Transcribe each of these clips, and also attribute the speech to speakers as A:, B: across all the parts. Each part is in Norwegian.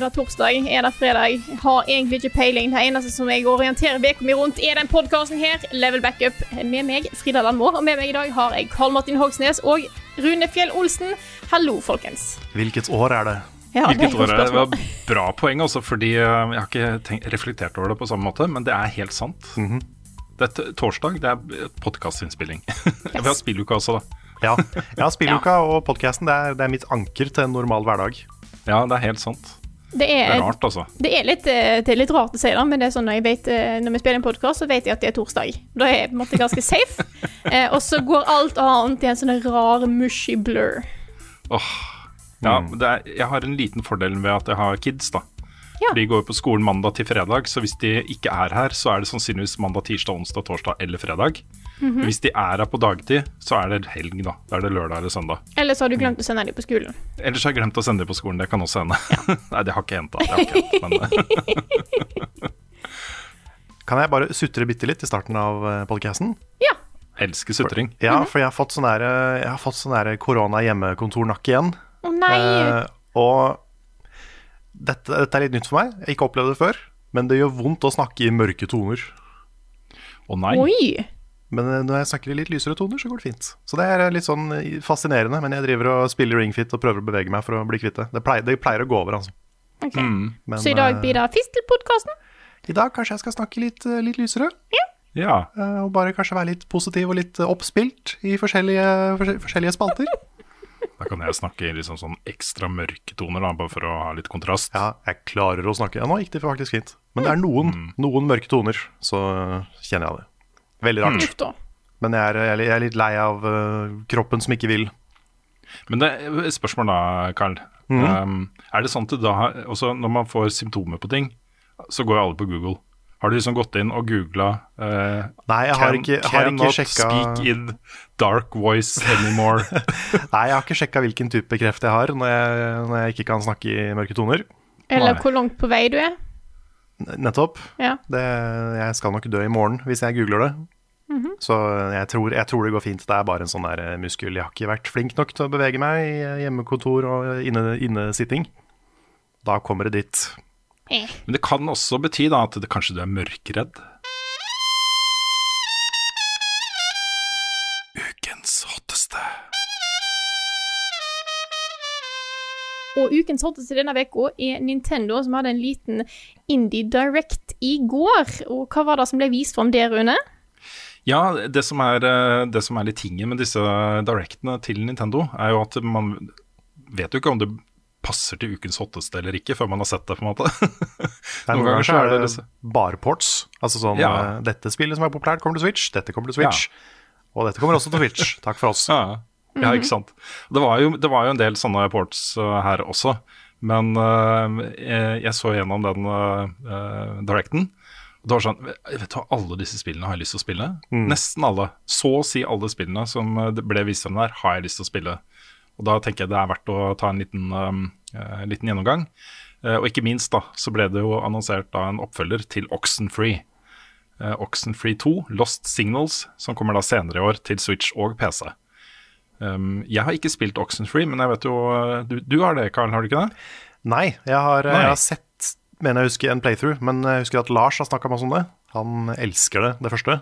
A: Er det torsdag? Er det fredag? Har egentlig ikke peiling. Det eneste som jeg orienterer uka mi rundt, er den podkasten her, Level Backup, med meg, Frida Landmo. Og med meg i dag har jeg Karl Martin Hogsnes og Rune Fjell Olsen. Hallo, folkens.
B: Hvilket år er det?
A: Ja, det er
C: Hvilket år er det? Det var bra poeng, også, fordi eh, jeg har ikke tenkt, reflektert over det på samme måte, men det er helt sant. Det er torsdag, det er podkastinnspilling. Vi har spilluka også, da.
B: Ja, ja spilluka og podkasten det, er- det er mitt anker til en normal hverdag.
C: Ja, det er helt sant.
A: Det
C: Det er
A: er,
C: rart, altså.
A: det er, litt, eh, det er litt rart å si det, men det er sånn når, jeg vet, eh, når vi spiller en podkast, så vet jeg at det er torsdag. Da er jeg på en måte ganske safe. Eh, og så går alt annet i en sånn rar, mushy blur.
C: Åh. Ja, det er, jeg har en liten fordel ved at jeg har kids, da.
A: Ja.
C: De går jo på skolen mandag til fredag, så hvis de ikke er her, så er det sannsynligvis mandag, tirsdag, onsdag, torsdag eller fredag.
A: Mhm.
C: Hvis de er her på dagtid, så er det helg, da. Da er det lørdag eller søndag.
A: Eller så har du glemt å sende dem på skolen.
C: Ellers har jeg glemt å sende dem på skolen. Det kan også hende. Nei, det har ikke hendt, da. Det har ikke hendt, eh,
B: Kan jeg bare sutre bitte litt i starten av podcasten?
A: Ja.
C: elsker sutring.
B: Ja, for jeg har fått sånn der, jeg har fått sånn der korona-hjemmekontornakke igjen.
A: Å nei!
B: Eh, og dette, dette er litt nytt for meg. Jeg har ikke opplevd det før. Men det gjør vondt å snakke i mørke toner.
C: Å nei.
A: Oi!
B: Men eh, når jeg snakker i litt lysere toner, så går det fint. Så det er litt sånn eh, fascinerende. Men jeg driver og spiller ringfit og prøver å bevege meg for å bli kvitt det. Det pleier, det pleier å gå over, altså.
A: Ok.
B: Men,
A: Så i dag
B: eh,
A: blir det Fistelpodkasten?
B: I dag kanskje jeg skal snakke litt, eh, litt lysere.
C: Ja.
B: ja. Og bare kanskje være litt positiv og litt eh, oppspilt i forskjellige, forskjellige spalter.
C: Da kan jeg snakke i liksom sånn ekstra mørke toner, da, bare for å ha litt kontrast.
B: Ja, jeg klarer å snakke. Ja, nå gikk det faktisk fint. Men det er noen, noen mørke toner, så kjenner jeg det. Veldig rart.
A: Mm.
B: Men jeg er, jeg er litt lei av uh, kroppen som ikke vil.
C: Men det er spørsmål da, Karl. um, er det sånn at da også når man får symptomer på ting, så går jo alle på Google. Har du liksom gått inn og googla uh,
B: Nei, jeg har ikke, jeg har ikke sjekka
C: speak in dark voice anymore.
B: Nei, jeg har ikke sjekka hvilken type kreft jeg har når jeg, når jeg ikke kan snakke i mørke toner.
A: Eller
C: Nei.
A: hvor langt på vei du er.
B: Nettopp.
A: Ja.
B: Det, jeg skal nok dø i morgen hvis jeg googler det. Så jeg tror, jeg tror det går fint. Det er bare en sånn der muskel. Jeg har ikke vært flink nok til å bevege meg i hjemmekontor og inne, innesitting. Da kommer det dit.
A: Eh.
C: Men det kan også bety da at det, kanskje du er mørkredd.
A: Og ukens hotteste denne uka er Nintendo, som hadde en liten Indie Direct i går. Og hva var det som ble vist fram der, Rune?
C: Ja, det som, er, eh, det som er litt tingen med disse directene til Nintendo, er jo at man vet jo ikke om det passer til ukens hotteste eller ikke, før man har sett det, på en måte. Noen ganger så er det liksom
B: bare ports. Altså sånn
C: Ja.
B: eh, Dette spillet som er populært, kommer til Switch. Dette kommer til Switch. Og dette kommer også til Switch. Takk for oss.
C: Ja, ja ikke sant. Det var, jo, det var jo en del sånne ports uh, her også, men uh, jeg, jeg så gjennom den uh, directen. Og det var sånn, vet du hva, Alle disse spillene har jeg lyst til å spille. Nesten alle. Så å si alle spillene som ble vist frem der, har jeg lyst til å spille. Og Da tenker jeg det er verdt å ta en liten, um, uh, liten gjennomgang. Uh, og ikke minst da, så ble det jo annonsert da en oppfølger til Oxenfree. Uh, Oxenfree 2, Lost Signals, som kommer da senere i år til Switch og PC. Um, jeg har ikke spilt Oxenfree, men jeg vet jo uh, Du, du har det, Karl, har du ikke det?
B: Nei, jeg har,
C: Nei.
B: jeg har sett, mener jeg husker, en playthrough. Men jeg husker at Lars har snakka masse om det. Han elsker det, det første.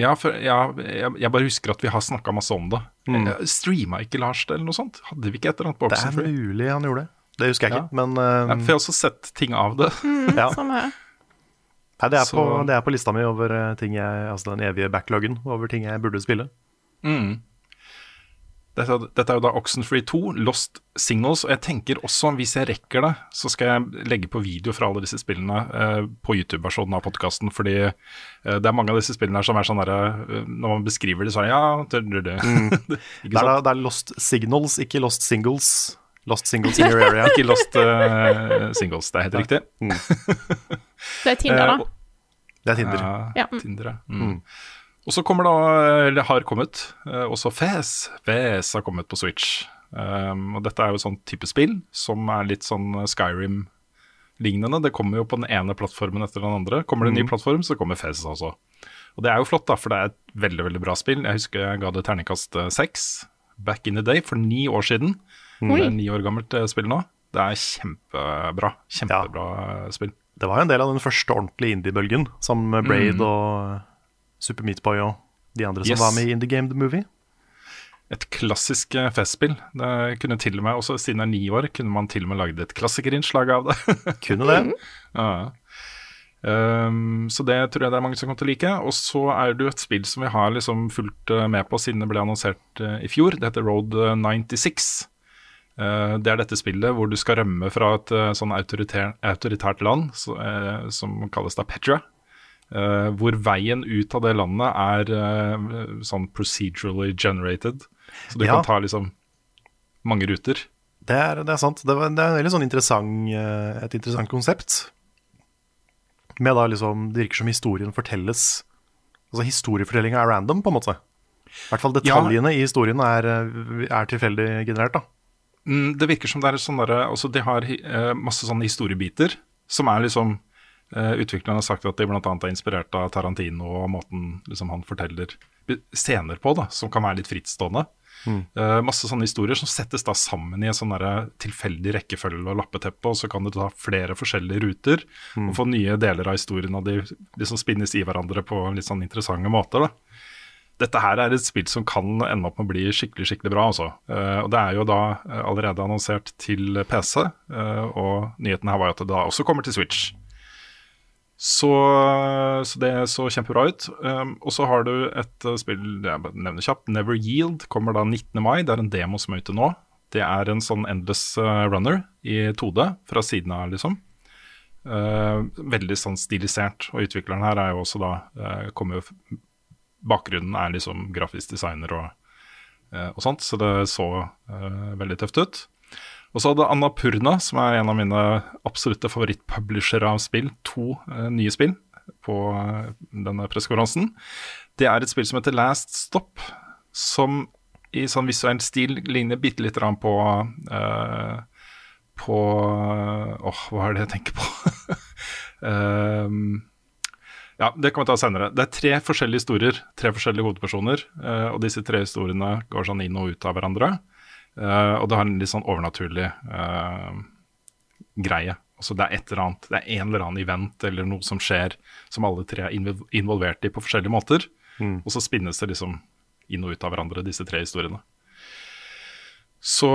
C: Ja, for, ja jeg, jeg bare husker at vi har snakka masse om det. Mm. Streama ikke Lars det, eller noe sånt? Hadde vi ikke et eller annet på Oxenfree?
B: Det er mulig han gjorde det. Det husker jeg
C: Ja.
B: ikke, men
C: Ja,
B: eh,
C: for jeg har også sett ting av det.
B: ja.
A: Samme her.
B: Nei, det, er på, det er på lista mi over eh, ting jeg Altså den evige backloggen over ting jeg burde spille.
C: Mm. Dette, dette er jo da Oxenfree 2, Lost Signals. Og jeg tenker også, hvis jeg rekker det, så skal jeg legge på video fra alle disse spillene eh, på YouTube-versjonen av podkasten. Fordi eh, det er mange av disse spillene her som er sånn derre eh, Når man beskriver det, så er det ja det, det, det.
B: Det er, det er Lost Signals, ikke Lost Singles. Lost Singles in your area.
C: Ikke Lost uh, Singles, det er helt riktig.
A: Det er Tinder,
C: Eh,
A: da.
B: Det er Tinder.
C: Ja,
A: Ja, mm.
C: Tinder, ja. Mm. Og så kommer da, eller har kommet, eh, også Fes. Fes har kommet på Switch. Um, og dette er jo et sånt type spill som er litt sånn Skyrim-lignende. Det kommer jo på den ene plattformen etter den andre. Kommer det en ny plattform, så kommer Fes også. Og det er jo flott, da, for det er et veldig veldig bra spill. Jeg husker jeg ga det terningkast eh, seks back in the day, for ni år siden. Det
A: Oi.
C: er ni år gammelt eh, spill nå. Det er kjempebra. Kjempebra ja. spill.
B: Det var jo en del av den første ordentlige indie-bølgen, sammen med Braid og Super Meat Boy og de andre som
C: Yes.
B: var med i Indie Game The Movie.
C: Et klassisk eh, festspill. Det kunne til og med, også Siden det er ni år, kunne man til og med lagd et klassikerinnslag av det.
B: Kunne det.
C: ja. Um, så det tror jeg det er mange som kommer til å like. Og så er det jo et spill som vi har liksom fulgt eh, med på siden det ble annonsert eh, i fjor. Det heter Road eh, 96. Uh, det er dette spillet hvor du skal rømme fra et uh, sånn autoritær, autoritært land så, uh, som kalles da Petra. Eh, hvor veien ut av det landet er uh, sånn procedurally generated. Så du
B: Ja.
C: kan ta liksom mange ruter.
B: Det er, det er sant. Det, var, det er veldig sånn interessant, eh, et interessant konsept. Med da liksom Det virker som historien fortelles Altså historiefortellinga er random, på en måte. I hvert fall detaljene i historien er, er tilfeldig generert, da.
C: Mm, det virker som det er sånn derre altså De har uh, masse sånne historiebiter som er liksom Utviklerne har sagt at de bl.a. er inspirert av Tarantino og måten liksom, han forteller scener på, da, som kan være litt frittstående. Eh, masse sånne historier som settes da sammen i en sånn tilfeldig rekkefølge og lappeteppe, og så kan du ta flere forskjellige ruter og få nye deler av historien, og de liksom spinnes i hverandre på litt sånn interessante måter. da. Dette her er et spill som kan ende opp med å bli skikkelig skikkelig bra. Altså. Uh, og Det er jo da eh, allerede annonsert til PC, uh, og nyheten her var jo at det da også kommer til Switch. Så, så det så kjempebra ut. Um, og så har du et eh, spill jeg nevner kjapt, Never Yield, kommer da 19. mai. Det er en demo som er ute nå. Det er en sånn endless eh, runner i 2D fra siden av, liksom. Uh, veldig sånn stilisert. Og utvikleren her er jo også da uh, kommer jo Bakgrunnen er liksom grafisk designer og, uh, og sånt, så det så veldig tøft ut. Og så hadde Annapurna, som er en av mine absolutte favorittpublishere av spill, to eh, nye spill på eh, denne pressekonferansen. Det er et spill som heter Last Stop, som i sånn visuell stil ligner bitte lite grann på eh, På Åh, hva er det jeg tenker på? um, ja, det kan vi ta senere. Det er tre forskjellige historier, tre forskjellige hovedpersoner. eh, og disse tre historiene går sånn inn og ut av hverandre. Eh, og det har en litt sånn overnaturlig eh, greie. Altså det er et eller annet, det er en eller annen event eller noe som skjer som alle tre er involvert i på forskjellige måter. Og så spinnes det liksom inn og ut av hverandre, disse tre historiene. Så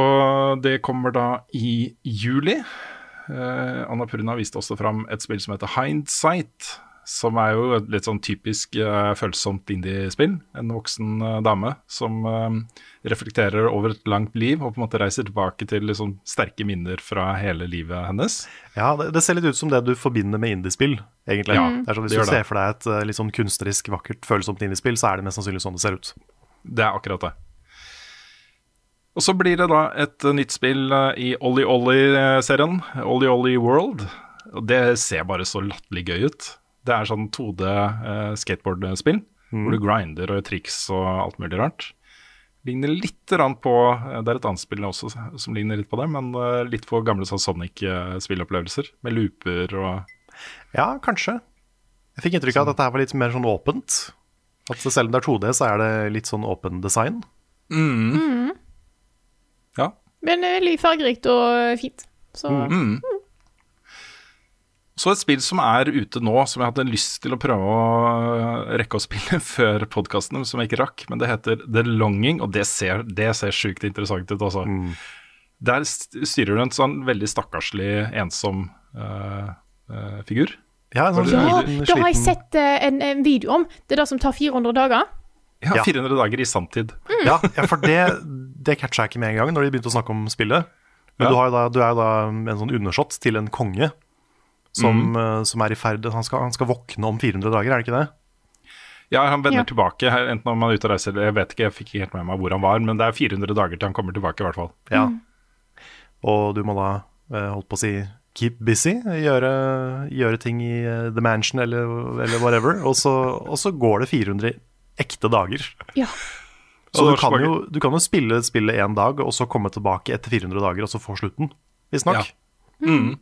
C: det kommer da i juli. Eh, Anna Purna viste også fram et spill som heter Hindsight. Som er jo et litt sånn typisk uh, følsomt indie-spill. En voksen uh, dame som uh, reflekterer over et langt liv og på en måte reiser tilbake til liksom, sterke minner fra hele livet hennes.
B: Ja, det, det ser litt ut som det du forbinder med indiespill, egentlig.
C: Ja,
B: det er sånn, hvis
C: det
B: du
C: det.
B: ser for deg et uh, litt sånn kunstnerisk, vakkert, følsomt indiespill, så er det mest sannsynlig sånn det ser ut.
C: Det er akkurat det. Og så blir det da et nytt spill i Ollie Ollie-serien, Ollie Ollie World. Og det ser bare så latterlig gøy ut. Det er sånn 2D eh, skateboardspill, hvor du grinder og gjør triks og alt mulig rart. Ligner litt på eh, Det er et annet spill også som ligner litt på det, men eh, litt for gamle sånn Sonic-spillopplevelser, med looper og
B: Ja, kanskje. Jeg fikk inntrykk av at dette her var litt mer sånn åpent. At selv om det er 2D, så er det litt sånn åpen design. Mm.
C: Ja.
A: Men eh, veldig fargerikt og fint. Så
C: Mm. Så et spill som er ute nå, som jeg hadde lyst til å prøve å rekke å spille før podkasten, som jeg ikke rakk. Men det heter The Longing, og det ser, det ser sjukt interessant ut, altså. Der styrer du en sånn veldig stakkarslig, ensom uh, uh, figur.
B: Ja, en sånn
A: ja,
B: liten,
A: da har jeg sett uh, en, en video om. Det er det som tar 400 dager.
C: Ja,
B: Ja.
C: 400 dager i sanntid.
B: Ja, ja, for det, det catcha jeg ikke med en gang når de begynte å snakke om spillet. Men
C: Ja.
B: du, har da, du er jo da en sånn undersått til en konge som, eh, som er i ferd han skal, han skal våkne om 400 dager, er det ikke det?
C: Ja, han vender
A: Ja.
C: tilbake, enten om han er ute og reiser eller Jeg vet ikke, jeg fikk ikke helt med meg hvor han var, men det er 400 dager til han kommer tilbake, i hvert fall.
B: Ja. Og du må da, eh, holdt på å si, keep busy, gjøre, gjøre ting i eh, The Mansion eller, eller whatever. Og så, og så går det 400 ekte dager.
A: Ja.
B: Så du kan, jo, du kan jo spille spillet én dag, og så komme tilbake etter 400 dager, og så få slutten, visstnok.
C: Ja. Mm.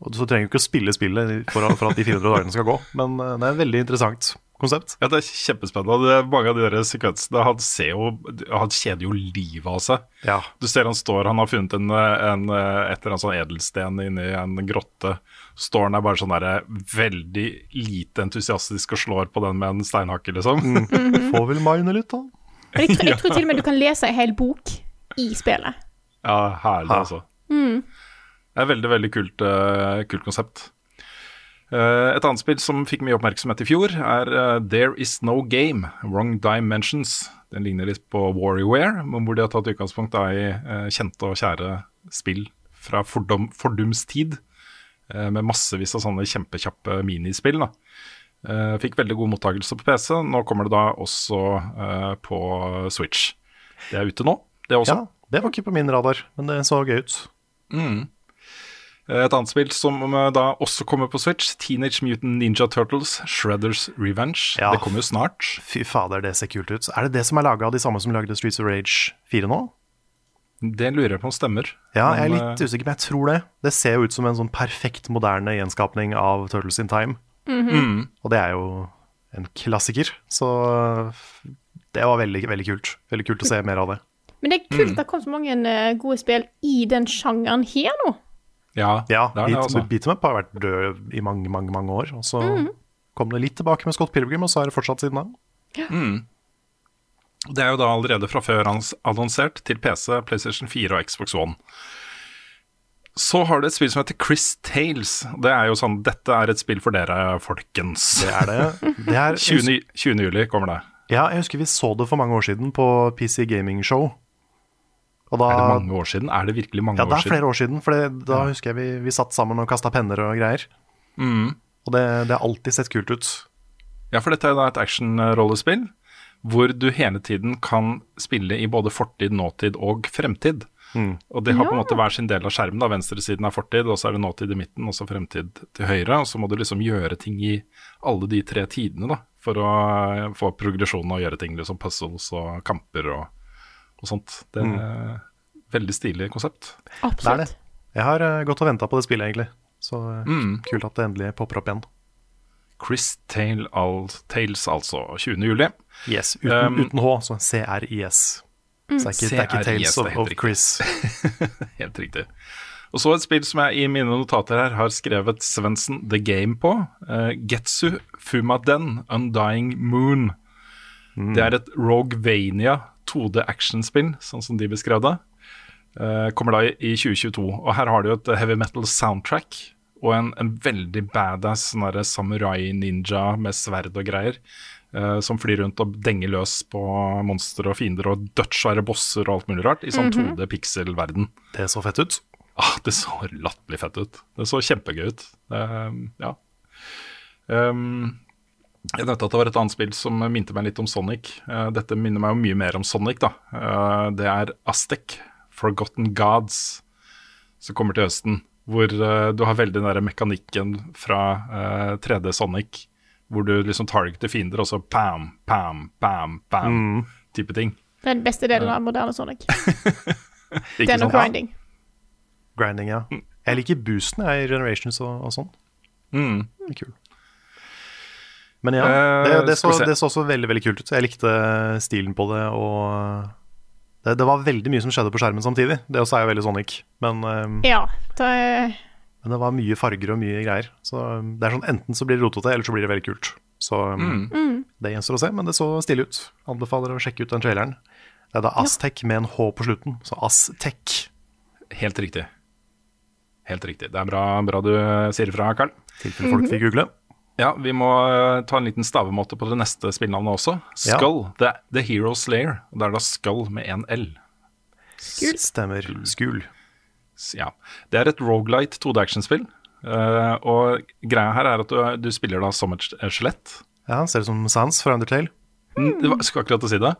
B: Og så trenger du ikke å spille spillet for, for at de 400 dagene skal gå, men eh, det er et veldig interessant konsept.
C: Ja, det er kjempespennende. Det er mange av de der sekvensene Han ser jo Han kjeder jo livet av seg.
B: Ja.
C: Du ser han står, han har funnet en, en, et eller annet sånn edelsten inni en grotte. Står han der bare sånn der veldig lite entusiastisk og slår på den med en steinhakke, liksom.
B: Får vel mine litt, da.
A: Jeg, tror- jeg tror til og med du kan lese en hel bok i spillet.
C: Ja, herlig,
B: Ha.
C: altså. Det er veldig, veldig kult, eh, kult konsept. Eh, et annet spill som fikk mye oppmerksomhet i fjor, er eh, There Is No Game, Wrong Dimensions. Den ligner litt på WarioWare, men hvor de har tatt utgangspunkt i kjente og kjære spill fra fordom, fordums tid, med massevis av sånne kjempekjappe minispill. da. Fikk veldig god mottakelse på PC. Nå kommer det da også på Switch. Det er ute nå, det også.
B: Ja, det var ikke på min radar, men det så gøy ut.
C: Eh, Et annet spill som eh, da også kommer på Switch, Teenage Mutant Ninja Turtles, Shredders Revenge.
B: Ja.
C: Det kommer jo snart.
B: Fy fader, det ser kult ut. Er det det som er laga av de samme som lagde Streets of Rage 4 nå?
C: Det lurer jeg på om stemmer.
B: Ja, jeg er litt
C: eh,
B: usikker, men jeg tror det. Det ser jo ut som en sånn perfekt moderne gjenskapning av Turtles in Time.
C: mm,
B: Og det er jo en klassiker, så det var veldig, veldig kult. Veldig kult å se mer av det.
A: Men det er kult at det kom så mange eh, gode spill i den sjangeren her nå.
C: Ja,
B: Ja,
C: det er det, altså.
B: Beat Up har vært død i mange, mange mange år. Og så kom det litt tilbake med Scott Pilgrim, og så er det fortsatt siden da.
C: Det er jo da allerede fra før hans annonsert til PC, PlayStation 4 og Xbox One. Så har du et spill som heter Chris Tales. Det er jo sånn, Dette er et spill for dere, folkens.
B: Det er det. det er,
C: 20, 20. juli kommer det.
B: Ja, jeg husker vi så det for mange år siden på PC Gaming Show. Og da,
C: Er det mange år siden? Er det virkelig mange år siden?
B: Ja, det er flere år siden. For da da husker jeg vi, vi satt sammen og kasta penner og greier.
C: Mm.
B: Og det, det har alltid sett kult ut.
C: Ja, for dette er da et action-rollespill hvor du hele tiden kan spille i både fortid, nåtid og fremtid. Og det har på en måte hver sin del av skjermen. da Venstresiden er fortid, og så er det nåtid i midten, og så fremtid til høyre. Og så må du liksom gjøre ting i alle de tre tidene da for å få progresjon og gjøre ting, liksom puzzles og kamper og, og sånt. Det er veldig stilig konsept.
B: Det er
A: Absolutt.
B: det. Jeg har eh, gått og venta på det spillet, egentlig. Så mm. kult at det endelig popper opp igjen.
C: Chris Tale, al Tales, altså. 20. juli.
B: Yes, uten,
C: Um,
B: uten H, så CRIS. Så det er ikke, det er ikke Tales of, of. Chris.
C: Helt riktig. Og så et spill som jeg i mine notater her har skrevet Svendsen The Game på. Uh, Getsu Fumaden Undying Moon. Det er et Rogvania 2D actionspill, sånn som de beskrev det. Eh, kommer da i, i 2022. Og her har du jo et heavy metal soundtrack og en, en veldig badass sånn samurai-ninja med sverd og greier. Uh, som flyr rundt og denger løs på monstre og fiender og dødssvære bosser og alt mulig rart i sånn 2D pixel-verden.
B: Det så fett ut.
C: Ah, det så latterlig fett ut. Det så kjempegøy ut. Uh, ja. Um, jeg nevnte at det var et annet spill som minte meg litt om Sonic. Uh, dette minner meg jo mye mer om Sonic, da. Uh, det er Aztec, Forgotten Gods, som kommer til høsten. Hvor uh, du har veldig den der mekanikken fra uh, 3D Sonic, hvor du liksom targeter fiender, og så pam, pam, pam, pam, type ting.
A: Det er den beste delen av moderne Sonic.
C: det
A: Den og grinding.
B: Grinding, ja. Jeg liker boosten jeg, i Generations og, og sånn.
C: Mm.
B: Er kul. Men ja,
C: Eh,
B: det, det, så, det så også veldig veldig kult ut. Jeg likte stilen på det, og det, det var veldig mye som skjedde på skjermen samtidig. Det også er jo veldig Sonic, men, eh,
A: Ja. Det
B: men det var mye farger og mye greier. Så eh, det er sånn enten så blir det rotete, eller så blir det veldig kult. Så mm. det gjenstår å se, men det så stille ut. Anbefaler å sjekke ut den traileren. Det er da Aztec med en H på slutten, så Aztec.
C: Helt riktig. Helt riktig. Det er bra, bra du sier ifra, Karl.
B: Tilfelle folk fikk google.
C: Ja, vi må eh, ta en liten stavemåte på det neste spillnavnet også.
B: Ja.
C: Skull. The, the Hero Slayer. Og det er da Skull med en L.
A: Skull.
B: Stemmer.
C: Skull. Ja. Det er et rogelight 2D action-spill. Eh, og greia her er at du, du spiller da som et skjelett.
B: Ja, ser ut som Sans fra Undertale.
C: Mm, skal akkurat å si det.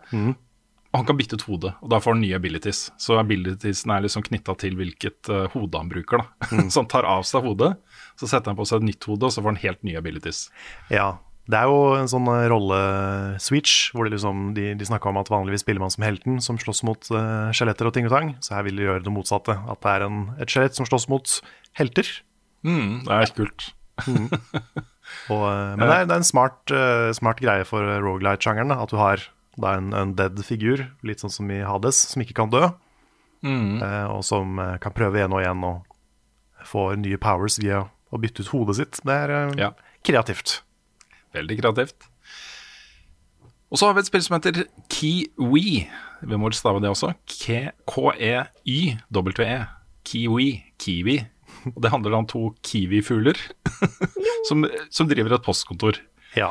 C: Og han kan bytte ut hodet, og da får han nye abilities. Så abilitiesene er liksom knytta til hvilket uh, hode han bruker. da. så han tar av seg hodet, så setter han på seg et nytt hode, og så får han helt nye abilities.
B: Ja. Det er jo en sånn rolleswitch, rolle-switch, hvor det liksom, de, de snakka om at vanligvis spiller man som helten som slåss mot eh, skjeletter og ting og tang. Så her vil de gjøre det motsatte. At det er en, et skjelett som slåss mot helter.
C: Mm, det er kult.
B: Og, eh, men det er, det er en smart, uh, smart greie for rogelight-sjangeren. At du har da en, en dead figur, litt sånn som i Hades, som ikke kan dø. eh, og som eh, kan prøve igjen og igjen og få nye powers via å bytte ut hodet sitt. Det er eh,
C: Ja.
B: kreativt.
C: Veldig kreativt. Og så har vi et spill som heter Kiwi. Vi må stave det også. K- K-e-y-w-e. Kiwi. Kiwi. Og det handler om to kiwifugler som, som driver et postkontor.
B: Ja,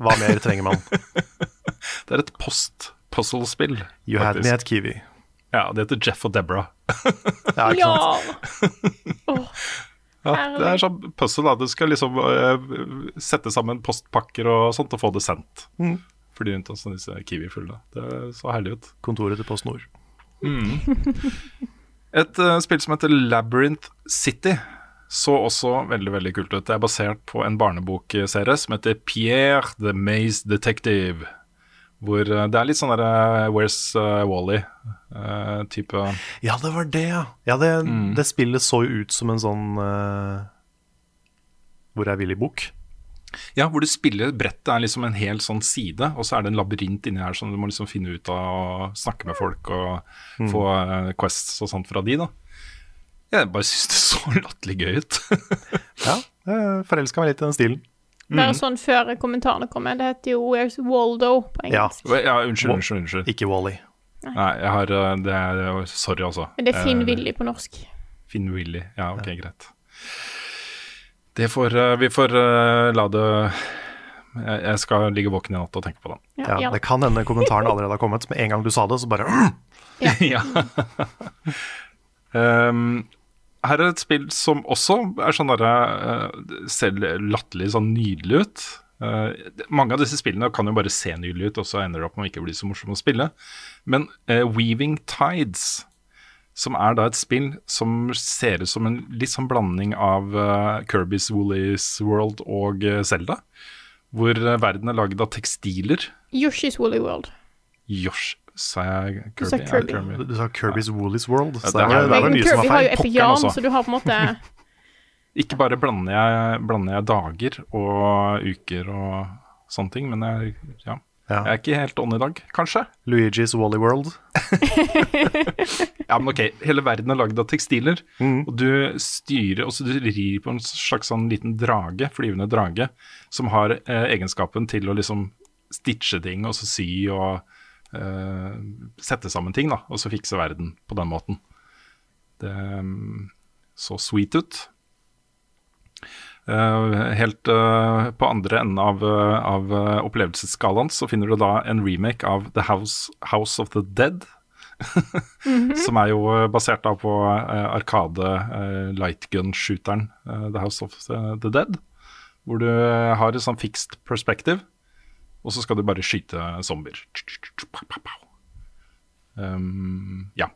B: hva mer trenger man?
C: Det er et post-puzzle-spill.
B: You had me at Kiwi.
C: Ja, det heter Jeff og Deborah.
B: Ja, ikke
A: Ja!
B: sant?
C: Ja, det er sånn puzzle, da. Du skal liksom eh, sette sammen postpakker og sånt og få det sendt. Fly rundt hos disse Kiwi-fuglene. Det så herlig ut.
B: Kontoret til Post Nord.
C: Et uh, spill som heter Labyrinth City så også veldig veldig kult ut. Det er basert på en barnebokserie som heter Pierre the Maze Detective. Hvor eh, det er litt sånn derre Where's uh, Wally-type
B: Ja, det var det, ja. ja det, det spillet så jo ut som en sånn uh, Hvor er Willy-bok.
C: Ja, hvor du spiller brettet er liksom en hel sånn side, og så er det en labyrint inni her som du må liksom finne ut av og snakke med folk og få uh, quests og sånt fra de, da. Jeg bare syns det så latterlig gøy ut.
B: Ja, jeg forelska meg litt i den stilen.
A: Bare sånn før kommentarene kommer. Det heter jo Where's Waldo på engelsk.
C: ja, unnskyld, unnskyld. unnskyld.
B: ikke Wally.
C: Nei, jeg har eh, det er, Sorry, altså.
A: Men det er Finn
C: Eh,
A: Willy på norsk.
C: Finn Willy. Ja, ok, greit. Det får eh, Vi får la det jeg, skal ligge våken i natt og tenke på den.
A: Ja,
B: Ja,
A: ja.
B: Det kan hende kommentaren allerede har kommet. Med en gang du sa det, så bare
C: ja. um, her er et spill som også er sånn derre Ser latterlig sånn nydelig ut. Uh, mange av disse spillene kan jo bare se nydelige ut, og så ender det opp med å ikke bli så morsomme å spille. Men uh, Weaving Tides, som er da et spill som ser ut som en litt sånn blanding av uh, Kirby's Woolies World og uh, Zelda, hvor uh, verden er laget av tekstiler.
A: Yoshi's Woolly World.
C: Yosh, sa jeg
A: Du
C: Kirby?
A: sa Kirby.
C: Ja, Kirby.
B: Du sa Kirby's Woolies World.
C: Ja,
B: Så
C: det
B: det
C: er-
B: det var
A: Men
B: mye
A: Kirby
B: som
A: har jo
B: feil.
A: Epic
C: Pokkeren
A: Yarn,
C: også.
A: så du har på en måte
C: Ikke bare blander jeg, blander jeg dager og uker og sånne ting, men jeg, ja.
B: Ja.
C: jeg er ikke helt on i dag, kanskje.
B: Luigi's Wally World.
C: Ja, men ok, Hele verden er lagd av tekstiler,
B: Mm.
C: og du styrer også Du rir på en slags sånn liten drage, flyvende drage, som har eh, egenskapen til å liksom stitche ting og så sy og eh, sette sammen ting, da, og så fikse verden på den måten. Det mm, så sweet ut. Eh, helt eh, på andre enden av, eh, av opplevelsesskalaen så finner du da en remake av The House, House of the Dead. Som er jo basert da på Arkade lightgun-shooteren The House of the, Dead. Hvor du har et sånn fixed perspective, og så skal du bare skyte zombier. Um, ja.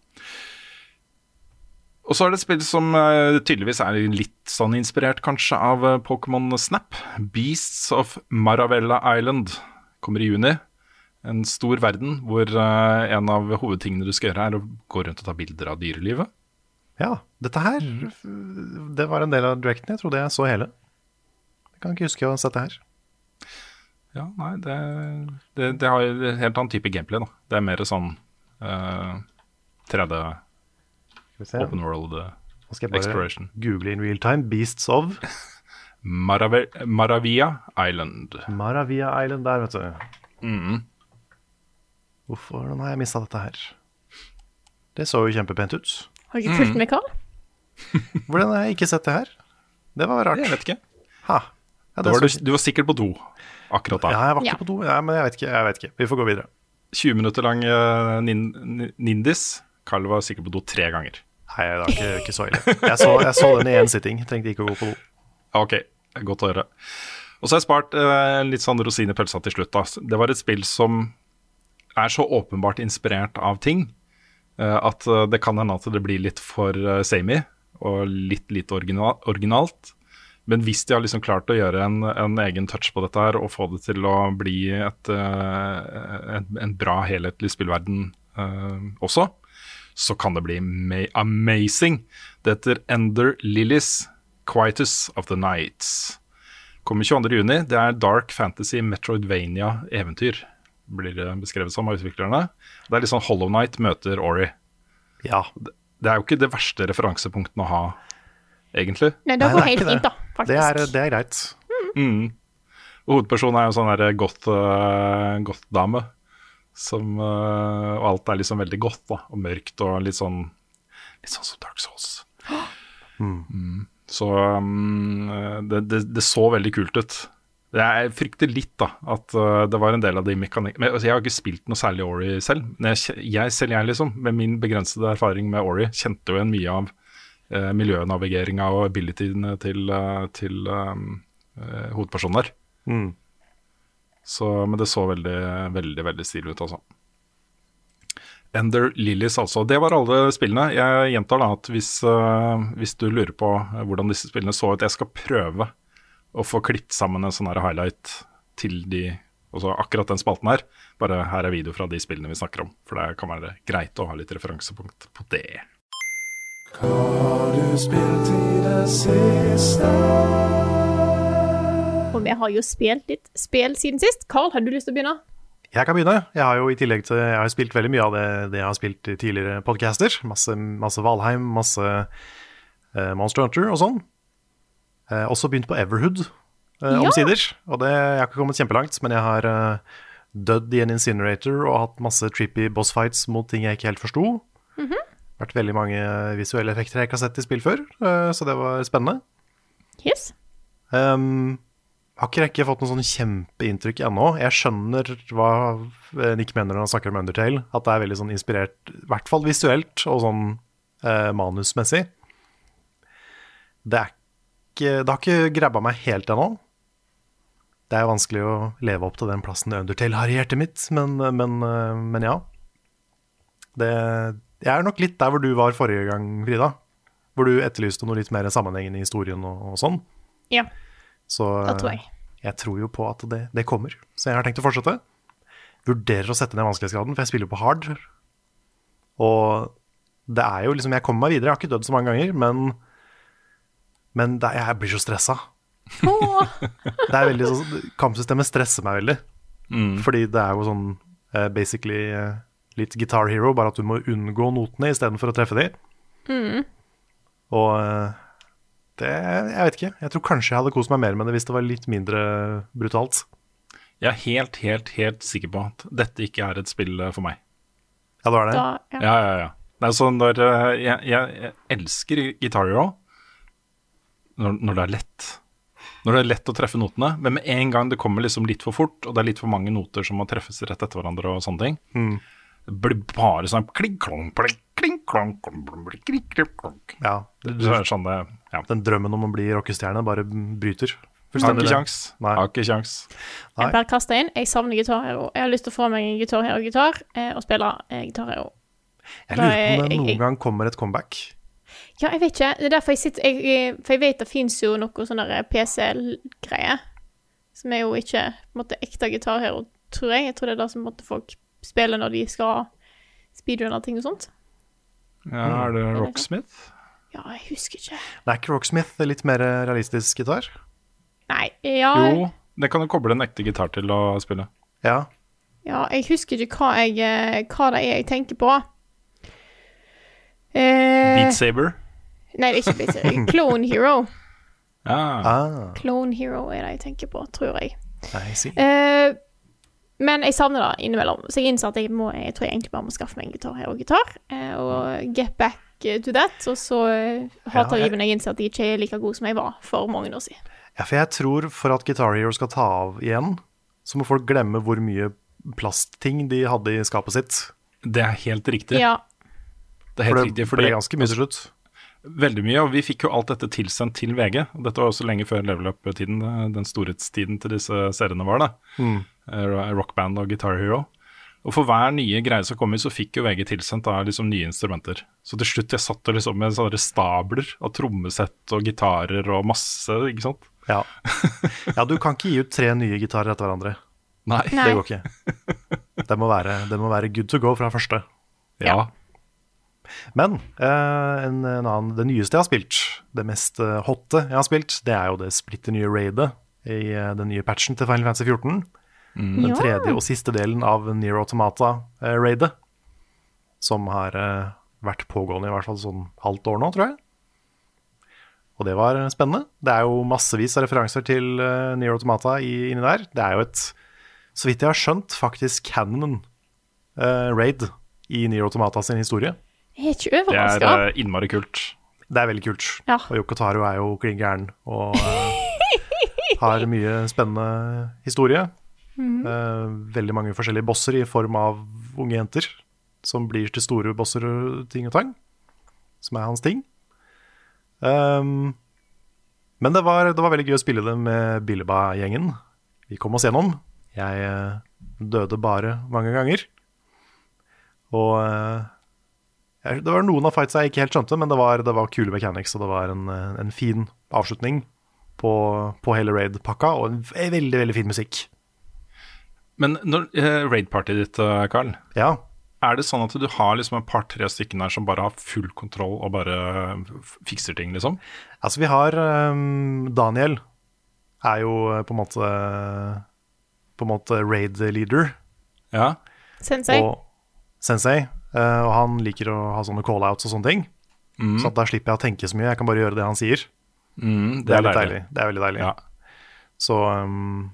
C: Og så er det et spill som eh, tydeligvis er litt sånn inspirert kanskje av eh, Pokémon Snap. Beasts of Maravella Island kommer i juni. En stor verden hvor eh, en av hovedtingene du skal gjøre, er å gå rundt og ta bilder av dyrelivet.
B: Ja, dette her Det var en del av directen. Jeg trodde jeg så hele. Jeg kan ikke huske å ha sett det her.
C: Ja, nei, det, det, det har en helt annen type gameplay, da. Det er mer sånn uh, 3D
B: Skal vi se.
C: Open world uh,
B: Nå skal jeg bare
C: exploration.
B: google in real time. Beasts of
C: Marave Maravia Island.
B: Maravia Island der, vet du.
C: Mm.
B: Hvorfor har jeg mista dette her? Det så jo kjempepent ut.
A: Har du ikke fulgt med, Carl?
B: Hvordan har jeg ikke sett det her? Det var rart.
C: Jeg vet ikke.
B: Ha. Ja,
C: var du,
B: så-
C: du var sikkert på do akkurat da.
B: ja, jeg var ikke
A: Ja.
B: på do. Ja, men jeg vet ikke. Jeg vet ikke. Vi får gå videre.
C: 20 minutter lang nin, nin- Nindis Carl var sikkert på do tre ganger.
B: Nei, det var ikke, ikke så ille. Jeg så, jeg så den i én sitting. Trengte ikke å gå på do.
C: Ok, godt å høre. Og så har jeg spart eh, litt sånn rosin i pølsa til slutt. da. Det var et spill som er så åpenbart inspirert av ting eh, at eh, det kan hende at det blir litt for eh, samey og litt lite original, originalt. Men hvis de har liksom klart å gjøre en, en egen touch på dette her og få det til å bli et, eh, en, en bra helhetlig spillverden eh, også, så kan det bli amazing. Det heter Ender Lilies, Quietus of the Nights. Kommer 22.6. Det er dark fantasy Metroidvania-eventyr, blir det beskrevet som av utviklerne. Det er litt sånn Hollow Night møter Ori.
B: Ja.
C: Det er jo ikke det verste referansepunktet å ha, egentlig.
A: Nei, det går helt fint, da, faktisk.
B: Det er, det er greit.
C: Mm. Mm. hovedpersonen er jo sånn der goth, uh, goth-dame. Som uh, Og alt er liksom veldig godt da, og mørkt og litt sånn Litt sånn som Dark Souls. Mm. Så um, det, det, det så veldig kult ut. Jeg frykter litt da at uh, det var en del av de mekanikkene altså, Jeg har ikke spilt noe særlig Ori selv. Men jeg, jeg selv, jeg liksom, med min begrensede erfaring med Ori, kjente jo igjen mye av eh, miljønavigeringa og abilityene til, uh, til um, hovedpersonen der.
B: Mm.
C: Så, men det så veldig, veldig veldig stilig ut, altså. Ender Lilies, altså. Det var alle spillene. Jeg gjentar da at hvis, uh, hvis du lurer på øh, hvordan disse spillene så ut Jeg skal prøve å få klippet sammen en sånn highlight til de Altså akkurat den spalten her. Bare her er video fra de spillene vi snakker om. For det kan være greit å ha litt referansepunkt på det.
A: Og vi har jo spilt litt spill siden sist. Carl, har du lyst til å begynne?
B: Jeg kan begynne. Jeg har jo i tillegg til Jeg har spilt veldig mye av det, det jeg har spilt i tidligere podcaster. Masse, masse Valheim, masse uh, Monster Hunter og sånn. Uh, også begynt på Everhood uh,
A: Ja.
B: omsider. Og det, jeg har ikke kommet kjempelangt, men jeg har uh, dødd i en incinerator og hatt masse trippy bossfights mot ting jeg ikke helt forsto. Vært veldig mange visuelle effekter jeg ikke har sett i spill før, så det var spennende.
A: Yes.
B: Um, har ikke fått noe sånn kjempeinntrykk ennå. Jeg skjønner hva Nick mener når han snakker om Undertale, at det er veldig sånn inspirert, i hvert fall visuelt og sånn eh, manusmessig. Det ikke Det har ikke grabba meg helt ennå. Det er vanskelig å leve opp til den plassen Undertale har i hjertet mitt, men, men, eh, men ja. Det, jeg er nok litt der hvor du var forrige gang, Frida. Hvor du etterlyste noe litt mer sammenhengende i historien og, og sånn.
A: Ja,
B: Så
A: det tror jeg.
B: Jeg tror jo på at det, det kommer. Så jeg har tenkt å fortsette. Vurderer å sette ned vanskelighetsgraden, for jeg spiller jo på hard. Og det er jo liksom Jeg kommer meg videre. Jeg har ikke dødd så mange ganger, men, men det, jeg blir så stressa. Det er veldig sånn, Kampsystemet stresser meg veldig. Fordi det er jo sånn eh, basically eh, litt Guitar Hero, bare at du må unngå notene istedenfor å treffe de. Og eh, det Jeg vet ikke. Jeg tror kanskje jeg hadde kost meg mer med det hvis det var litt mindre brutalt.
C: Jeg er helt, helt, helt sikker på at dette ikke er et spill eh, for meg.
B: Ja, det var det.
A: da, ja.
C: Ja, ja, ja. Nei, så når, eh, jeg, jeg, jeg elsker Guitar Hero når, når det er lett. Når det er lett å treffe notene, men med en gang det kommer liksom litt for fort, og det er litt for mange noter som må treffes rett etter hverandre og sånne ting, det blir bare sånn kling, klong, pling, kling, klong, klong, kling, kling, klong.
B: Ja,
C: Det er sånn det Ja.
B: den drømmen om å bli rockestjerne bare bryter. Fullstendig
C: kjangs.
B: Nei.
C: Har ikke kjangs.
A: Jeg bare kaster inn. Jeg savner gitar-hero. Jeg har lyst til å få meg en Guitar Hero-gitar eh, og spille eh, Guitar Hero.
B: Jeg lurer på om det noen gang kommer et comeback.
A: Ja, jeg vet ikke. Det er derfor jeg sitter jeg, jeg- For jeg vet det fins jo noe sånn PC-greie. Som er jo ikke på en måte ekte gitar-hero, tror jeg. Jeg tror det er det som på en måte folk spiller når de skal speedrunne ting og sånt.
C: Ja, er det
A: jeg.
C: Rocksmith?
A: Ja, jeg husker ikke.
B: Det er ikke Rocksmith, det er litt mer realistisk gitar.
A: Nei, ja,
C: Jo, det kan du koble en ekte gitar til å spille.
B: Ja.
A: ja Jeg husker ikke hva, jeg, eh, hva det er jeg tenker på. Eh,
C: Beat Saber.
A: Nei, det er ikke Beat Saber. Clone Hero.
C: Ja.
B: Ah,
A: Clone Hero er det jeg tenker på, tror jeg. Eh, men jeg savner det innimellom, så jeg innså at jeg, må, jeg tror jeg egentlig bare må skaffe meg en gitar her og gitar, eh, og get back to that. Og så har hater
B: Ja, jeg-
A: innser at jeg ikke er like god som jeg var for mange år siden.
B: Ja, for jeg tror for at Guitar Hero skal ta av igjen, så må folk glemme hvor mye plastting de hadde i skapet sitt.
C: Det er helt riktig.
A: Ja,
C: Det er helt
B: For det
C: riktig,
B: ble ganske mye til slutt.
C: Veldig mye, og vi fikk jo alt dette tilsendt til VG. og Dette var også lenge før level up-tiden, eh, den storhetstiden til disse seriene var. da. Mm. Rockband og Guitar Hero. Og for hver nye greie som kom ut, så fikk jo VG tilsendt da liksom nye instrumenter. Så til slutt jeg satt liksom med sånne stabler av trommesett og gitarer og masse, ikke sant.
B: Ja. ja, du kan ikke gi ut tre nye gitarer etter hverandre.
C: Nei.
A: Nei.
B: Det går ikke. Det må være, det må være good to go fra første.
C: Ja.
B: Men eh, en, en annen, det nyeste jeg har spilt, det mest eh, hotte jeg har spilt, det er jo det splitter nye raidet i eh, den nye patchen til Final Fantasy 14. Den tredje og siste delen av Near Automata-raidet. som har eh, vært pågående i hvert fall sånn halvt år nå, tror jeg. Og det var spennende. Det er jo massevis av referanser til uh, Near Automata i, inni der. Det er jo et, så vidt jeg har skjønt, faktisk canon eh, raid i Near Automata sin historie.
A: Jeg er ikke
C: Det er eh, innmari kult.
B: Det er veldig kult.
A: Ja.
B: Og Yoko Taro er jo klin gæren og eh, har mye spennende historie. Eh, veldig mange forskjellige bosser i form av unge jenter som blir til store bosser og ting og tang, som er hans ting. Um, men det var, det var veldig gøy å spille det med Billeba-gjengen. Vi kom oss gjennom. Jeg eh, døde bare mange ganger. Og eh, jeg, det var noen av fightsa jeg ikke helt skjønte, men det var, det var kule mechanics, og det var en, en fin avslutning på, på hele raid-pakka, og en veldig, veldig fin musikk.
C: Men når eh, raid-partyet ditt, eh, Carl,
B: Ja,
C: er det sånn at du har liksom et par-tre stykker der som bare har full kontroll og bare fikser ting, liksom?
B: altså vi har um, Daniel er jo eh, på en måte på en måte raid-leader,
C: Ja.
A: Sensei.
B: og sensei, Uh, og han liker å ha sånne call-outs og sånne ting. Så at da slipper jeg å tenke så mye, jeg kan bare gjøre det han sier.
C: Mm,
B: Det er litt deilig. Det er veldig deilig.
C: Ja.
B: Så, um,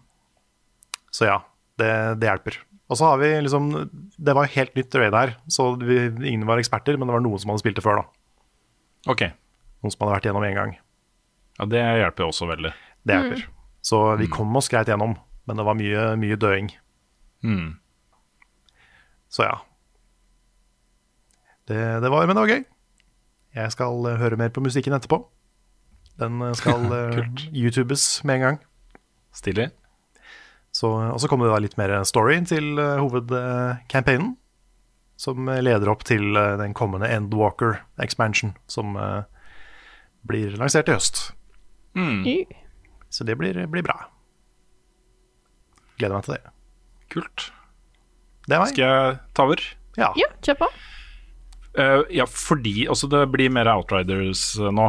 B: så ja, det, det hjelper. Og så har vi liksom Det var helt nytt raid her, så vi, ingen var eksperter, men det var noen som hadde spilt det før, da.
C: Ok.
B: Noen som hadde vært gjennom én gang.
C: Ja, det hjelper også veldig.
B: Det hjelper. Så vi kom oss greit gjennom, men det var mye, mye døing.
C: Mm.
B: Så ja. Det, det var, men det var gøy. Jeg skal eh, høre mer på musikken etterpå. Den eh, skal eh, YouTubes med en gang.
C: Stilig.
B: Så, og så kommer det da litt mer story til uh, hovedcampaignen. Som eh, leder opp til eh, den kommende Endwalker expansion, som eh, blir lansert i høst.
A: Mm.
B: Så det blir, blir bra. Gleder meg til det.
C: Kult.
B: Det er meg.
C: Skal jeg ta over?
B: Ja.
A: Ja, kjør på.
C: Uh, ja, fordi altså, det blir mer Outriders eh, nå.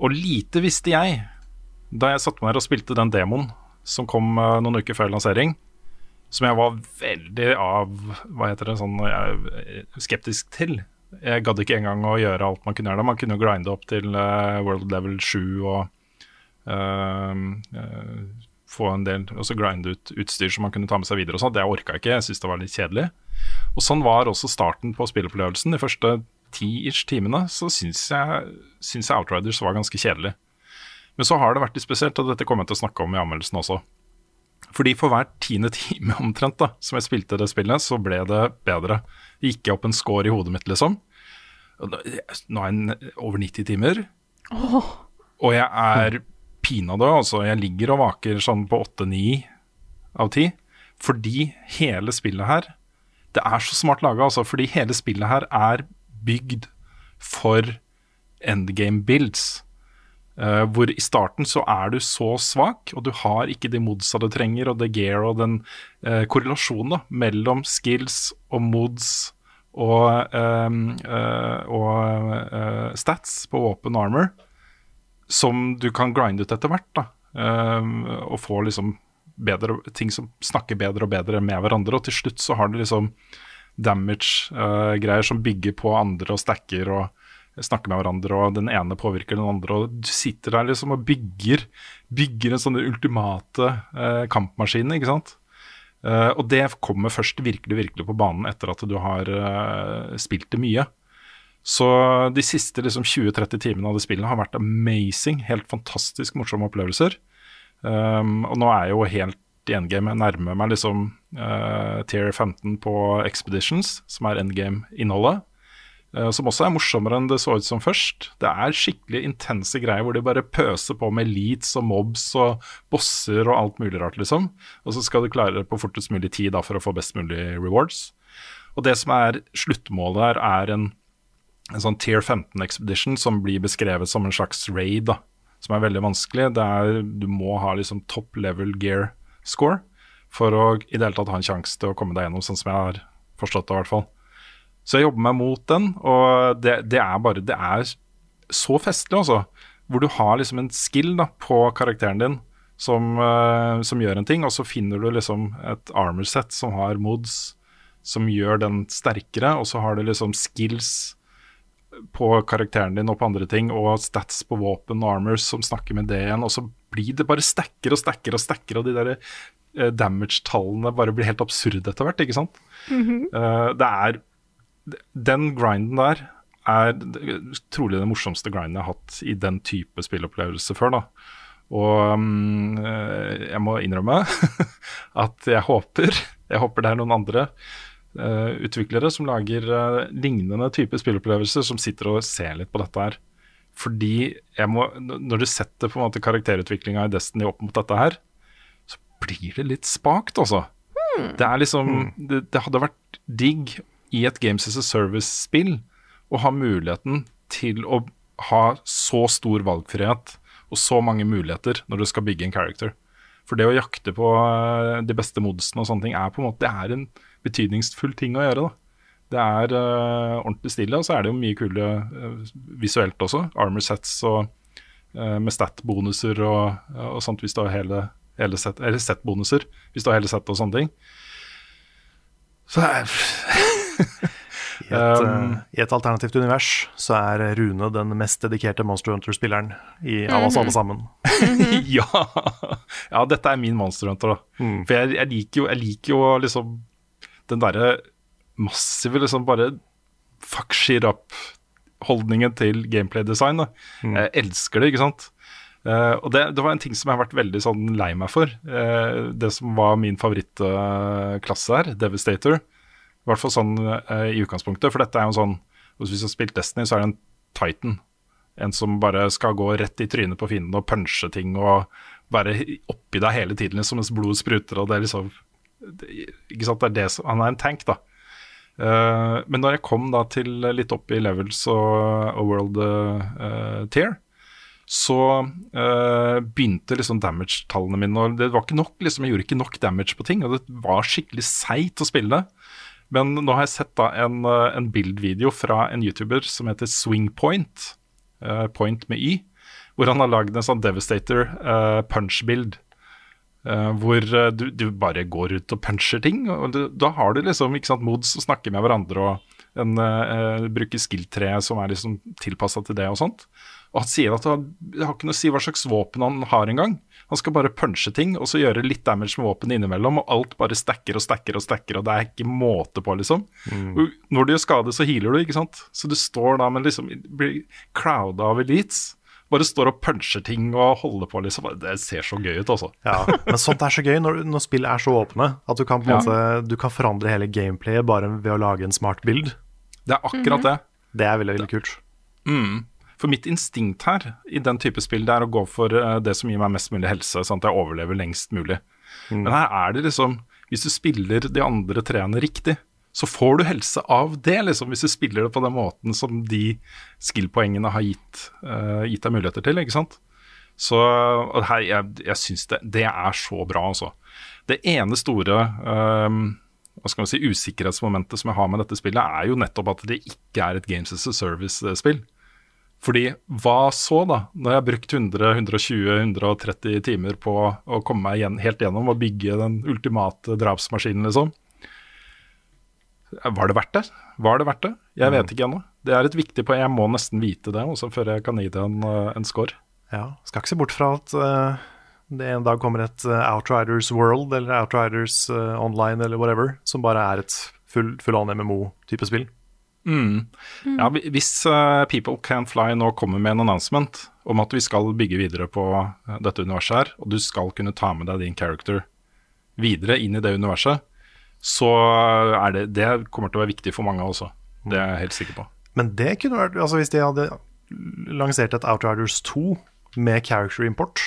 C: Og lite visste jeg da jeg satte meg her og spilte den demoen som kom eh, noen uker før lansering, som jeg var veldig av Hva heter det sånn skeptisk til. Jeg gadd ikke engang å gjøre alt man kunne gjøre. Man kunne jo grinde opp til eh, world level 7 og uh, uh, få en del Og så grinde ut utstyr som man kunne ta med seg videre og sånn. Det orka jeg ikke. Jeg syntes det var litt kjedelig. Og sånn var også starten på spilleopplevelsen. De første ti-ish timene så syns jeg, jeg Outriders var ganske kjedelig. Men så har det vært litt spesielt, og dette kommer jeg til å snakke om i anmeldelsen også. Fordi for hver tiende time omtrent da, som jeg spilte det spillet, så ble det bedre. Gikk jeg opp en score i hodet mitt, liksom. Nå er jeg over 90 timer, og jeg er pinadø. Altså, jeg ligger og vaker sånn på 8-9 av 10. Fordi hele spillet her Det er så smart laga, altså. Fordi hele spillet her er bygd for endgame builds. Eh, hvor i starten så er du så svak, og du har ikke de modsa du trenger, og det gear og den uh, korrelasjonen da, mellom skills og mods og, uh, og stats på våpen armor, som du kan grinde ut etter hvert. da, ehm, og få liksom bedre, ting som snakker bedre og bedre med hverandre. Og til slutt så har du liksom damage-greier som bygger på andre og stacker og snakker med hverandre, og den ene påvirker den andre. Og du sitter der liksom og bygger, bygger en sånn ultimate eh, kampmaskin, ikke sant. Eh, og det kommer først virkelig, virkelig på banen etter at du har eh, spilt det mye. Så de siste liksom, 20-30 timene av det spillet har vært amazing. Helt fantastisk morsomme opplevelser. Um, og nå er jeg jo helt i endgame. Jeg nærmer meg liksom uh, tier 15 på Expeditions, som er endgame-innholdet. Eh, som også er morsommere enn det så ut som først. Det er skikkelig intense greier hvor de bare pøser på med leads og mobs og bosser og alt mulig rart, liksom. Og så skal du klare det på fortest mulig tid da, for å få best mulig rewards. Og det som er sluttmålet her, er en, en sånn Tier 15 Expedition som blir beskrevet som en slags raid, da. Som er veldig vanskelig. Det er, du må ha liksom top level gear score for å i det hele tatt ha en sjanse til å komme deg gjennom, sånn som jeg har forstått det, i hvert fall. Så jeg jobber meg mot den, og det, det er bare Det er så festlig, altså. Hvor du har liksom en skill da, på karakteren din som, uh, som gjør en ting, og så finner du liksom et armor set som har mods som gjør den sterkere, og så har du liksom skills på karakteren din og på andre ting, og stats på våpen og armors som snakker med det igjen, og så blir det bare stacker og stacker og stacker, og de der eh, damage-tallene bare blir helt absurde etter hvert, ikke sant? Eh, det er Den grinden der er trolig den morsomste grinden jeg har hatt i den type spillopplevelse før, da. Og eh, jeg må innrømme at jeg håper Jeg håper det er noen andre uh, utviklere som lager uh, lignende type spillopplevelser, som sitter og ser litt på dette her. Fordi jeg må, når du setter på en måte karakterutviklinga i Destiny opp mot dette her, så blir det litt spakt, altså. Det er liksom det, det hadde vært digg i et Games as a Service-spill å ha muligheten til å ha så stor valgfrihet og så mange muligheter når du skal bygge en character. For det å jakte på eh, de beste modusene og sånne ting er på en måte Det er en betydningsfull ting å gjøre. da. Det er uh, ordentlig stille, og så er det jo mye kule uh, visuelt også. Armor sets og uh, med stat-bonuser og, og sånt hvis du har hele, hele set, eller set-bonuser hvis du har hele settet og sånne ting. Så det er
B: I et,
C: Um,
B: I et alternativt univers så er Rune den mest dedikerte Monster Hunter-spilleren i- av oss alle sammen.
C: ja. ja, dette er min Monster Hunter, da. For jeg, jeg liker jo, jeg liker jo liksom den derre massive liksom bare fuck shit up-holdningen til gameplay-design. Mm. Jeg elsker det, ikke sant. Uh, og det, det var en ting som jeg har vært veldig sånn lei meg for. Uh, det som var min favorittklasse her, Devastator. I hvert fall sånn eh, i utgangspunktet. For dette er jo en sånn Hvis vi har spilt Destiny, så er det en Titan. En som bare skal gå rett i trynet på fienden og punche ting og være oppi deg hele tiden liksom, mens blodet spruter. og det er liksom det, Ikke sant, det er det som, Han er en tank, da. Uh, men når jeg kom da til litt opp i levels og, og world uh, tier, så uh, begynte liksom damage-tallene mine og Det var ikke nok, liksom, jeg gjorde ikke nok damage på ting. Og det var skikkelig seigt å spille det. Men nå har jeg sett da en, eh, en bildvideo fra en YouTuber som heter Swingpoint, uh, point med Y, hvor han har lagd en sånn Devastator uh, punch-bild. Uh, hvor eh, du, du bare går ut og puncher ting. Og du, da har du liksom ikke sant, mods å snakker med hverandre og en, uh, bruker skill-tre som er liksom tilpassa til det og sånt. Og han sier at det har ikke noe å si hva slags våpen han har engang. Han skal bare punche ting og så gjøre litt damage med våpenet innimellom, og alt bare stacker og stacker og stacker, og det er ikke måte på, liksom. Og Når du gjør skade, så healer du, ikke sant. Så du står da med liksom blir crowda av elites. Bare står og puncher ting og holder på, liksom. Det ser så gøy ut, altså.
B: Ja, men sånt er så gøy når, når spill er så åpne at du kan, på en
C: Ja.
B: måte, du kan forandre hele gameplayet bare ved å lage en smart bild.
C: Det er akkurat det.
B: Det er veldig, veldig kult.
C: For mitt instinkt her i den type spill, det er å gå for eh, det som gir meg mest mulig helse, sånn at jeg overlever lengst mulig. Men her er det liksom Hvis du spiller de andre treene riktig, så får du helse av det, liksom. Hvis du spiller det på den måten som de skill-poengene har gitt, uh, gitt deg muligheter til, ikke sant. Så her, jeg, jeg syns det, det er så bra, altså. Det ene store um, hva skal man si, usikkerhetsmomentet som jeg har med dette spillet, er jo nettopp at det ikke er et Games as a Service-spill. Fordi hva så, da? Når jeg har brukt 100-120-130 timer på å komme meg igjen, helt gjennom og bygge den ultimate drapsmaskinen, liksom. Var det verdt det? Var det verdt det? Jeg vet ikke ennå. Det er et viktig poeng. Jeg må nesten vite det også før jeg kan gi det en, eh, en score.
B: Ja, Skal ikke se bort fra at uh, det en dag kommer et uh, Outriders World eller Outriders uh, Online eller whatever, som bare er et full, full on MMO-type spill.
C: Ja, Hvis uh, People Can Fly nå kommer med en announcement om at vi skal bygge videre på eh, dette universet her, og du skal kunne ta med deg din character videre inn i det universet, så er det Det kommer til å være viktig for mange også. Det er jeg helt sikker på.
B: Men det kunne vært Altså hvis de hadde lansert et Outriders 2 med character import,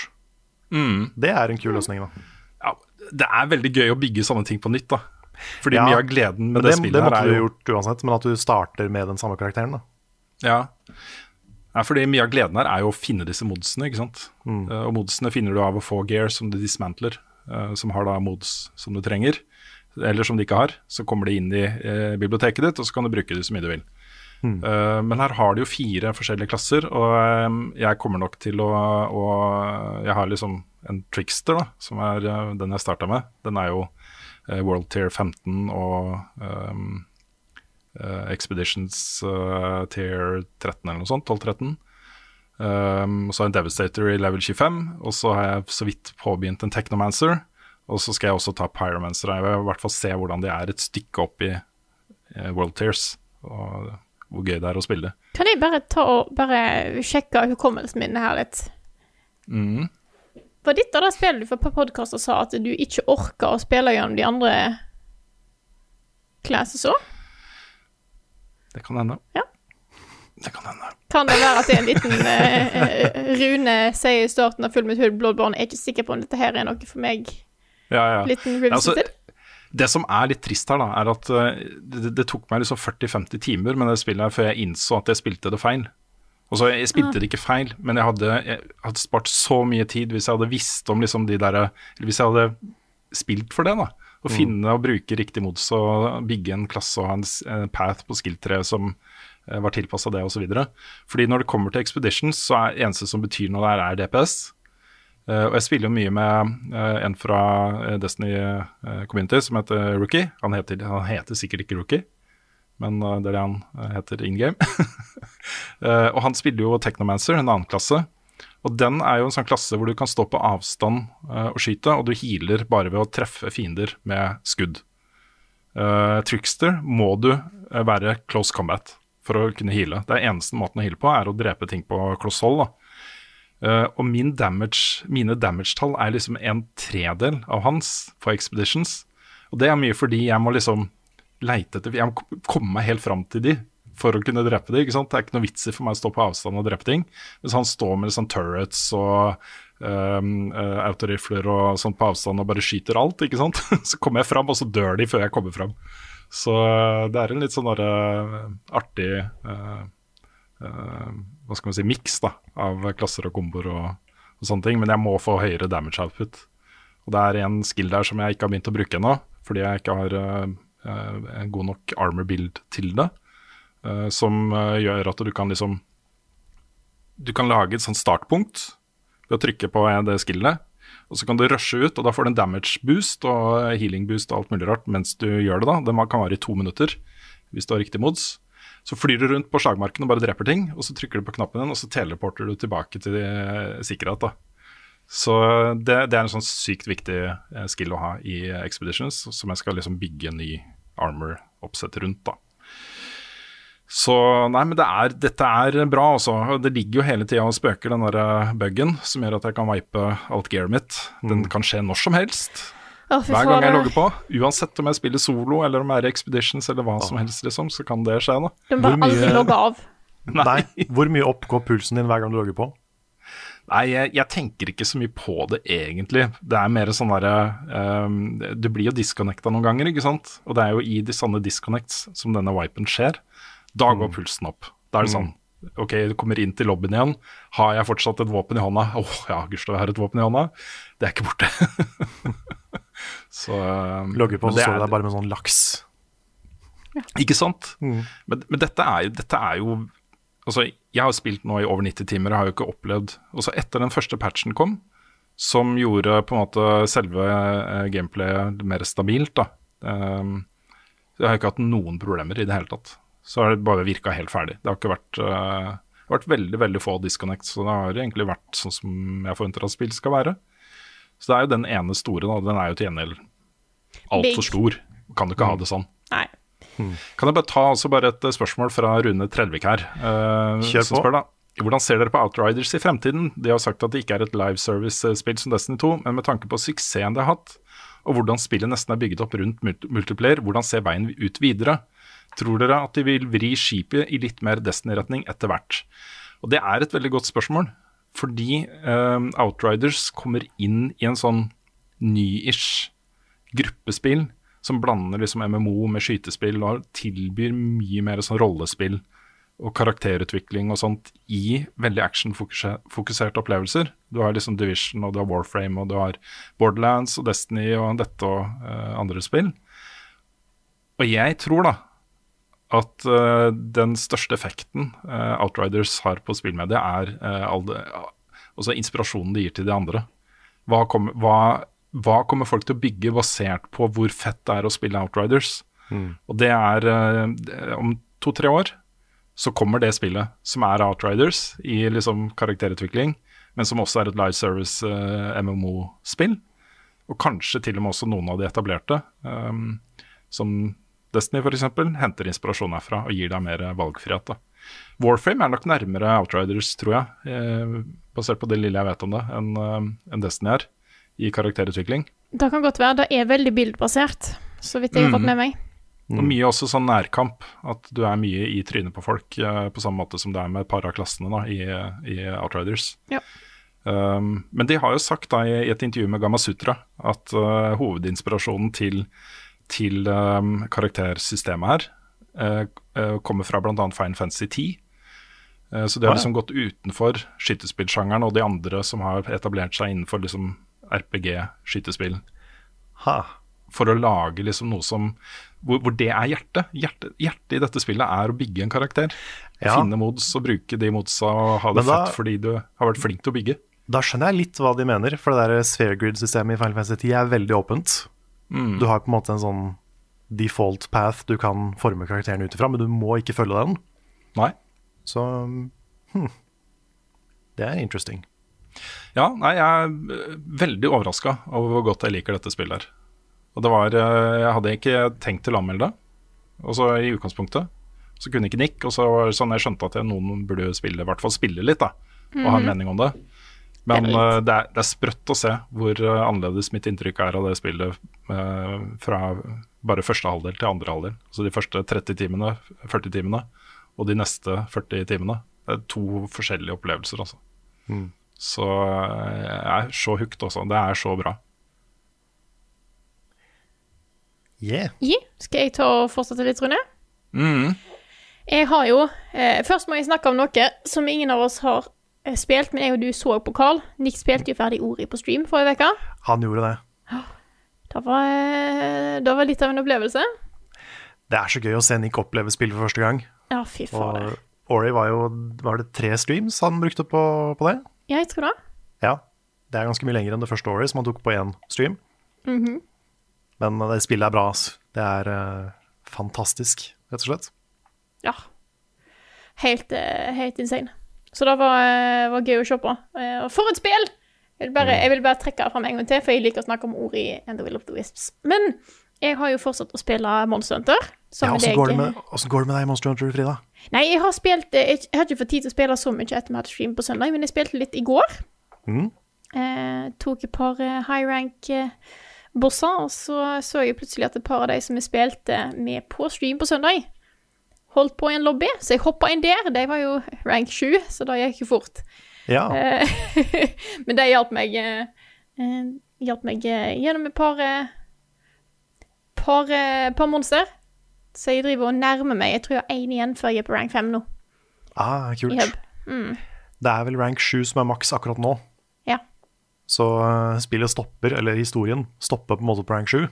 B: det er en kul løsning, da.
C: Ja, det er veldig gøy å bygge sånne ting på nytt, da. Fordi
B: Ja,
C: mye av gleden med det,
B: det,
C: spillet
B: det
C: her
B: måtte
C: er
B: du
C: jo
B: gjort uansett, men at du starter med den samme karakteren, da.
C: Ja. ja fordi mye av gleden her er jo å finne disse modsene, ikke sant.
B: Mm.
C: Eh, og modsene finner du av å få gear som du dismantler, eh, som har da mods som du trenger. Eller som de ikke har. Så kommer de inn i eh, biblioteket ditt, og så kan du bruke det så mye du vil.
B: Mm.
C: Men her har de jo fire forskjellige klasser, og um, jeg kommer nok til å, å Jeg har liksom en trickster, da, som er den jeg starta med. Den er jo World Tier 15 og um, eh, Expeditions eh, Tier 13 eller noe sånt. 12-13. Um, så har jeg en Devastator i level 25, og så har jeg så vidt påbegynt en Technomancer. Og så skal jeg også ta Pyromancer. Jeg vil i hvert fall se hvordan de er et stykke opp i eh, World Tears. Og hvor gøy det er å spille.
A: Kan jeg bare ta og bare sjekke hukommelsen min her litt?
C: Mm.
A: Var dette det spillet du for på podkast og sa at du ikke orka å spille gjennom de andre classes òg?
C: Det kan hende.
A: Ja.
C: Det kan hende.
A: Kan det være at det er en liten eh, Rune sier i starten av Full Metal Bloodborne Jeg er ikke sikker på om dette her er noe for meg.
C: Ja, ja.
A: Liten
C: Altså,
A: revisited.
C: det som er litt trist her, da, er at eh, det, det tok meg liksom 40-50 timer med det spillet her før jeg innså at jeg spilte det feil. Og så Jeg spilte det ikke feil, men jeg hadde, jeg hadde spart så mye tid hvis jeg hadde visst om liksom de der Eller hvis jeg hadde spilt for det, da. Å finne og bruke riktig mods og bygge en klasse og ha en path på skill-treet som eh, var tilpassa det, osv. Fordi når det kommer til Expeditions, så er det eneste som betyr noe der, er DPS. Uh, og jeg spiller jo mye med uh, en fra eh, Destiny uh, Community som heter Rookie. Han heter, han heter sikkert ikke Rookie, men eh, det er det han eh, heter in game. Eh, og han spiller jo Technomancer, en annen klasse. Og den er jo en sånn klasse hvor du kan stå på avstand og skyte, og du healer bare ved å treffe fiender med skudd. Trickster må du være close combat for å kunne heale. Det er eneste måten å heale på, er å drepe ting på close hold. Eh, og min damage, mine damage-tall er liksom en tredel av hans på Expeditions. Og det er mye fordi jeg må liksom leite etter Jeg må komme meg helt fram til de for å kunne drepe de, ikke sant? Det er ikke noe vits i for meg å stå på avstand og drepe ting. Hvis han står med sånn turrets og um, uh, autorifler og sånn på avstand og bare skyter alt, ikke sant? så kommer jeg fram, og så dør de før jeg kommer fram. Så uh, det er en litt sånn derre artig uh, uh, hva skal man si, miks av klasser og komboer og, og sånne ting. Men jeg må få høyere damage output. Og det er en skill der som jeg ikke har begynt å bruke ennå, fordi jeg ikke har uh, uh, en god nok armor build til det. uh, som uh, gjør at du kan liksom Du kan lage et sånt startpunkt ved å trykke på det skillet. Og så kan du rushe ut, og da får du en damage boost og healing boost og alt mulig rart mens du gjør det. da. Det kan vare i to minutter hvis du har riktig mods. Så flyr du rundt på slagmarken og bare dreper ting, og så trykker du på knappen din, og så teleporter du tilbake til eh, sikkerhet. da. Så det, det er en sånn sykt viktig eh, skill å ha i eh, Expeditions, som jeg skal liksom bygge en ny armor-oppsett rundt. da. Så nei, men det er, dette er bra, altså. Det ligger jo hele tida og spøker, den der bugen som gjør at jeg kan wipe alt gearet mitt. Den kan skje når som helst.
A: Oh,
C: Hver gang jeg logger på. Uansett om jeg spiller solo eller om jeg er i Expeditions eller hva som helst, liksom, så kan det skje, da.
A: Du må bare
B: mye-
A: aldri logge av.
B: Nei. Hvor mye opp går pulsen din hver gang du logger på?
C: Nei, jeg, jeg tenker ikke så mye på det, egentlig. Det er mer sånn derre um, Du blir jo disconnecta noen ganger, ikke sant? Og det er jo i de sånne disconnects som denne wipen skjer. Da går pulsen opp. Da er det sånn OK, du kommer inn til lobbyen igjen. Har jeg fortsatt et våpen i hånda? Åh, ja, gudskjelov, jeg har et våpen i hånda. Det er ikke borte. så ehm,
B: Logger på, så står
C: er-
B: du der bare med sånn laks.
C: Ikke sant? Men, men dette, er, dette er jo Altså, jeg har spilt nå i over 90 timer, jeg har jo ikke opplevd Også etter den første patchen kom, som gjorde på en måte selve eh, gameplayet mer stabilt, da. Um, jeg har ikke hatt noen problemer i det hele tatt. Så har det bare virka helt ferdig. Det har ikke vært uh, vært veldig veldig få disconnects, så det har egentlig vært sånn som jeg forventer at spill skal være. Så det er jo den ene store, da. Den er jo til gjengjeld altfor stor. Kan du ikke ha det sånn.
A: Nei.
C: Kan jeg bare ta også bare et eh, spørsmål fra Rune Trellvik her? eh,
B: Kjør på.
C: Spør da, hvordan ser dere på Outriders i fremtiden? De har sagt at det ikke er et live service-spill som Destiny 2, men med tanke på suksessen de har hatt, og hvordan spillet nesten er bygget opp rundt multiplayer, hvordan ser veien ut videre? tror dere at de vil vri skipet i litt mer Destiny-retning etter hvert? Og det er et veldig godt spørsmål, fordi eh, Outriders kommer inn i en sånn ny-ish gruppespill som blander liksom MMO med skytespill og tilbyr mye mer sånn rollespill og karakterutvikling og sånt i veldig actionfokuserte opplevelser. Du har liksom Division og du har Warframe og du har Borderlands og Destiny og dette og uh, andre spill. Og jeg tror da at uh, den største effekten uh, Outriders har på spillmediet, er det, altså inspirasjonen de gir til de andre. Hva, kom, hva, hva, kommer folk til å bygge basert på hvor fett det er å spille Outriders? Mm. Og det er om to-tre år så kommer det spillet, som er Outriders i liksom karakterutvikling, men som også er et live service uh, eh, MMO-spill. Og kanskje til og med også noen av de etablerte, um, som Destiny f.eks., henter inspirasjon herfra og gir deg mer valgfrihet. da. Warframe er nok nærmere Outriders, tror jeg, eh, basert på det lille jeg vet om det, enn en Destiny er i karakterutvikling.
A: Det kan godt være. Det er veldig bildbasert, så vidt jeg har fått mm. med meg.
C: Mm. Og mye også sånn nærkamp, at du er mye i trynet på folk, eh, på samme måte som det er med et par av klassene da, i, i Outriders.
A: Ja.
C: Um, men de har jo sagt da i, et intervju med Gamasutra at uh, hovedinspirasjonen til, til um, karaktersystemet her uh, kommer fra bl.a. Fine Fantasy 10. så de har liksom gått utenfor skytterspillsjangeren og de andre som har etablert seg innenfor liksom RPG-skytespill. For å lage liksom noe som hvor, hvor, det er hjertet. hjertet. Hjertet i dette spillet er å bygge en karakter. Ja. Finne mods og bruke de modsa og ha det da, fett fordi du har vært flink til å bygge.
B: Da skjønner jeg litt hva de mener, for det der sphere grid-systemet i Final Fantasy 10 er veldig åpent. Mm. Du har på en måte en sånn default path du kan forme karakteren ut ifra, men du må ikke følge den.
C: Nei.
B: Så hm. Det er interesting.
C: Ja, nei, jeg er veldig overraska over hvor godt jeg liker dette spillet her. Og det var eh, Jeg hadde ikke tenkt til å anmelde det, og så i utgangspunktet. Så kunne ikke Nick, og så var det sånn jeg skjønte at jeg, noen burde spille, i hvert fall spille litt, da. Og ha en mhm. mening om det. Men det er, uh, det, er, det er, sprøtt å se hvor uh, annerledes mitt inntrykk er av det spillet fra bare første halvdel til andre halvdel. Altså de første 30 timene, 40 timene, og de neste 40 timene. Det er to forskjellige opplevelser, altså. Mm. Så jeg er så hooked, også. Det er så bra.
B: Yeah.
A: yeah. Skal jeg ta og fortsette litt, Rune?
C: Mm.
A: Jeg har jo eh, Først må jeg snakke om noe som ingen av oss har eh, spilt, men jeg og du så på Carl. Nick spilte jo ferdig Ori på stream forrige uke.
B: Han gjorde det.
A: Det var, eh, det var litt av en opplevelse.
B: Det er så gøy å se Nick oppleve spill for første gang.
A: Ja, fy fader.
B: Og Ori var jo Var det tre streams han brukte på, på det?
A: Ja, jeg tror det.
B: Ja. Det er ganske mye lenger enn det første Ori, som han tok på én stream.
A: Mm -hmm.
B: Men det spillet er bra. Altså. Det er uh, fantastisk, rett og slett.
A: Ja. Helt, uh, helt insane. Så det var, uh, var, gøy å se på. og for et spill! Jeg vil, bare, mm. jeg vil bare trekke fram en gang til, for jeg liker å snakke om ord i And the Will of the Wisps. Men jeg har jo fortsatt å spille Monster Hunter.
B: Ja, Åssen går, går, det med deg i Monster Hunter, Frida?
A: Nei, jeg har spilt Jeg, jeg har ikke fått tid til å spille så mye etter vi hadde stream på søndag, men jeg spilte litt i går.
B: Mm.
A: Eh, tok et par high rank-bosser, og så så jeg plutselig at et par av de som vi spilte med på stream på søndag, holdt på i en lobby, så jeg hoppa inn der. De var jo rank 7, så da gikk jo fort.
B: Ja.
A: Eh, men det hjalp meg, eh, hjalp meg gjennom et par, par, par monster. Så jeg driver og nærmer meg. Jeg tror jeg har én igjen før jeg er på rank 5 nå.
B: Ah, kult.
A: Mm.
B: Det er vel rank 7 som er maks akkurat nå. Ja. Så uh, spillet stopper, eller historien stopper på en måte på rank 7.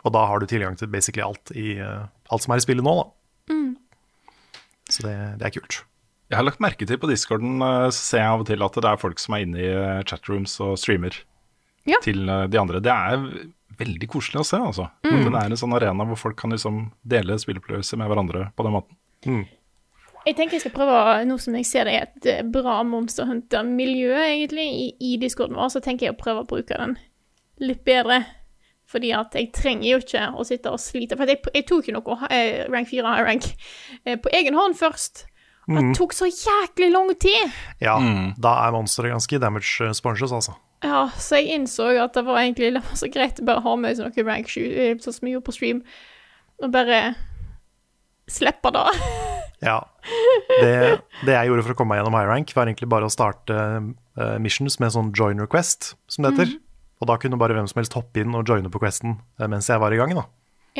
B: Og da har du tilgang til basically alt, i, uh, alt som er i spillet nå,
A: da. Mm.
B: Så det, det, er kult.
C: Jeg har lagt merke til på discorden, så ser jeg av og til at det er folk som er inne i chatrooms og streamer
A: ja.
C: til de andre. Det er veldig koselig å se, altså. Mm. Det er en sånn arena hvor folk kan liksom dele spilleopplevelser med hverandre på den måten.
B: Mm.
A: Jeg tenker jeg skal prøve, nå som jeg ser det er et eh, bra Monster Hunter-miljø, egentlig, i, i discorden vår, så tenker jeg å prøve å bruke den litt bedre. Fordi at jeg trenger jo ikke å sitte og slite. For jeg, jeg tok jo noe eh, rank 4 high rank eh, på egen hånd først. Og det mm. tok så jæklig lang tid.
B: Ja, mm. da er monsteret ganske damage eh, sponges, altså.
A: Ja, så jeg innså at det var egentlig så greit å bare ha med noe rank 7, sånn som vi gjorde på stream, og bare slippe det.
B: Ja. Det, det jeg gjorde for å komme meg gjennom high rank, var egentlig bare å starte uh, missions med sånn join request, som det heter. Og da kunne bare hvem som helst hoppe inn og joine på questen uh, mens jeg var i gang. da.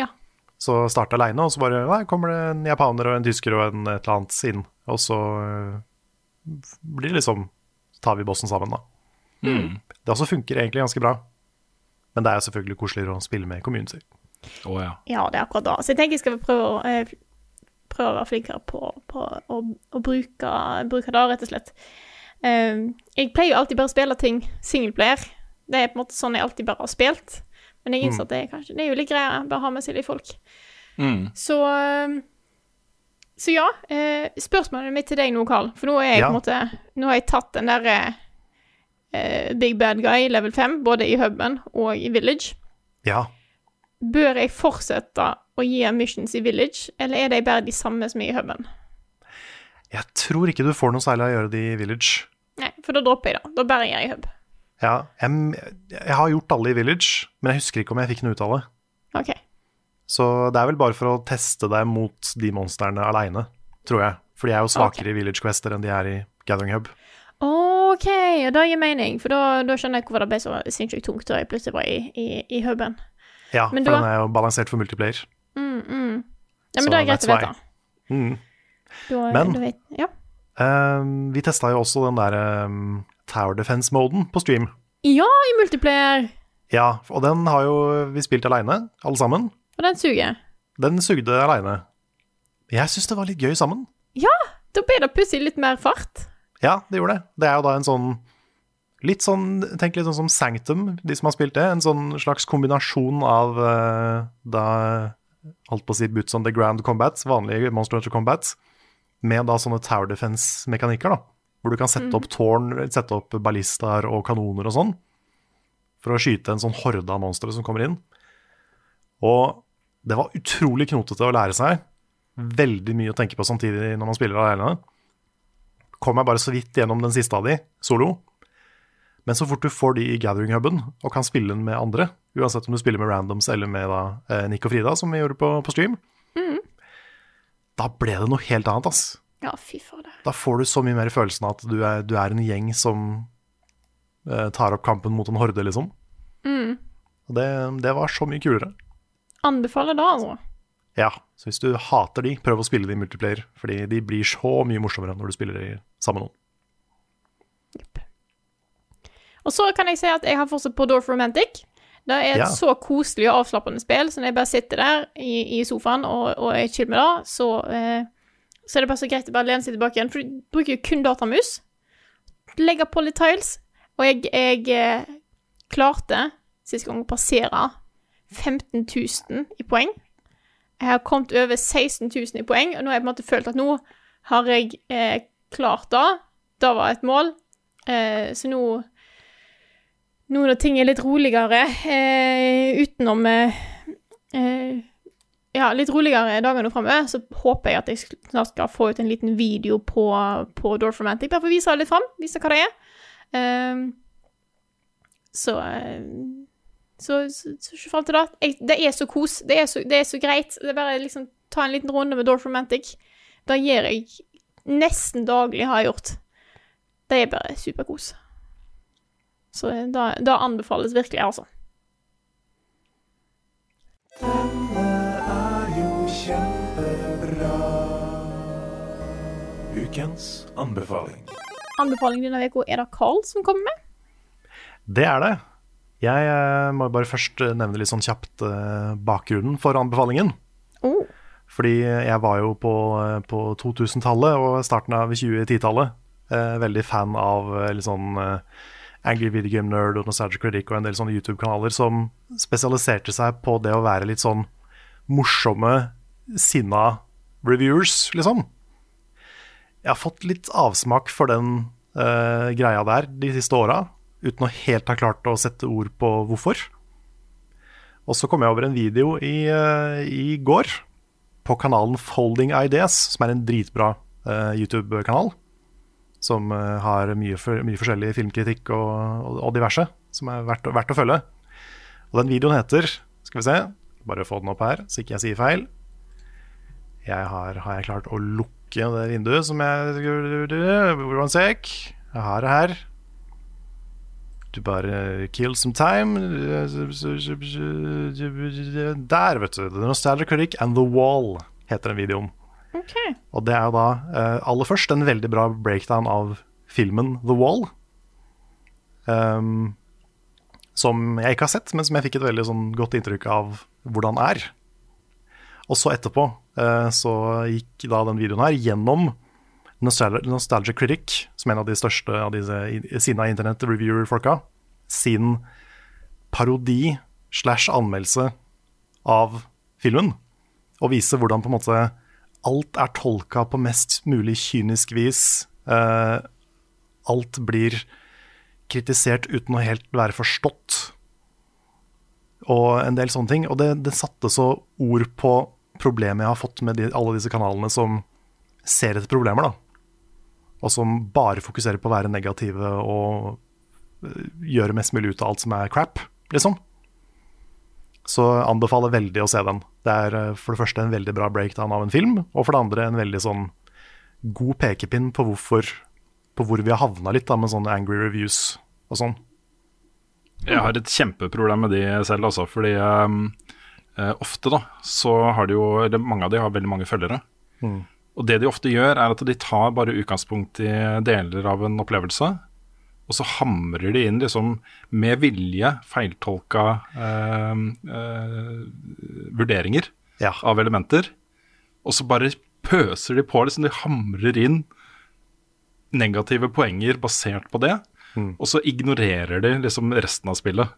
A: Ja.
B: Så starte aleine, og så bare nei, kommer det en japaner og en tysker og en et eller annet inn. Og så uh, blir det liksom tar vi bossen sammen, da. Det også funker egentlig ganske bra. Men det er selvfølgelig koseligere å spille med kommunen
C: sin. Oh, ja.
A: Ja, det er akkurat da. Så jeg tenker jeg skal prøve, å, eh, prøve å være flinkere på, på å, å bruke, bruke det, rett og slett. Eh, jeg pleier jo alltid bare å spille ting singleplayer. Det er på en måte sånn jeg alltid bare har spilt. Men jeg innså at det er, kanskje, det er jo litt greiere bare å ha med seg litt folk.
C: Mm.
A: Så eh, Så ja. eh, spørsmålet mitt til deg nå, Carl, for nå er jeg
B: Ja.
A: på en måte Nå har jeg tatt den der eh, Big Bad Guy level 5, både i huben og i Village.
B: Ja.
A: Bør jeg fortsette å gi missions i Village, eller er de bare de samme som er i huben?
B: Jeg tror ikke du får noe særlig av å gjøre det i Village.
A: Nei, for da dropper jeg det. Da bare gjør jeg hub.
B: Ja, jeg, jeg har gjort alle i Village, men jeg husker ikke om jeg fikk noe ut av det.
A: OK.
B: Så det er vel bare for å teste deg mot de monstrene aleine, tror jeg. For de er jo svakere i Village Quester enn de er i Gathering Hub.
A: OK, og det gir mening, for da, da skjønner jeg hvorfor det ble så sinnssykt tungt da jeg plutselig var i, i, i huben.
B: Ja,
A: Men
B: for
A: da-
B: den er jo balansert for multiplayer.
A: Mm, mm.
B: Så
A: men det er greit å vite.
B: Mm.
A: Da,
B: Men-
A: da vet, ja.
B: Um, vi testa jo også den der um, Tower Defense-moden på stream.
A: ja, i multiplayer!
B: Ja, og den har jo vi spilt aleine, alle sammen.
A: Og den suger.
B: Den sugde aleine. Jeg syns det var litt gøy sammen.
A: Ja, da ble det plutselig litt mer fart.
B: Ja, det gjorde det. Det er jo da en sånn Litt sånn, tenk litt sånn som Sanctum, de som har spilt det. En sånn slags kombinasjon av eh, da Holdt på å si Boots on the Ground Combat, vanlige Monster Hunter Combat, med da sånne Tower Defense-mekanikker, da. Hvor du kan sette opp tårn, sette opp ballistaer og kanoner og sånn. For å skyte en sånn horde av monstre som kommer inn. Og det var utrolig knotete å lære seg. Veldig mye å tenke på samtidig når man spiller alene kom jeg bare så vidt gjennom den siste av de, solo. Men så fort du får de i gathering-huben og kan spille den med andre, uansett om du spiller med randoms eller med da, eh, Nick og Frida, som vi gjorde på, på stream, da ble det noe helt annet, ass.
A: Ja, fy fader.
B: Da får du så mye mer følelsen av at du er, du er en gjeng som eh, tar opp kampen mot en horde, liksom. Og det, det var så mye kulere.
A: Anbefaler da, altså.
B: Ja, så hvis du hater de, prøv å spille de i multiplayer, fordi de blir så mye morsommere når du spiller de sammen med noen.
A: Og så kan jeg si at jeg har fortsatt på Dorf Romantic. Det er et
B: Ja.
A: så koselig og avslappende spill, så når jeg bare sitter der i, i sofaen og, og er chill med det, så, eh, så er det bare så greit å bare lene seg tilbake igjen, for du bruker jo kun datamus. Legger på litt tiles. Og jeg, jeg eh, klarte sist gang å passere 15 000 i poeng. Jeg har kommet over 16 000 i poeng, og nå har jeg på en måte følt at nå har jeg eh, klart det. Det var et mål. Eh, så nå nå når ting er litt roligere eh, utenom eh, eh, Ja, litt roligere dagene framover, så håper jeg at jeg snart skal få ut en liten video på, på Dorf Romantic. Bare for å vise det litt fram, vise hva det er. Eh, så så, så, så fram til det. Jeg, det er så kos. Det er så, det er så greit. Det er bare liksom ta en liten runde med Dorf Romantic. Det gjør jeg nesten daglig, har jeg gjort. Det er bare superkos. Så da anbefales virkelig, altså.
B: Ukens anbefaling.
A: Anbefaling denne uka er det Carl som kommer med.
B: Det er det. Jeg eh, må bare først eh, nevne litt sånn kjapt eh, bakgrunnen for anbefalingen.
A: Oh.
B: Fordi jeg var jo på, på 2000-tallet og starten av 2010-tallet eh, veldig fan av litt sånn Angry Video Game Nerd og Nostalgia Critic og en del sånne YouTube-kanaler som spesialiserte seg på det å være litt sånn morsomme, sinna reviewers, liksom. Jeg har fått litt avsmak for den uh, greia der de siste åra, uten å helt ha klart å sette ord på hvorfor. Og så kom jeg over en video i, eh, i går på kanalen Folding Ideas, som er en dritbra uh, YouTube-kanal. Som uh, har mye, for, mye forskjellig filmkritikk og, og, og diverse, som er verdt, verdt å følge. Og den videoen heter Skal vi se, bare få den opp her, så ikke jeg sier feil. Jeg har, har jeg klart å lukke det vinduet som jeg One sec. Jeg har det her. Du bare kill some time. Der, vet du. The Nostalgia Critic and The Wall heter den videoen.
A: OK.
B: Og det er jo da eh, aller først en veldig bra breakdown av filmen The Wall. Um, som jeg ikke har sett, men som jeg fikk et veldig sånn godt inntrykk av hvordan er. Og så etterpå uh, så gikk da den videoen her gjennom Nostalgia, Critic, som er en av de største av disse siden av internett reviewer-folka, sin parodi slash anmeldelse av filmen. Og vise hvordan på en måte alt er tolka på mest mulig kynisk vis. Uh, alt blir kritisert uten å helt være forstått. Og en del sånne ting. Og det, det satte så ord på problemet jeg har fått med de, alle disse kanalene som ser etter problemer, da. Og som bare fokuserer på å være negative og øh, gjøre mest mulig ut av alt som er crap, liksom. Så anbefaler veldig å se den. Det er øh, for det første en veldig bra breakdown av en film, og for det andre en veldig sånn god pekepinn på hvorfor På hvor vi har havna litt da med sånne angry reviews og sånn.
C: Jeg har et kjempeproblem med de selv altså, fordi eh, ofte da, så har de jo, eller mange av de har veldig mange følgere.
B: Mm.
C: Og det de ofte gjør, er at de tar bare utgangspunkt i deler av en opplevelse, og så hamrer de inn liksom med vilje feiltolka eh, eh, vurderinger
B: Ja.
C: av elementer, og så bare pøser de på, liksom de hamrer inn negative poenger basert på det,
B: Mm.
C: og så ignorerer de liksom resten av spillet.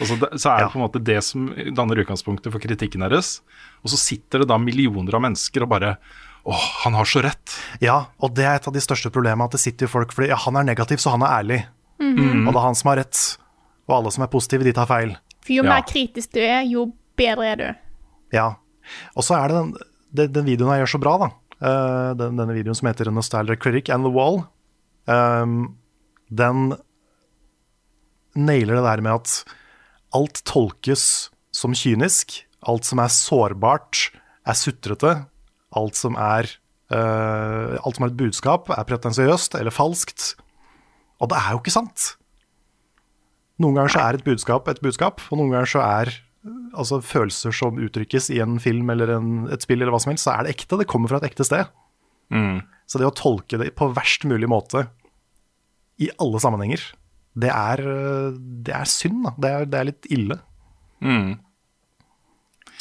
C: Så, det, så er det på en måte det som danner utgangspunktet for kritikken deres. Og så sitter det da millioner av mennesker og bare Å, han har så rett.
B: Ja, og det er et av de største problemene, at det sitter jo folk fordi ja, han er negativ, så han er ærlig.
A: Mhm.
B: Og det er han som har rett. Og alle som er positive, de tar feil.
A: For jo
C: Ja.
A: mer kritisk du er, jo bedre er du.
B: Ja. Og så er det den, den, den videoen jeg gjør så bra, da. Uh, den, denne videoen som heter Nostalgia Critic and The Wall. Um, den nailer det der med at alt tolkes som kynisk. Alt som er sårbart, er sutrete. Alt som er uh, Alt som har et budskap, er pretensiøst eller falskt. Og det er jo ikke sant. Noen ganger så er et budskap et budskap, og noen ganger så er altså følelser som uttrykkes i en film eller en, et spill, eller hva som helst, så er det ekte. Det kommer fra et ekte sted. Så det å tolke det på verst mulig måte i alle sammenhenger, det er, øh, det er synd. Da. Det, er, det er litt ille.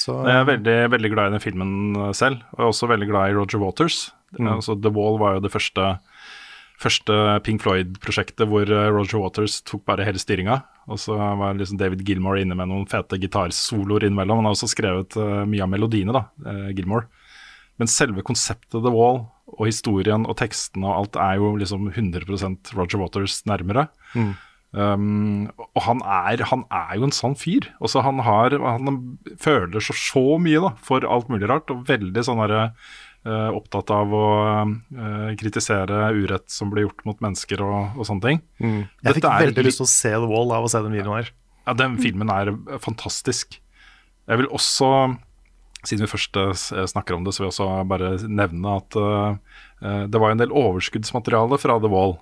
B: Så
C: Jeg er veldig, veldig glad i den filmen selv, og jeg er også veldig glad i Roger Waters. Altså, The Wall var jo det første, første Pink Floyd-prosjektet hvor eh, Roger Waters tok bare hele styringa. Og så var liksom David Gilmore inne med noen fete gitarsoloer innimellom. Han har også skrevet eh, mye av melodiene, da, eh, Gilmore. Men selve konseptet The Wall og historien og tekstene og alt er jo liksom 100% Roger Waters nærmere. Um, og han er, han er jo en sånn fyr. Også han, har, han føler så, så mye da, for alt mulig rart, og veldig sånn derre, uh, opptatt av å uh, kritisere urett som blir gjort mot mennesker og, og sånne ting.
B: jeg fikk
C: er
B: veldig lyst til å se The Wall av å se den videoen her.
C: Ja, den filmen er fantastisk. Jeg vil også, siden vi først eh, snakker om det, så vil jeg også bare nevne at eh, det var en del overskuddsmateriale fra The Wall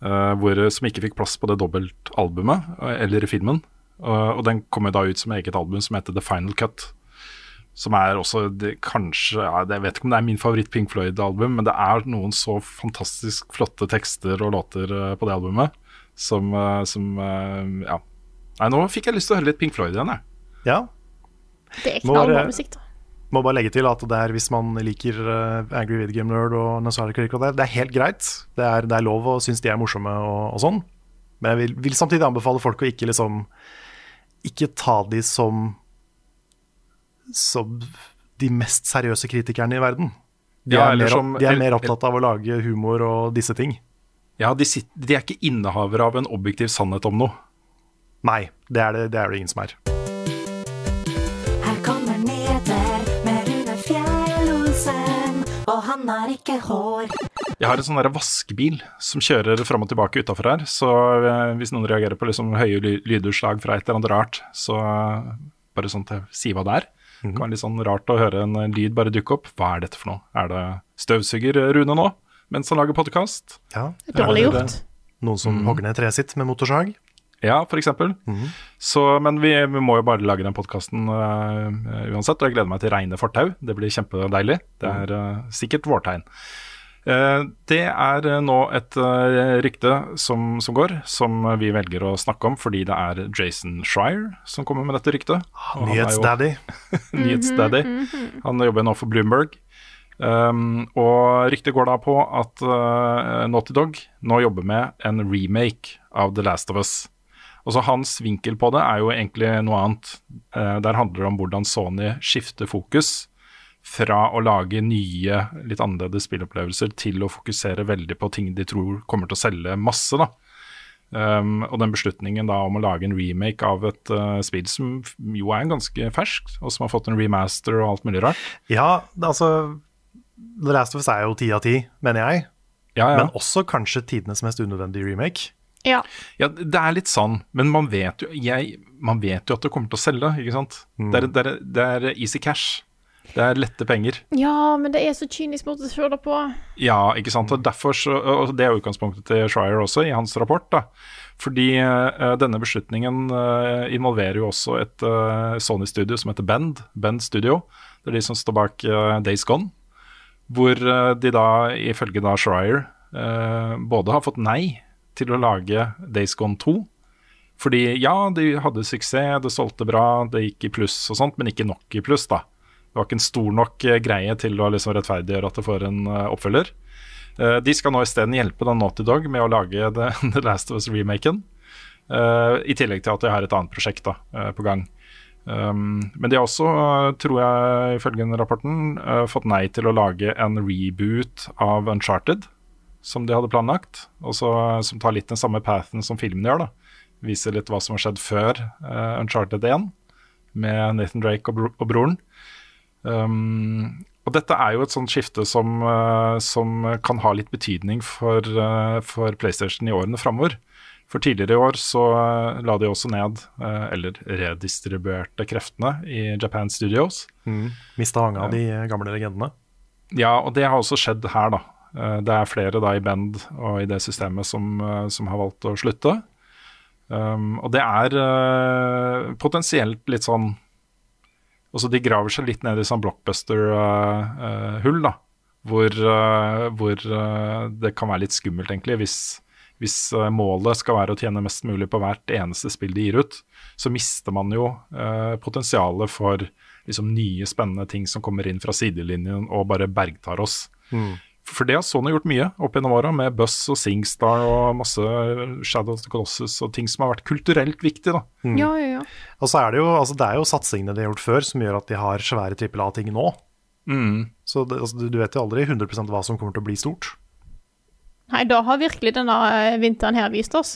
C: hvor, som ikke fikk plass på det dobbeltalbumet, eh, eller i filmen. Og- og den kom jo da ut som eget album som heter The Final Cut. Som er også det, kanskje ja, Jeg vet ikke om det er min favoritt Pink Floyd-album, men det er noen så fantastisk flotte tekster og låter eh, på det albumet som, eh, som eh, Ja. Nei, nå fikk jeg lyst til å høre litt Pink Floyd igjen, jeg.
B: Ja.
A: Det er knallbra musikk, da.
B: Må bare legge til at det er hvis man liker uh, Angry Video Game Nerd og Nostalgia Krik og det, det er helt greit. Det er, det er lov å synes de er morsomme og, og sånn. Men jeg vil, vil samtidig anbefale folk å ikke liksom Ikke ta de som som de mest seriøse kritikerne i verden. De, er,
C: ja,
B: mer,
C: som-
B: de er mer opptatt av å lage humor og disse ting.
C: Ja, de, sitter, de er ikke innehavere av en objektiv sannhet om noe.
B: Nei, det er det, det, er det ingen som er.
D: Og han har ikke hår.
C: Jeg har en sånn vaskebil som kjører fram og tilbake utafor her. Så eh, hvis noen reagerer på liksom høye ly lydutslag fra et eller annet rart, så eh, bare sånn til si hva det er. Det kan være litt sånn rart å høre en eh, lyd bare dukke opp. Hva er dette for noe? Er det støvsuger Rune nå, mens han lager podkast?
B: Ja.
A: Dårlig gjort.
B: Noen som hogger ned treet sitt med motorsag?
C: Ja, for eksempel. Så, men vi, vi må jo bare lage den podkasten uansett, og jeg gleder meg til reine fortau. Det blir kjempedeilig. Det er uh, sikkert vårtegn. Uh, det er eh, nå et eh, rykte som, som går, som vi velger å snakke om fordi det er Jason Schreier som kommer med dette ryktet. Og han er jo-
B: Nyhetsdaddy.
C: Nyhetsdaddy. Han jobber nå for Bloomberg. Um, og ryktet går da på at uh, Naughty Dog nå jobber med en remake av The Last of Us. Og så Hans vinkel på det er jo egentlig noe annet. Uh, der handler det om hvordan Sony skifter fokus fra å lage nye, litt annerledes spillopplevelser til å fokusere veldig på ting de tror kommer til å selge masse. da. Um, og den beslutningen da om å lage en remake av et uh, spill som jo er ganske ferskt, og som har fått en remaster og alt mulig rart.
B: Ja, det, altså The Last of Us er jo ti av ti, mener jeg.
C: Ja, ja.
B: Men også kanskje tidenes mest unødvendige remake.
A: Ja.
C: ja, det er litt sånn, men man vet jo, jeg, man vet jo at det kommer til å selge, ikke sant? Det, er, det, er, det er easy cash. Det er lette penger.
A: ja, men det er så kynisk måte å se det på.
C: Ja, ikke sant. Og derfor så, og det er utgangspunktet til Shrier også, i hans rapport. da. Fordi uh, denne beslutningen uh, involverer jo også et uh, Sony-studio som heter Bend. Bend Studio. Det er de som står bak eh, Days Gone. Hvor eh, de da, ifølge da Shrier, eh, både har fått nei til å lage Days Gone 2. Fordi ja, de hadde suksess, det solgte bra, det gikk i pluss og sånt, men ikke nok i pluss, da. Det var ikke en stor nok eh, greie til å liksom rettferdiggjøre at det får en eh, oppfølger. Eh, de skal nå isteden hjelpe da Naughty Dog med å lage The, The Last of Us-remaken. I tillegg til at de har et annet prosjekt da, på gang. Um, men de har også, tror jeg ifølge rapporten, fått nei til å lage en reboot av Uncharted, som de hadde planlagt. Og så, som tar litt den samme pathen som filmen gjør. da. Viser litt hva som har skjedd før uh, Uncharted 1, med Nathan Drake og, bro og broren. Um, og dette er jo et sånt skifte som, uh, som kan ha litt betydning for, uh, for PlayStation i årene framover. For tidligere i år så eh, la de også ned, eh, eller redistribuerte kreftene i Japan Studios.
B: Mista mange av de eh, gamle legendene.
C: Ja, og det har også skjedd her, da. Eh, Det er flere da i Bend og i det systemet som, eh, som har valgt å slutte. Um, og det er uh, potensielt litt sånn Altså De graver seg litt ned i sånn blockbuster-hull, da. Hvor, eh, hvor eh, det kan være litt skummelt, egentlig, hvis, hvis målet skal være å tjene mest mulig på hvert eneste spill de gir ut. Så mister man jo potensialet for liksom, nye, spennende ting som kommer inn fra sidelinjen og bare bergtar oss. For det har Sony gjort mye opp gjennom åra, med Buss og Singstar og masse Shadow of the Colossus og ting som har vært kulturelt viktig. da.
A: Ja, ja, ja.
B: Og så er det jo, altså det er jo satsingene de har gjort før som gjør at de har svære trippel A-ting nå. Så det, altså, du- vet jo aldri 100% hva som kommer til å bli stort.
A: Nei, da har virkelig denne eh, vinteren her vist oss.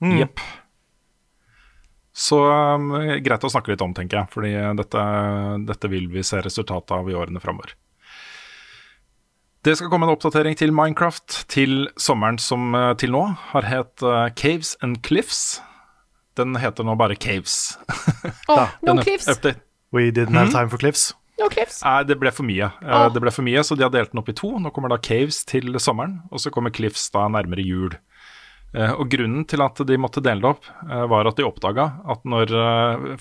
C: Jepp. Så um, greit å snakke litt om, tenker jeg. Fordi dette, dette vil vi se resultatet av i årene framover. Det skal komme en oppdatering til Minecraft til sommeren som eh, til nå har het eh, Caves and Cliffs. Den heter nå bare Caves.
A: Å, no cliffs.
C: update.
B: We didn't have time for cliffs.
A: No cliffs.
C: Nei, det ble for mye.
A: Oh.
C: Det ble for mye, Så de har delt den opp i to. Nå kommer da Caves til sommeren, og så kommer Cliffs da nærmere jul. Eh, Og Grunnen til at de måtte dele det opp, var at de oppdaga at når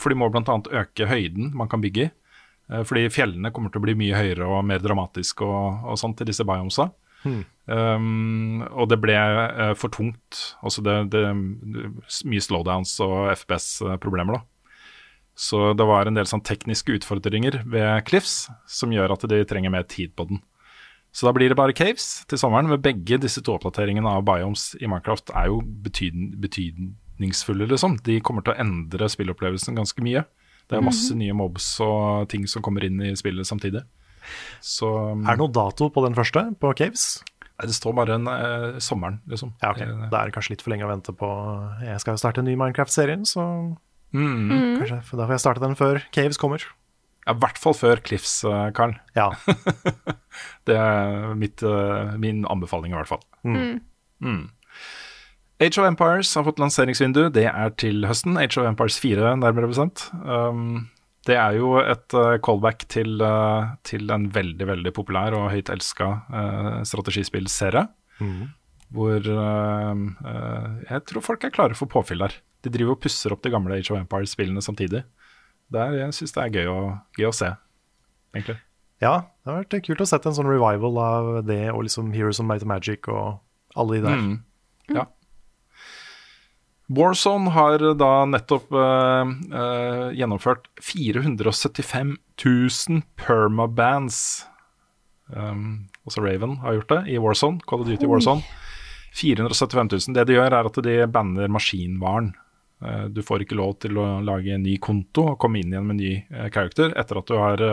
C: For de må bl.a. øke høyden man kan bygge i. Eh, Fordi fjellene kommer til å bli mye høyere og mer dramatisk og, og sånt i disse biomsa. Um, og det ble uh, for tungt. Altså det, det, det Mye slowdowns og FPS-problemer, da. Så det var en del sånn tekniske utfordringer ved Cliffs som gjør at de trenger mer tid på den. Så da blir det bare Caves til sommeren, Med begge disse to oppdateringene av Biomes i Minecraft er jo betydningsfulle, liksom. De kommer til å endre spillopplevelsen ganske mye. Det er masse nye mobs og ting som kommer inn i spillet samtidig. Så
B: Er det noe dato på den første, på Caves?
C: Nei, det står bare en, eh, sommeren, liksom.
B: Ja, ok.
C: Eh,
B: Da er det kanskje litt for lenge å vente på Jeg skal jo starte en ny Minecraft-serien, så
C: mm.
B: kanskje for da får jeg starte den før Caves kommer.
C: Ja, I hvert fall før Cliffs, eh, Carl.
B: Ja.
C: Det er mitt, eh, min anbefaling, i hvert fall. Mm. Age of Empires har fått lanseringsvindu. Det er til høsten. Age of Empires 4, nærmere bestemt. Um, Det er jo et uh, callback til, uh, til en veldig veldig populær og høyt elska uh, strategispillserie. Hvor eh, eh, jeg tror folk er klare for påfyll der. De driver og pusser opp de gamle Age of Empires-spillene samtidig. Det er, jeg syns det er gøy å, gøy å se, egentlig.
B: Ja, det har vært kult å sette en sånn revival av det og liksom Heroes of Might and Magic og alle de der.
C: Mm. Ja. Warzone har da nettopp uh, uh, gjennomført 475 000 permabands. Um, også Raven har gjort det i Warzone, Call of Duty Warzone. 475 000. Det de gjør, er at de banner maskinvaren. Uh, du får ikke lov til å lage en ny konto og komme inn igjen med en ny character etter at du har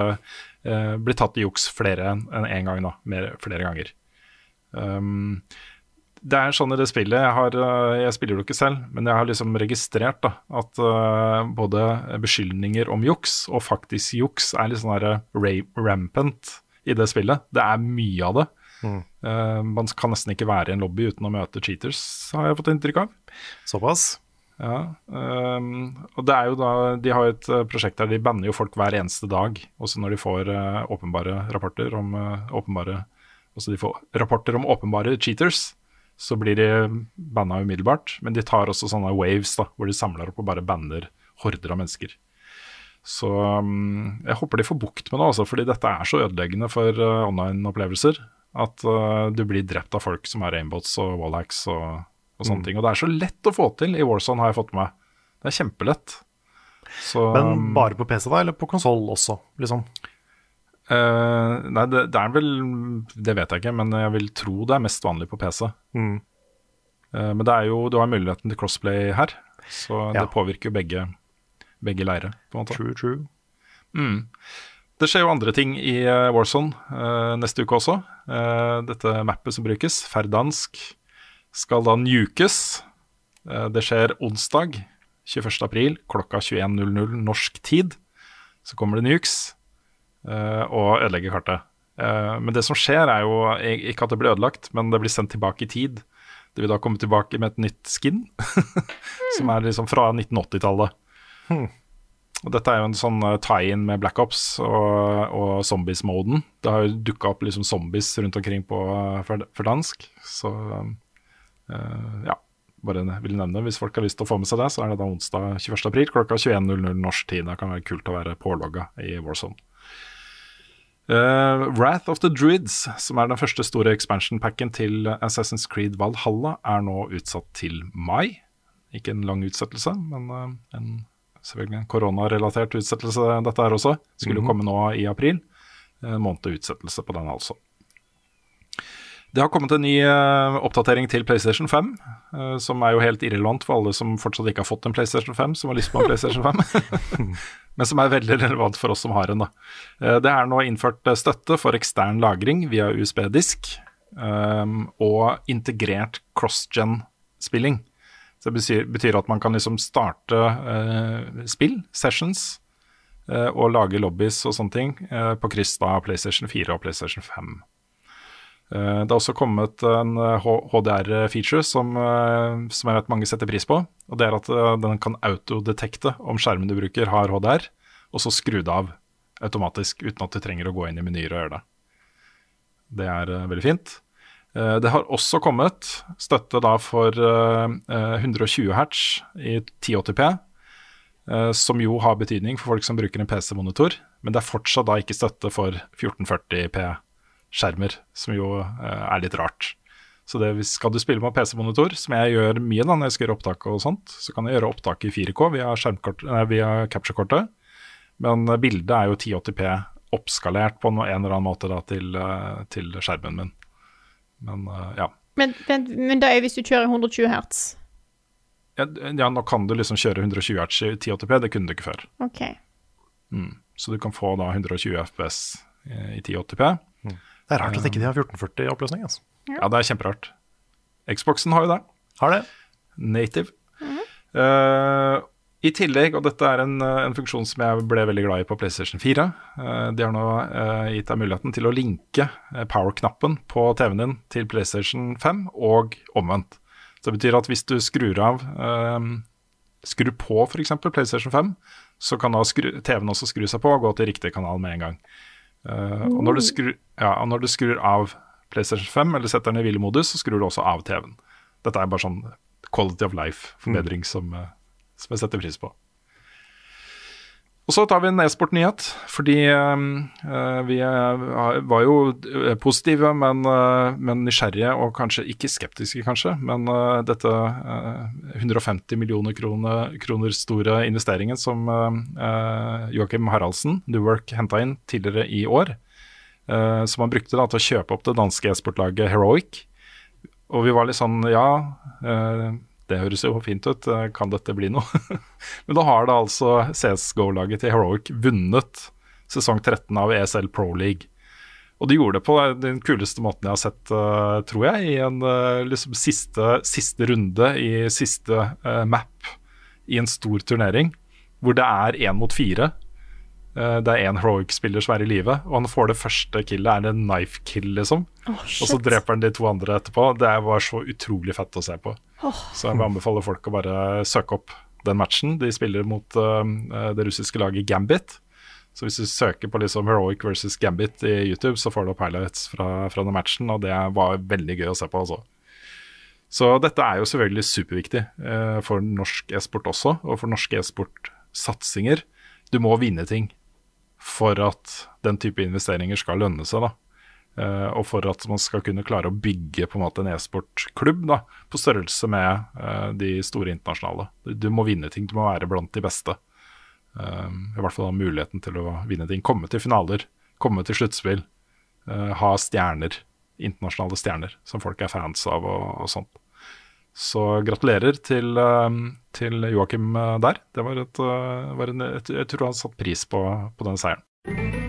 C: blitt tatt i juks flere enn en gang, da. Mer, flere ganger. Um, det er sånn i det spillet Jeg, har, eh, jeg spiller det ikke selv, men jeg har liksom registrert da, at uh, både beskyldninger om juks og faktisk juks er litt sånn der rampant i det spillet. Det er mye av det. Eh, man kan nesten ikke være i en lobby uten å møte cheaters, har jeg fått inntrykk av.
B: Såpass.
C: Ja, ehm, og det er jo da De har jo et eh, prosjekt der de banner jo folk hver eneste dag, også når de får eh, åpenbare rapporter om eh, åpenbare Altså de får rapporter om åpenbare cheaters, så blir de banna umiddelbart. Men de tar også sånne waves da, hvor de samler opp og bare banner horder av mennesker. Så um, jeg håper de får bukt med det, altså, fordi dette er så ødeleggende for uh, online-opplevelser. At uh, du blir drept av folk som er aimbots og wallhacks og, og sånne
B: Mm.
C: ting. Og det er så lett å få til i Warzone, har jeg fått med meg. Det er kjempelett. Så,
B: Men bare på PC, da, eller på konsoll også? Liksom.
C: Eh, nei, det, det er vel Det vet jeg ikke, men jeg vil tro det er mest vanlig på PC.
B: Mm.
C: Uh, men det er jo, du har muligheten til crossplay her, så
B: Ja.
C: det påvirker jo begge, begge leire. på en måte.
B: True, true.
C: Mm. Det skjer jo andre ting i eh, Warzone uh, neste uke også. Dette mappet som brukes, Ferdansk, skal da nukes. Det skjer onsdag 21. april klokka 21.00 norsk tid. Så kommer det nukes og ødelegger kartet. Eh, men det som skjer, er jo ikke at det blir ødelagt, men det blir sendt tilbake i tid. Det vil da komme tilbake med et nytt skin, som er liksom fra 1980-tallet. Og dette er jo en sånn eh, tie-in med Black Ops og, og zombies-moden. Det har jo dukka opp liksom zombies rundt omkring på Ferdansk så uh, ja. Bare vil nevne Hvis folk har lyst til å få med seg det, så er det da onsdag 21. april klokka 21.00 norsk tid. Det kan være kult å være pålogga i Warzone. Eh, Wrath of the Druids, som er den første store expansion-packen til Assassin's Creed Valhalla, er nå utsatt til mai. Ikke en lang utsettelse, men uh, en, selvfølgelig en koronarelatert utsettelse, dette her også. Skulle komme nå i april. En måned utsettelse på den, altså. Det har kommet en ny eh, oppdatering til PlayStation 5, eh, som er jo helt irrelevant for alle som fortsatt ikke har fått en PlayStation 5, som har lyst på en PlayStation 5. Men som er veldig relevant for oss som har en. da. Eh, Det er nå innført støtte for ekstern lagring via USB-disk um, og integrert cross-gen-spilling. Så det betyr, betyr at man kan liksom starte spill, sessions, og lage lobbies og sånne ting på kryss da PlayStation 4 og PlayStation 5. Eh, Det har også kommet en eh, HDR-feature som, eh, som jeg vet mange setter pris på. Og det er at eh, den kan autodetekte om skjermen du bruker har HDR, og så skru det av automatisk uten at du trenger å gå inn i menyer og gjøre det. Det er eh, veldig fint. Eh, Det har også kommet støtte for eh, eh, 120 hertz i 1080p, eh, som jo har betydning for folk som bruker en PC-monitor, men det er fortsatt ikke støtte for 1440p-skjermer, som jo eh, er litt rart. Så det, hvis- skal du spille med PC-monitor, som jeg gjør mye da når jeg skal gjøre opptak og sånt, så kan jeg gjøre opptak i 4K via, nei, via capture-kortet, men eh, bildet er jo 1080p oppskalert på en eller annen måte da til, eh, til skjermen min. Men ja.
A: Men, men, men det er hvis du kjører 120 hertz.
C: ja. Ja, nå kan du liksom kjøre 120 Hz i 1080p, det kunne du ikke før.
A: OK.
C: Mm. Så du kan få da 120 FPS i i 1080p.
B: Det er rart at ikke de har 1440 i oppløsning. Altså.
C: Ja, det er kjemperart. Xboxen har jo det.
B: Har det?
C: Native. Eh, I tillegg, og dette er en, eh, en funksjon som jeg ble veldig glad i på PlayStation 4, uh, de har nå uh, gitt deg muligheten til å linke eh, power-knappen på TV-en din til PlayStation 5, og omvendt. Så det betyr at hvis du skrur av eh, skrur på f.eks. PlayStation 5, så kan da TV-en også skru seg på og gå til riktig kanal med en gang. Eh, og, når du skrur, ja, og når du skrur av PlayStation 5 eller setter den i hvilemodus, så skrur du også av TV-en. Dette er bare sånn quality of life-forbedring som, eh, som jeg setter pris på. Og så tar vi en e-sport-nyhet, fordi uh, vi var jo eh, positive, men, uh, men nysgjerrige og kanskje ikke skeptiske, kanskje. Men uh, dette eh, 150 millioner kroner, kroner store investeringen som Joakim Haraldsen, Newark, henta inn tidligere i år, som han brukte da, til å kjøpe opp det danske e-sportlaget Heroic. Og vi var litt sånn Ja, det høres jo fint ut, eh, kan dette bli noe? Men da har da altså CSGO-laget til Heroic vunnet sesong 13 av ESL Pro League. Og de gjorde det på den kuleste måten jeg har sett, eh, tror jeg, i en eh, liksom siste, siste runde i siste uh, map i en stor turnering, hvor det er én mot fire. Det er én Heroic-spiller som er i live, og han får det første killet, er det en knife kill, liksom.
A: Oh,
C: Og så dreper han de to andre etterpå. Det var så utrolig fett å se på. Så jeg vil anbefale folk å bare søke opp den matchen. De spiller mot uh, det russiske laget Gambit. Så hvis du søker på liksom Heroic versus Gambit i YouTube, så får du opp highlights fra, fra den matchen, og det var veldig gøy å se på. altså. Så dette er jo selvfølgelig superviktig uh, for norsk e-sport også, og for norske e-sport-satsinger. Du må vinne ting for at den type investeringer skal lønne seg. da. Eh, og for at man skal kunne klare å bygge på en måte en e-sportklubb på størrelse med uh, de store internasjonale. Du, du må vinne ting, du må være blant de beste. Uh, I hvert fall ha muligheten til å vinne ting. Komme til finaler, komme til sluttspill. ha stjerner, internasjonale stjerner, som folk er fans av og, og sånt. Så gratulerer til, til Joakim der. Det var et, var en, jeg tror han satte pris på, på den seieren.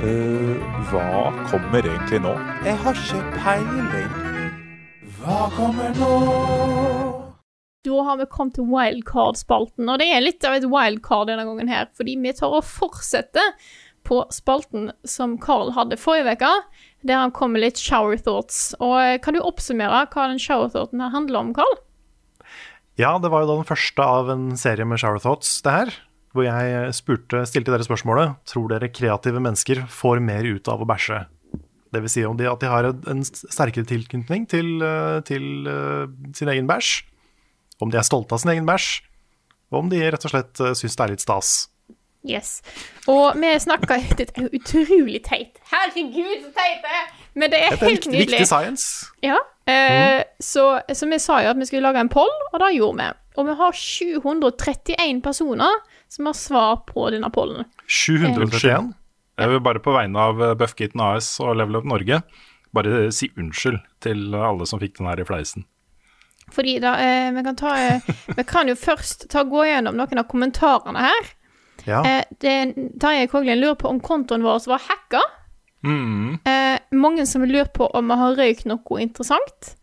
E: Hva kommer egentlig nå? Jeg har ikke peiling. Hva kommer nå?
A: Da har vi kommet til wildcard-spalten, og det er litt av et wildcard denne gangen her, fordi vi tar og fortsetter på spalten som Carl hadde forrige uke, der han kom med litt shower thoughts. Og eh, kan du oppsummere hva den shower thoughten her handler om, Carl?
B: Ja, det var jo da den første av en serie med Shower Thoughts, det her. Hvor jeg spurte, stilte dere spørsmålet Tror dere kreative mennesker får mer ut av å bæsje. Det vil si om de, at de har en- sterkere tilknytning til, eh, til eh, sin egen bæsj. Om de er stolte av sin egen bæsj. Og om de rett og slett uh, syns det er litt stas.
A: Yes. Og vi snakka er utrolig teit. Herregud, så teit det er! Men det er
B: Dette er
A: helt
B: viktig,
A: nydelig.
B: viktig science.
A: Ja, eh, så, så vi sa jo at vi skulle lage en poll, og det gjorde vi. Og vi har 731 personer som har svar på denne pollen.
B: 731.
C: Jeg vil bare på vegne av eh, Buffkitten AS og Level Up Norge bare si unnskyld til alle som fikk den her i fleisen.
A: Fordi da, eh, vi kan ta eh, Vi kan jo først ta gå gjennom noen av kommentarene her.
B: Ja.
A: Eh, det, Terje Koglien lurer på om kontoen vår var hacka.
C: Mm.
A: Eh, mange som lurer på om vi har røykt noe interessant.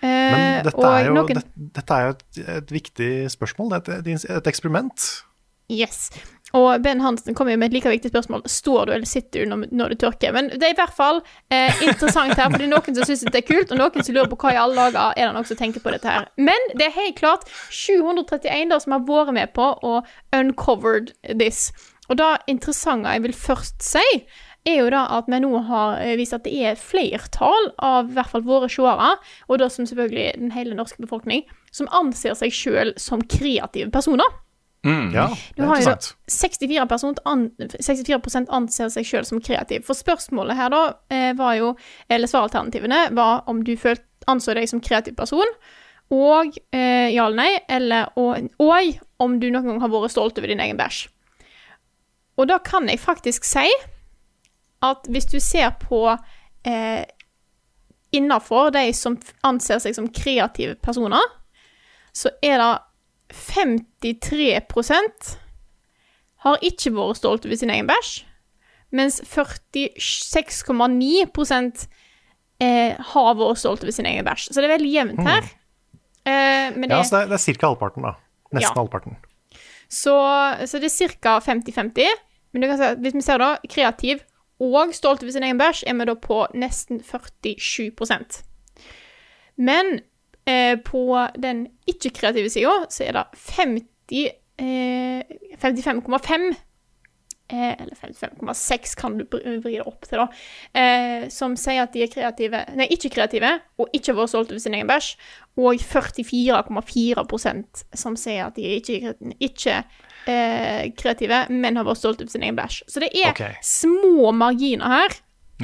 A: Eh,
B: Men dette
A: og
B: er jo,
A: noen-
B: det, dette er jo et, et viktig spørsmål. Det er et, et eksperiment.
A: Yes. Og Ben Hansen kommer jo med et like viktig spørsmål. Står du eller sitter du når, du tørker? Men det er i hvert fall eh, interessant her, for det er noen som syns det er kult, og noen som lurer på hva i alle dager er det noen som tenker på dette her. Men det er helt klart 731 da som har vært med på og uncovered this. Og det interessante jeg vil først si, er jo da at vi nå har eh, vist at det er flertall av i hvert fall våre seere, og da som selvfølgelig den hele norske befolkning, som anser seg sjøl som kreative personer.
B: Ja,
A: Du
B: det er
A: har jo
B: interessant.
A: 64, person an, 64% anser seg selv som kreativ. For spørsmålet her da eh, var jo, eller svaralternativene var om du følt, anså deg som kreativ person, og eh, ja eller nei, eller og, og om du noen gang har vært stolt over din egen bæsj. Og da kan jeg faktisk si at hvis du ser på eh, innafor de som anser seg som kreative personer, så er det 53% har ikke vært stolt over sin egen bæsj, mens 46,9 eh, har vært stolt over sin egen bæsj. Så det er veldig jevnt her. Eh, men det,
B: Ja, så det er, det er ca. halvparten, da. Nesten
A: Ja.
B: halvparten.
A: så, så det er ca. 50-50. Men du kan si hvis vi ser da kreativ og stolt over sin egen bæsj, er vi da på nesten 47% Men Eh, på den ikke-kreative sida så er det 50 eh, 55,5 eh, Eller 55,6 kan du vri det opp til, da. Eh, som sier at de er kreative Nei, ikke kreative, og ikke har vært stolt over sin egen bæsj. Og 44,4% som sier at de er ikke, ikke eh, kreative, men har vært stolt over sin egen bæsj. Så det er
B: okay.
A: små marginer her.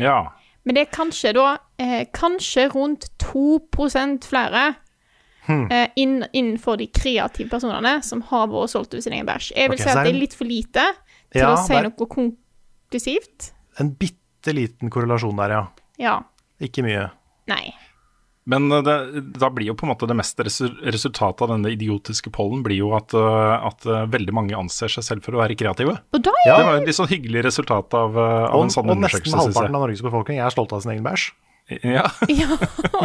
C: Ja.
A: Men det er kanskje da eh, Kanskje rundt 2 flere
B: Hmm.
A: eh, inn, innenfor de kreative personene som har vært solgt ut sin egen bæsj. Jeg vil
B: okay,
A: si at
B: det er
A: litt for lite til
B: Ja,
A: å si noe konklusivt.
B: En bitte liten korrelasjon der, ja.
A: Ja.
B: Ikke mye.
A: Nei.
C: Men eh, det, da blir jo på en måte det meste resu- resultatet av denne idiotiske pollen blir jo at, eh, at eh, veldig mange anser seg selv for å være kreative.
A: Og da
C: Det var jo et litt sånn hyggelig resultat av, av
B: Og,
C: en sånn undersøkelse.
B: og nesten halvparten av Norges befolkning er stolt av sin egen bæsj.
C: Jeg. Ja.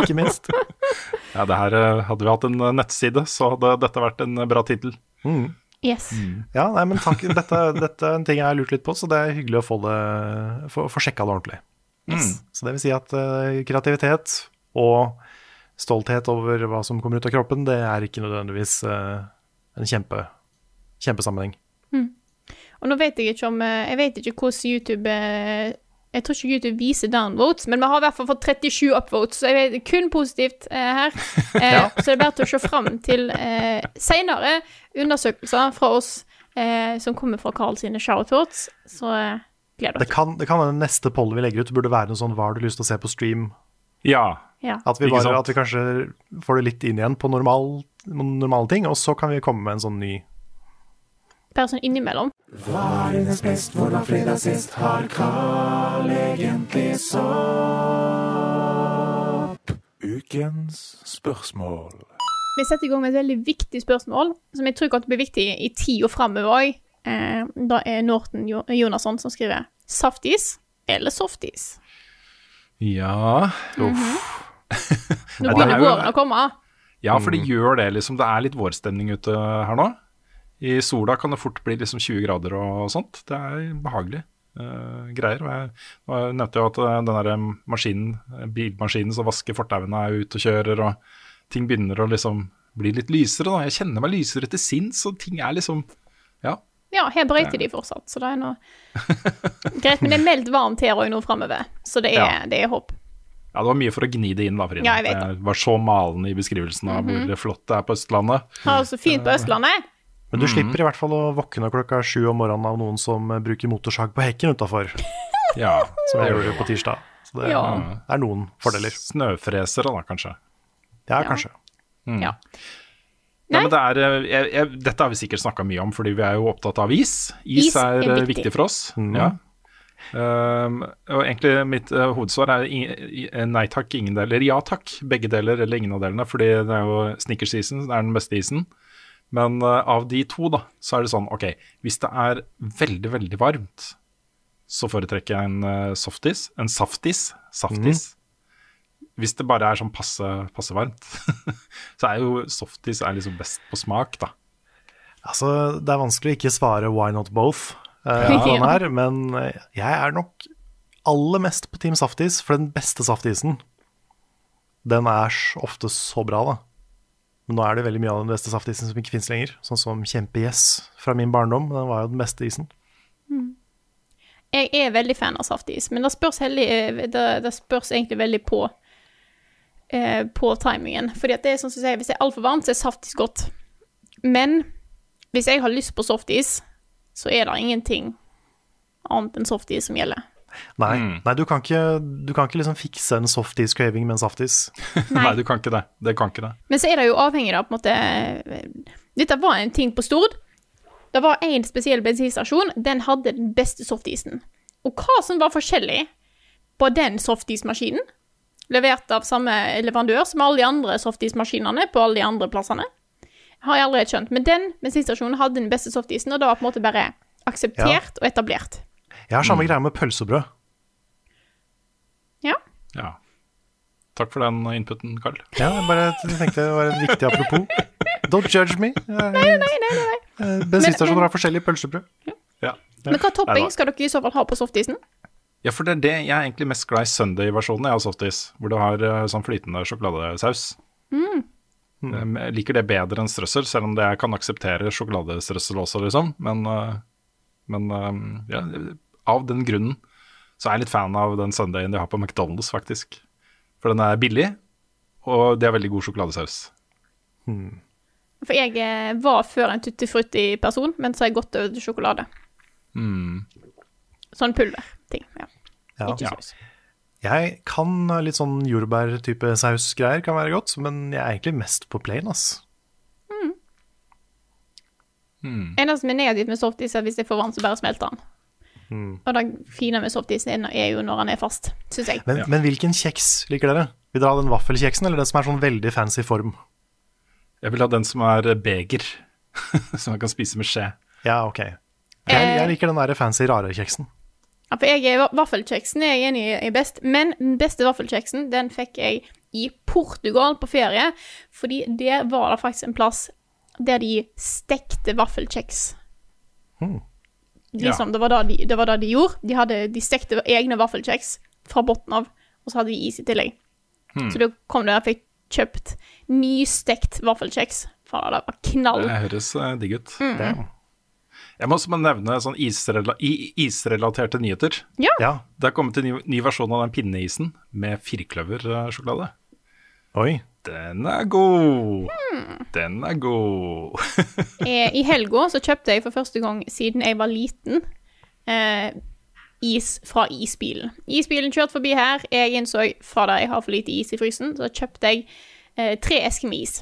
B: Ikke minst.
C: ja, det her eh, Hadde vi hatt en eh, nettside, så hadde dette vært en eh, bra tittel.
A: Yes.
B: Ja, nei, men takk. Dette, dette er en ting jeg har lurt litt på, så det er hyggelig å få det få, få sjekka det ordentlig.
A: yes.
B: Så det vil si at uh, kreativitet og stolthet over hva som kommer ut av kroppen, det er ikke nødvendigvis uh, en kjempe, kjempesammenheng.
A: Og nå vet jeg ikke om Jeg vet ikke hvordan YouTube Jeg tror ikke YouTube viser downvotes, men vi har i hvert fall fått 37 upvotes, så jeg vet kun positivt eh, her. Eh, Så det er bare til å se fram til eh, senere undersøkelser fra oss eh, som kommer fra Carl sine shoutouts. Så eh, gleder
B: Det kan, det kan være neste poll vi legger ut, burde være noe sånn hva har du lyst til å se på stream?
C: Ja.
A: Ja.
B: At vi, bare, at vi kanskje får det litt inn igjen på normal, normale ting, og så kan vi komme med en sånn ny
A: Bare sånn innimellom.
E: Ukens spørsmål.
A: Vi setter i gang med et veldig viktig spørsmål, som jeg tror kommer til å bli viktig i tida framover òg. Eh, da er Norton Jonasson som skriver Saftis eller softis?
C: Ja. Uff.
A: Nå
C: -hmm. Nå
A: begynner våren å komme.
C: ja, for det gjør det, liksom. Det er litt vårstemning ute her nå. I sola kan det fort bli liksom 20 grader og sånt. Det er behagelig. uh, greier. Og jeg, og jeg nevnte jo at eh, den der maskinen, eh, bilmaskinen som vasker fortauene er ute og kjører, og ting begynner å liksom bli litt lysere. da. Jeg kjenner meg lysere til sinns, og ting er liksom Ja.
A: Ja, her brøyter de fortsatt, så det er noe greit. Men det er meldt varmt her òg nå framover, så det er,
C: Ja.
A: det er håp.
C: Ja, det var mye for å gni det inn, da, Frida.
A: Ja, jeg vet det. det
C: var så malende i beskrivelsen av hvor flott det er på Østlandet.
A: Ja, så fint på Østlandet.
B: Men du slipper i hvert fall å våkne klokka sju om morgenen av noen som eh, bruker motorsag på hekken utafor,
C: Ja.
B: som jeg gjorde på tirsdag. Så det,
A: Ja.
B: er noen fordeler.
C: Snøfresere, da, kanskje.
B: Ja,
A: Ja.
B: kanskje.
A: Mm.
C: Ja,
A: Nei.
C: men det er, eh, jeg, jeg, dette har vi sikkert snakka mye om, fordi vi er jo opptatt av is. Is,
A: Is
C: er,
A: er
C: eh,
A: viktig.
C: viktig for oss. Ja. Um, og egentlig mitt uh, hovedsvar er i, i, nei takk, ingen deler. Ja takk, begge deler eller ingen av delene, fordi det er jo sneakers season, det er den beste isen. Men eh, av de to, da, så er det sånn, ok, hvis det er veldig, veldig varmt, så foretrekker jeg en eh, softis, en saftis, saftis. Hvis det bare er sånn passe, passe varmt, så er jo softis er liksom best på smak, da.
B: Altså, det er vanskelig å ikke svare 'why not both' uh,
A: Ja.
B: den her, men jeg er nok aller mest på Team Saftis, for den beste saftisen, den er ofte så bra, da. Men nå er det veldig mye av den beste saftisen som ikke fins lenger. Sånn som Kjempe-Yes fra min barndom. Den var jo den beste isen.
A: Jeg er veldig fan av saftis, men det spørs, heldig, det, det spørs egentlig veldig på eh, på timingen. Fordi det er sånn som jeg sier, Hvis det er altfor varmt, så er saftis godt. Men hvis jeg har lyst på softis, så er det ingenting annet enn softis som gjelder.
B: Nei, nei du, kan ikke, du kan ikke liksom fikse en softis-craving med en saftis.
C: Nei. du kan ikke det. Det kan ikke det.
A: Men så er det jo avhengig av på en måte Dette var en ting på Stord. Det var én spesiell bensinstasjon. Den hadde den beste softisen. Og hva som var forskjellig på den softismaskinen, levert av samme leverandør som alle de andre softismaskinene på alle de andre plassene, har jeg aldri helt skjønt. Men den bensinstasjonen hadde den beste softisen, og det var på en måte bare akseptert og etablert.
B: Jeg har samme greia med pølsebrød.
A: Ja.
C: Ja. Takk for den inputen, Carl.
B: Ja, jeg bare tenkte det var et viktig apropos. Don't judge me.
A: Nei, nei, nei. nei.
B: Eh, Bensinstasjoner har forskjellig pølsebrød.
C: Ja.
A: Men hva topping skal dere i så fall ha på softisen?
C: ja, for det er det jeg er egentlig mest glad i Sunday-versjonen av Softis, hvor du har eh, sånn flytende sjokoladesaus. Mm. Jeg liker det bedre enn strøssel, selv om det jeg kan akseptere sjokoladestrøssel også, liksom. Men, uh, men um, ja, av den grunnen så er jeg litt fan av den Sundayen de har på McDonald's, faktisk. For den er billig, og det er veldig god sjokoladesaus.
A: For jeg eh, var før en tutti frutti-person, men så har jeg gått over til sjokolade.
C: Mm.
A: Sånn pulverting. Ja.
B: Ja.
A: Ikke
C: Ja.
A: saus.
B: Jeg kan ha litt sånn jordbær-type sausgreier, kan være godt, men jeg er egentlig mest på plain, ass.
A: Eneste som er negativt med softis, er hvis jeg får vann, så bare smelter den.
B: Mm.
A: Og det fine med softis er er jo når den er fast, syns jeg.
B: Men, men hvilken kjeks liker dere? Vil dere ha den vaffelkjeksen, eller den som er sånn veldig fancy form?
C: Jeg vil ha den som er beger, som man kan spise med skje.
B: Ja, ok. Jeg,
A: Eh.
B: jeg liker den der fancy, rare kjeksen.
A: Ja, for jeg er, Vaffelkjeksen er jeg enig i er best, men den beste vaffelkjeksen den fikk jeg i Portugal på ferie, fordi det var det faktisk en plass der de stekte vaffelkjeks.
B: Hmm.
A: Liksom, det, var det, de, det var det de gjorde. De, hadde, de stekte egne vaffelkjeks fra bunnen av, og så hadde de is i tillegg.
C: Hmm.
A: Så da kom det og jeg fikk kjøpt nystekt vaffelkjeks. Faen, det var knall.
C: Det høres eh, digg ut.
A: Mm.
B: Det.
C: Jeg må også bare nevne sånn isrela isrelaterte nyheter.
A: Ja.
B: Ja.
C: Det er kommet en ny, ny versjon av den pinneisen med firkløversjokolade.
B: Oi.
C: Den er god! Den er god.
A: Eh, I helga så kjøpte jeg for første gang siden jeg var liten eh, is fra isbilen. Isbilen kjørte forbi her. Jeg innså da jeg har for lite is i frysen, så kjøpte jeg eh, tre esker med is.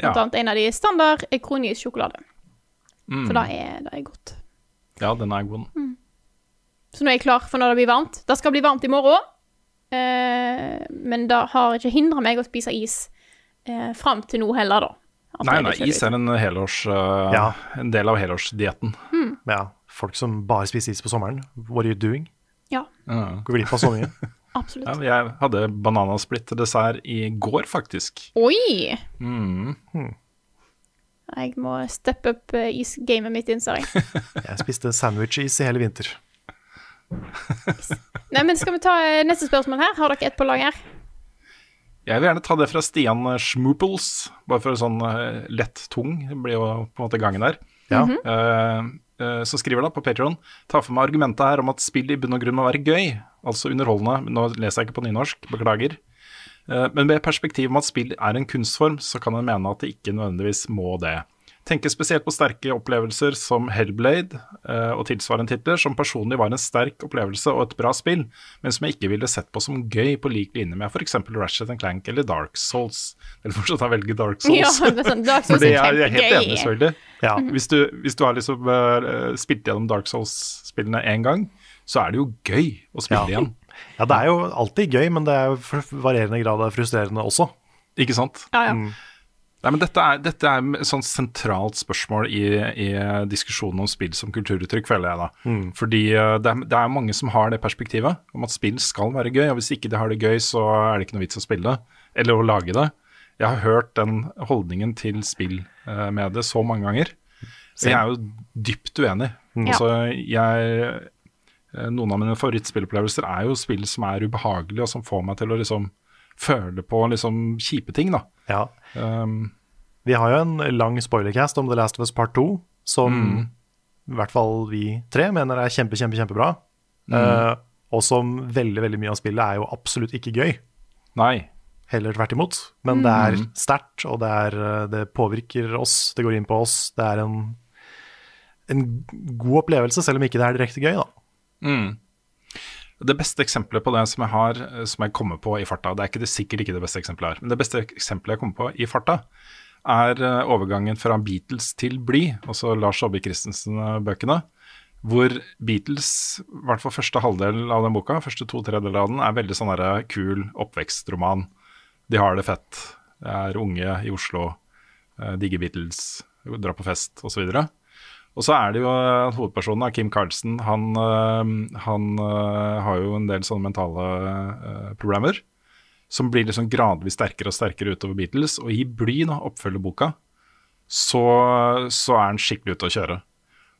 A: Blant
C: Ja.
A: annet en av de standard eh, kronis sjokolade.
C: Mm.
A: For det er, det er godt.
C: ja, den er god.
A: Så nå er jeg klar for når det blir varmt. Det skal bli varmt i morgen, eh, men det har ikke hindra meg å spise is eh, fram til nå heller, da. At
C: Nei, nei, is er en, helårs, uh,
B: Ja.
C: en del av helårsdietten.
B: Ja, folk som bare spiser is på sommeren. What are you doing?
A: Ja,
C: Ja.
B: Går glipp av så mye.
A: absolutt.
C: Ja, jeg hadde bananasplitt-dessert i går, faktisk.
A: Oi!
C: Mm.
A: Jeg må steppe opp eh, isgamet mitt, innser jeg.
B: Jeg spiste sandwich-is i hele vinter.
A: Nei, men skal vi ta eh, neste spørsmål her? Har dere et på lager?
C: Jeg vil gjerne ta det fra Stian Schmoopels, bare for sånn eh, lett tung. Det blir jo på en måte gangen der.
B: Ja.
C: Eh, uh, så skriver da på Patreon Ta for meg argumentet her om at spill i bunn og grunn må være gøy, altså underholdende. Nå leser jeg ikke på nynorsk, beklager. Uh, men med perspektiv om at spill er en kunstform, så kan en mene at det ikke nødvendigvis må det. Tenker spesielt på sterke opplevelser som Hellblade eh, og tilsvarende titler, som personlig var en sterk opplevelse og et bra spill, men som jeg ikke ville sett på som gøy på lik linje med f.eks. Ratchet Clank eller Dark Souls. Eller fortsatt å velge Dark Souls.
A: Ja, det er sånn, Dark Souls er
C: jeg, jeg er
A: helt
C: enig, selvfølgelig.
B: Ja.
C: Hvis, du, hvis du har liksom uh, spilt gjennom Dark Souls-spillene én gang, så er det jo gøy å spille
B: Ja.
C: igjen.
B: ja, det er jo alltid gøy, men det er jo varierende grad av frustrerende også.
C: Ikke sant?
A: Ja, ja.
C: Nei, men dette er, dette er et sånt sentralt spørsmål i, i diskusjonen om spill som kulturuttrykk, føler jeg da. Fordi eh, det er, det er mange som har det perspektivet om at spill skal være gøy, og hvis ikke de har det gøy, så er det ikke noe vits å spille det, eller å lage det. Jeg har hørt den holdningen til spill eh, med det så mange ganger. Så jeg er jo dypt uenig. Altså, jeg, eh, noen av mine favorittspillopplevelser er jo spill som er ubehagelige, og som får meg til å liksom føle på liksom kjipe ting, da.
B: Ja.
C: Um,
B: Vi har jo en lang spoilercast om The Last of Us Part 2, som i hvert fall vi tre mener er kjempe, kjempe, kjempebra. Eh, og som veldig, veldig mye av spillet er jo absolutt ikke gøy.
C: nei.
B: Heller tvert imot. Men det er sterkt, og det, er, eh, det påvirker oss, det går inn på oss. Det er en, en god opplevelse, selv om ikke det er direkte gøy, da.
C: Mm. Det beste eksempelet på det som jeg har, eh, som jeg kommer på i farta, det er ikke det, sikkert ikke det beste eksempelet her, men det beste eksempelet jeg kommer på i farta, er eh, overgangen fra Beatles til Bly, altså Lars Aabye Christensen-bøkene, hvor Beatles, i hvert fall første halvdel av den boka, første to tredjedeler av den, er veldig sånn derre kul oppvekstroman. De har det fett, Det er unge i Oslo, eh, digger Beatles, drar på fest osv. Og så er det jo eh, hovedpersonen, Kim Carlsen, han, eh, han eh, har jo en del sånne mentale problemer. Som blir liksom gradvis sterkere og sterkere utover Beatles. Og i Bly, da, oppfølgerboka, så, så er han skikkelig ute å kjøre.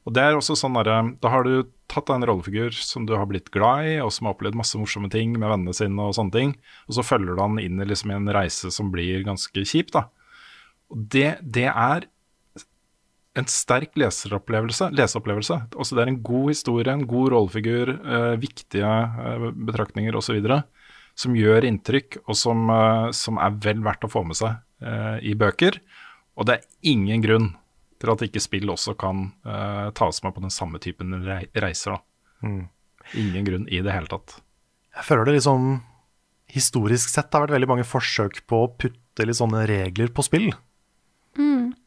C: Og det er også sånn der, Da har du tatt deg en rollefigur som du har blitt glad i, og som har opplevd masse morsomme ting med vennene sine og sånne ting, og så følger du han inn i liksom en reise som blir ganske kjip, da. Og det, det er en sterk leseropplevelse. leseopplevelse. Også det er en god historie, en god rollefigur, eh, viktige eh, betraktninger osv. som gjør inntrykk, og som, eh, som er vel verdt å få med seg eh, i bøker. Og det er ingen grunn til at ikke spill også kan eh, tas med på den samme typen rei reiser.
B: Mm.
C: Ingen grunn i det hele tatt.
B: Jeg føler det liksom Historisk sett har vært veldig mange forsøk på å putte litt sånne regler på spill.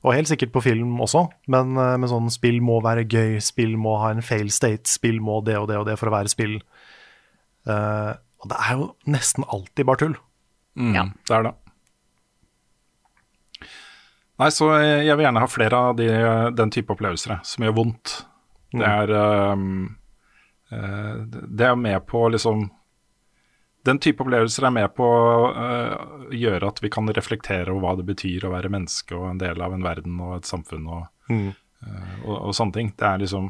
B: Og helt sikkert på film også, men, eh, men sånn spill må være gøy, spill må ha en fail state, spill må det og det og det for å være spill. Uh, og det er jo nesten alltid bare tull.
C: Mm, Det er det. Nei, så jeg vil gjerne ha flere av de, den type opplevelser som gjør vondt. Det er ehm, uh, Det er med på liksom Den type opplevelser er med på å uh, gjøre at vi kan reflektere over hva det betyr å være menneske og en del av en verden og et samfunn og,
B: Mm.
C: uh, og, og sånne ting. Det er liksom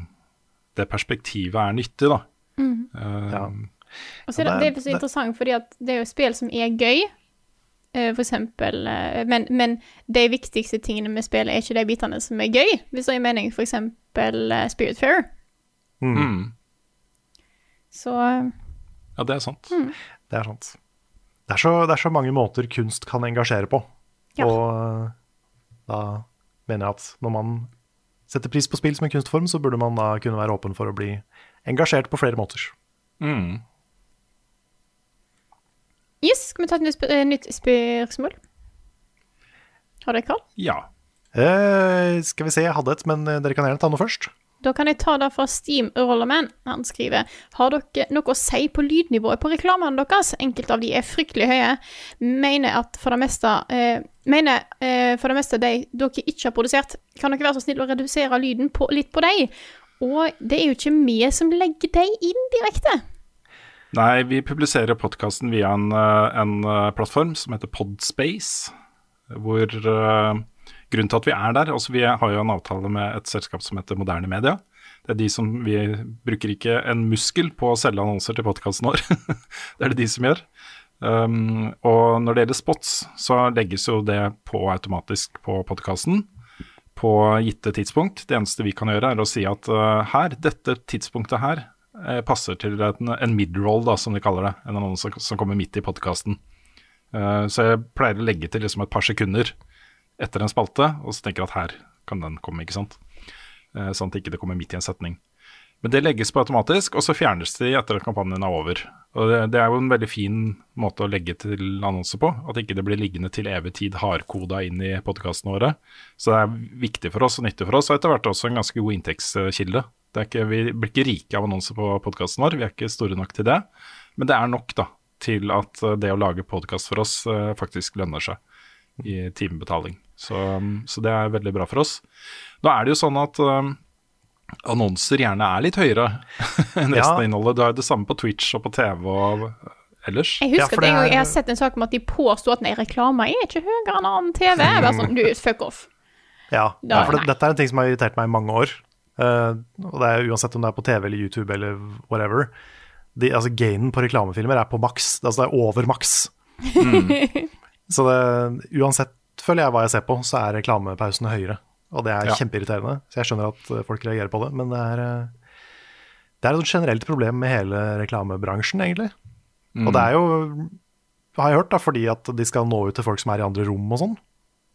C: Det perspektivet er nyttig, da.
A: Mm.
C: Uh,
B: Ja.
A: Og så er det, det
B: det-
A: er så interessant, fordi at det er jo spill som er gøy, eh, for eksempel, eh, men, men de viktigste tingene med spillet er ikke de bitene som er gøy, hvis det gir mening, for eksempel eh, Spirit Fair.
C: mm.
A: Så eh,
C: Ja, det er sant.
B: Det er sant. Det er, så, det er så mange måter kunst kan engasjere på.
A: Ja.
B: Og eh, da mener jeg at når man setter pris på spill som en kunstform, så burde man da kunne være åpen for å bli engasjert på flere måter.
C: Mm.
A: yes, skal vi ta et nytt, sp eh, nytt spørsmål? Har dere klar?
C: Ja.
B: Eh, skal vi se, jeg hadde et, men eh, dere kan gjerne ta noe først.
A: Da kan jeg ta det fra Steam Rollerman. Han skriver Har dere noe å si på lydnivået på reklamene deres? Enkelte av de er fryktelig høye. Mener at for det meste eh, Mener eh, for det meste de dere ikke har produsert, kan dere være så snill å redusere lyden på, litt på dem? Og det er jo ikke vi som legger dem inn direkte.
C: Nei, vi publiserer podkasten via en, eh, en eh, plattform som heter Podspace. Hvor eh, Grunnen til at vi er der altså Vi har jo en avtale med et selskap som heter Moderne Media. Det er de som Vi bruker ikke en muskel på å selge annonser til podkasten vår. det er det de som gjør. Um, og når det gjelder spots, så legges jo det på automatisk på podkasten på gitte tidspunkt. Det eneste vi kan gjøre, er å si at uh, her, dette tidspunktet her, eh, passer til en, en mid-roll, da, som de kaller det. En annonse som kommer midt i podkasten. så jeg pleier å legge til liksom et par sekunder etter en spalte, og så tenker at her kan den komme, ikke sant. Eh, sånn at det ikke kommer midt i en setning. Men det legges på automatisk, og så fjernes de etter at kampanjen er over. Og det, er jo en veldig fin måte å legge til annonser på, at ikke det blir liggende til evig tid hardkoda inn i podkastene våre. Så det er viktig for oss og nyttig for oss, og etter hvert også en ganske god inntektskilde. Ikke, vi blir ikke rike av annonser på podkasten vår, vi er ikke store nok til det. Men det er nok da, til at det å lage podkast for oss eh, faktisk lønner seg i timebetaling. Så, så det er veldig bra for oss. Da er det jo sånn at um, annonser gjerne er litt høyere enn resten
B: Ja.
C: av innholdet. Du har jo det samme på Twitch og på TV og ellers.
A: Jeg husker
B: Ja,
A: at en gang jeg har sett en sak om at de påsto at nei, reklame er ikke høyere enn annen TV. Jeg bare sånn, du, fuck off.
B: Ja,
A: Da-
B: ja for det, dette er en ting som har irritert meg i mange år. Uh, og det er Uansett om det er på TV eller YouTube eller whatever. De, altså Gainen på reklamefilmer er på maks. Altså det er over maks. Så det, uansett, føler jeg hva jeg ser på, så er reklamepausene høyere. Og det er
C: Ja.
B: kjempeirriterende. Så jeg skjønner at eh, folk reagerer på det. Men det er, eh, det er et generelt problem med hele reklamebransjen, egentlig. Og det er jo, har jeg hørt, da, fordi at de skal nå ut til folk som er i andre rom og sånn.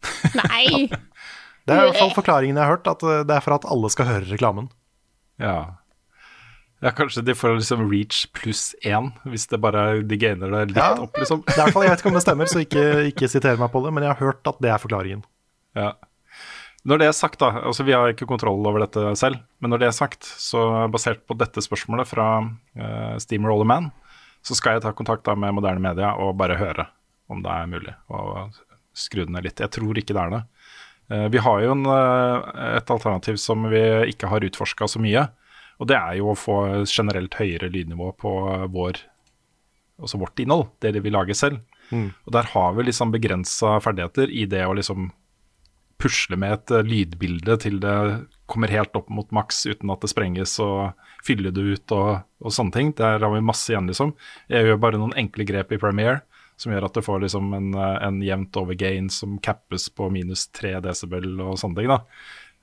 A: Nei.
B: Det er i hvert fall forklaringen jeg har hørt, at eh, det er for at alle skal høre reklamen.
C: Ja. Ja, kanskje de får liksom reach pluss én, hvis det bare de gainer det litt
B: Ja.
C: opp, liksom.
B: I hvert fall, Jeg vet ikke om det stemmer, så ikke, ikke siter meg på det, men jeg har hørt at det er forklaringen.
C: Ja. Når det er sagt, da, altså vi har ikke kontroll over dette selv, men når det er sagt, så basert på dette spørsmålet fra uh, Steam Rollerman, så skal jeg ta kontakt da med moderne media og bare høre om det er mulig å skru den ned litt. Jeg tror ikke det er det. Uh, vi har jo en, uh, et alternativ som vi ikke har utforska så mye, og det er jo å få generelt høyere lydnivå på vår, altså vårt innhold, det vi lager selv. Og der har vi liksom begrensa ferdigheter i det å liksom pusle med et eh, lydbilde til det kommer helt opp mot maks uten at det sprenges og fylle det ut og, og sånne ting. Der har vi masse igjen, liksom. Jeg gjør bare noen enkle grep i Premiere, som gjør at du får liksom en, eh, en jevnt over gain som cappes på minus 3 desibel og sånne ting. da.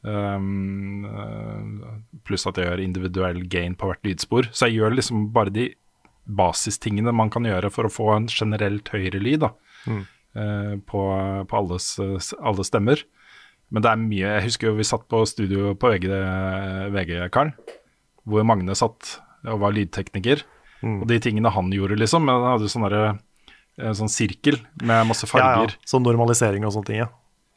C: Um, eh, pluss at jeg gjør individuell gain på hvert lydspor. Så jeg gjør liksom bare de basistingene man kan gjøre for å få en generelt høyere lyd da,
B: Mm.
C: uh, på, på alles, alle stemmer. Men det er mye Jeg husker jo vi satt på studio på VG, VG Karl, hvor Magne satt og var lydtekniker.
B: Mm.
C: Og de tingene han gjorde, liksom. Men han hadde sånn derre sånn sirkel med masse
B: Ja, ja.
C: farger.
B: Sånn normalisering og sånne ting, ja.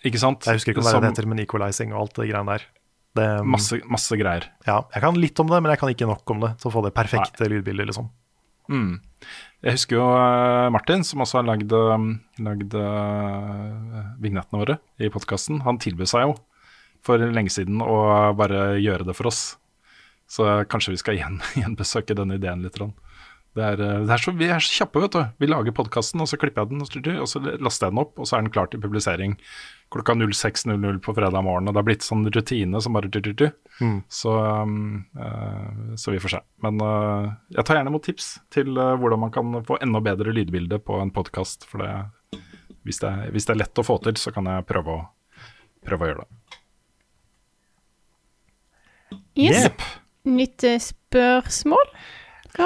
C: Ikke sant?
B: Jeg husker ikke hva
C: Som-
B: det heter, men equalizing og alt det greiene der. Det,
C: Masse, masse greier.
B: Ja, jeg kan litt om det, men jeg kan ikke nok om det til å få det perfekte lydbildet, liksom.
C: Mm. Jeg husker jo eh, Martin, som også har lagd, um, lagd eh, vignettene våre i podkasten. Han tilbød seg jo for lenge siden å bare gjøre det for oss. Så kanskje vi skal gjenbesøke denne ideen litt. grann. Det er, eh, det er så, vi er så kjappe, vet du. Vi lager podkasten, og så klipper jeg den, og så- og så laster jeg den opp, og så er den klar til publisering klokka 06.00 på fredag morgen. Og det har blitt sånn rutine som bare.
B: Mm.
C: Så, um, eh, så vi får se. Men eh, jeg tar gjerne imot tips til eh, hvordan man kan få enda bedre lydbilde på en podkast. For det, hvis, det, er- hvis det er lett å få til, så kan jeg prøve å, prøve å gjøre det.
A: Yes.
B: Yep.
A: Nytt spørsmål?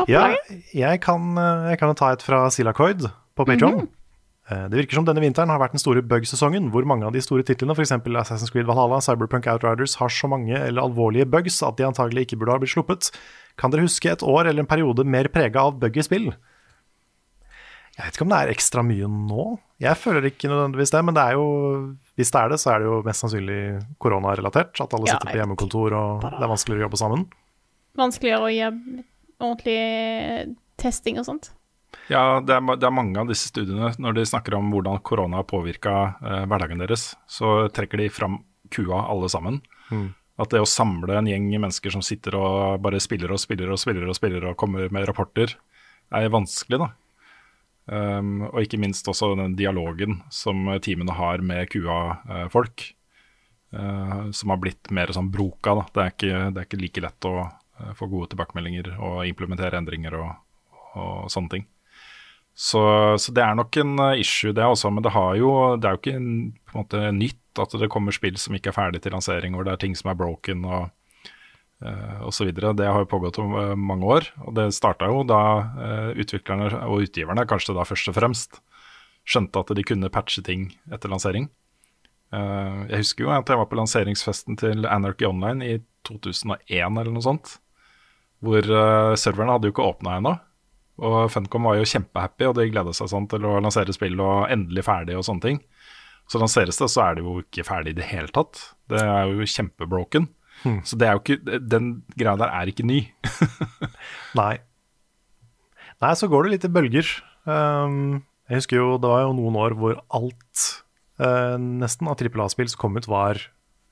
B: Ja, jeg kan, eh, jeg kan ta et fra Silacoid på Patreon.
A: Mm
B: -hmm. Det virker som denne vinteren har vært den store bug-sesongen, hvor mange av de store titlene, f.eks. Assassin's Creed Valhalla, Cyberpunk Outriders, har så mange eller alvorlige bugs at de antagelig ikke burde ha blitt sluppet. Kan dere huske et år eller en periode mer prega av bug i spill? Jeg vet ikke om det er ekstra mye nå. Jeg føler ikke nødvendigvis det, men det er jo, hvis det er det, så er det jo mest sannsynlig koronarelatert. At alle sitter på hjemmekontor og det er vanskeligere å jobbe sammen.
A: Vanskeligere å gjøre ordentlig eh, testing og sånt.
C: Ja, det er, det er mange av disse studiene, når de snakker om hvordan korona har påvirka eh, hverdagen deres, så trekker de fram kua alle sammen.
B: Mm.
C: At det å samle en gjeng mennesker som sitter og bare spiller og spiller og spiller og spiller og kommer med rapporter, er vanskelig, da. Um, og ikke minst også den dialogen som teamene har med kua-folk. uh, som har blitt mer sånn broka. Da. Det, er ikke, det er ikke like lett å få gode tilbakemeldinger og implementere endringer og, og sånne ting. Så, så det er nok en uh, issue, det også. Men det, jo, det er jo ikke en, på en måte nytt at det kommer spill som ikke er ferdig til lansering, hvor det er ting som er broken uh, og så videre. Det har jo pågått om mange år. Og det starta jo da utviklerne og utgiverne, kanskje da først og fremst, skjønte at de kunne patche ting etter lansering. Jeg husker jo at jeg var på lanseringsfesten til Anarchy Online i 2001 eller noe sånt. Hvor uh, serverne hadde jo ikke åpna ennå. Og Funcom var jo kjempehappy, og de gleda seg sånn til å lansere spill og endelig ferdig og sånne ting. Så lanseres det, så er det jo ikke ferdig i det hele tatt. Det er jo kjempebroken.
B: Hmm.
C: Så det er jo ikke, den greia der er ikke ny.
B: Nei. Nei, så går det litt i bølger. Um, jeg husker jo det var jo noen år hvor alt uh, nesten av trippel A-spill som kom ut, var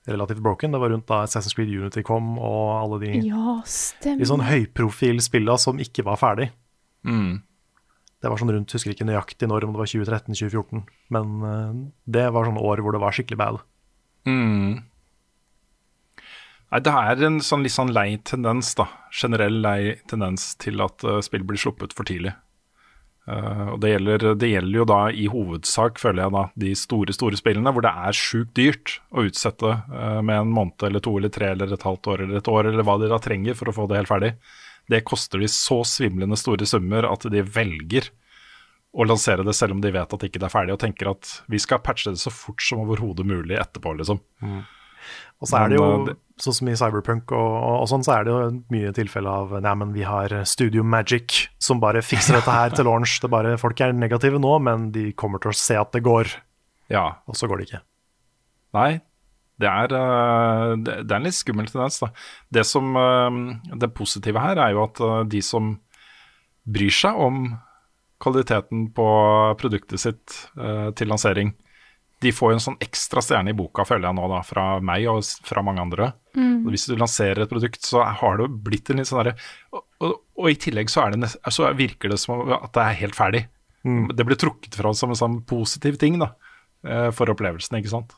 B: relativt broken. Det var rundt da Assassin's Creed Unity kom, og alle de,
A: Ja,
B: de sånn høyprofilspilla som ikke var ferdig.
C: Mm.
B: Det var sånn rundt, husker ikke nøyaktig når, om det var 2013-2014, men eh, det var sånne år hvor det var skikkelig bad.
C: Mm. Nei, det er en sånn litt sånn lei tendens, da. Generell lei tendens til at eh, spill blir sluppet for tidlig. Eh, og det gjelder, det gjelder jo da i hovedsak, føler jeg da, de store, store spillene hvor det er sjukt dyrt å utsette uh, med en måned eller to eller tre eller et halvt år eller et år, eller hva de da trenger for å få det helt ferdig. Det koster de så svimlende store summer at de velger å lansere det selv om de vet at ikke det er ferdig, og tenker at vi skal patche det så fort som overhodet mulig etterpå, liksom.
B: Og så er det jo,
C: eh,
B: sånn som i Cyberpunk og, og, og sånn, så er det jo mye tilfelle av Nei, men vi har Studio Magic som bare fikser dette her til launch. Det er bare, folk er negative nå, men de kommer til å se at det går.
C: Ja.
B: Og så går det ikke.
C: Nei, det er, eh, det er en litt skummel tendens. Da. Det, som, eh, det positive her er jo at eh, de som bryr seg om kvaliteten på produktet sitt eh, til lansering, de får jo en sånn ekstra stjerne i boka, føler jeg nå, da, fra meg og fra mange andre.
A: Mm.
C: Hvis du lanserer et produkt, så har det blitt en litt sånn derre og, og, og i tillegg så, er det nest, så virker det som at det er helt ferdig.
B: Mm.
C: Det blir trukket fra som en sånn positiv ting da, eh, for opplevelsen, ikke sant.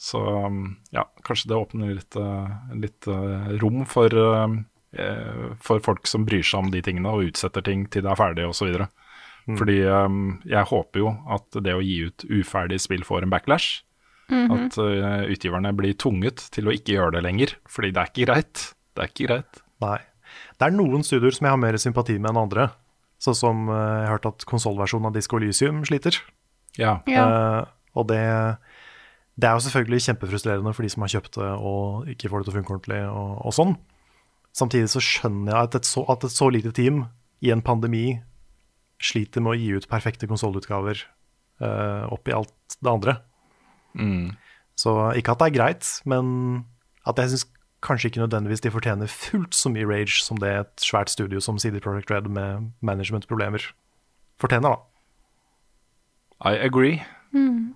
C: Så ja, kanskje det åpner litt, eh, litt eh, rom for, for folk som bryr seg om de tingene og utsetter ting til det er ferdig osv. Fordi um, jeg håper jo at det å gi ut uferdig spill får en backlash.
A: Mhm.
C: At uh, utgiverne blir tvunget til å ikke gjøre det lenger. Fordi det er ikke greit. Det er ikke greit.
B: Nei. Det er noen studioer som jeg har mer sympati med enn andre. Sånn som uh, jeg har hørt at konsollversjonen av Disco Elysium sliter.
C: Ja.
B: Eh, og det, det er jo selvfølgelig kjempefrustrerende for de som har kjøpt det og ikke får det til å funke ordentlig og, og sånn. Samtidig så skjønner jeg at et, så, at et så lite team i en pandemi sliter med å gi ut perfekte konsollutgaver uh, oppi alt det andre.
C: Mm.
B: Så ikke at det er greit, men at jeg syns kanskje ikke nødvendigvis de fortjener fullt så mye rage som det et svært studio som CD Projekt Red med managementproblemer fortjener, da.
C: I agree.
A: Mm.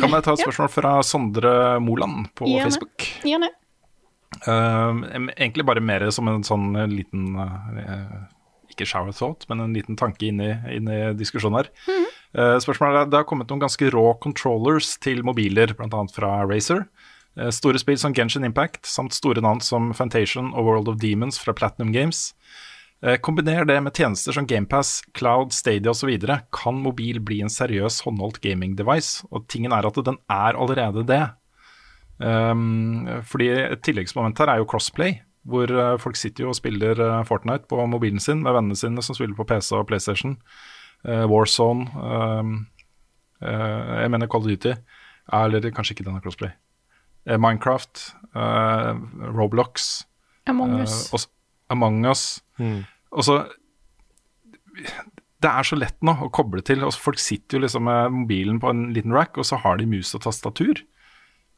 C: Kan jeg ta et spørsmål fra Sondre Moland på
A: Gjerne.
C: Facebook?
A: Gjerne.
C: Uh, egentlig bare mer som en sånn liten uh, Ikke shower thought, men en liten tanke inn i, diskusjonen her. Uh, spørsmålet er, Det har kommet noen ganske rå controllers til mobiler, bl.a. fra Razer. Uh, store spill som Genshin Impact, samt store navn som Fantation og World of Demons fra Platinum Games. Kombiner det med tjenester som GamePass, Cloud, Stadia osv. Kan mobil bli en seriøs håndholdt gaming device? Og tingen er at den er allerede det. Um, fordi Et tilleggsmoment her er jo crossplay, hvor uh, folk sitter jo og spiller uh, Fortnite på mobilen sin med vennene sine som spiller på PC og PlayStation. Uh, Warzone um, uh, Jeg mener Call of Duty. Eller kanskje ikke denne crossplay. Uh, Minecraft, uh, Roblox,
A: Among
C: uh,
A: Us.
C: og Among Us.
B: Mm.
C: Og så Det er så lett nå å koble til. Også folk sitter jo liksom med mobilen på en liten rack, og så har de mus og tastatur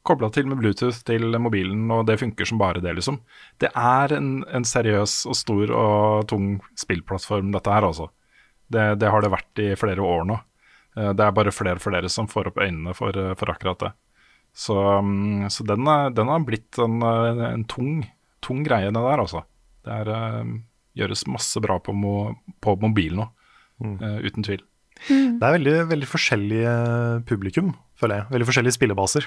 C: kobla til med Bluetooth til mobilen, og det funker som bare det, liksom. Det er en, en seriøs og stor og tung spillplattform, dette her, altså. Det, det har det vært i flere år nå. Eh, Det er bare flere og flere som får opp øynene for, eh, for akkurat det. Så, mm, så den, er, den har blitt en, en tung, tung greie, det der, altså. Det er, eh, gjøres masse bra på, mo, på mobil nå, mm. uten tvil.
B: Det er veldig, veldig forskjellige publikum, føler jeg. Veldig forskjellige spillebaser.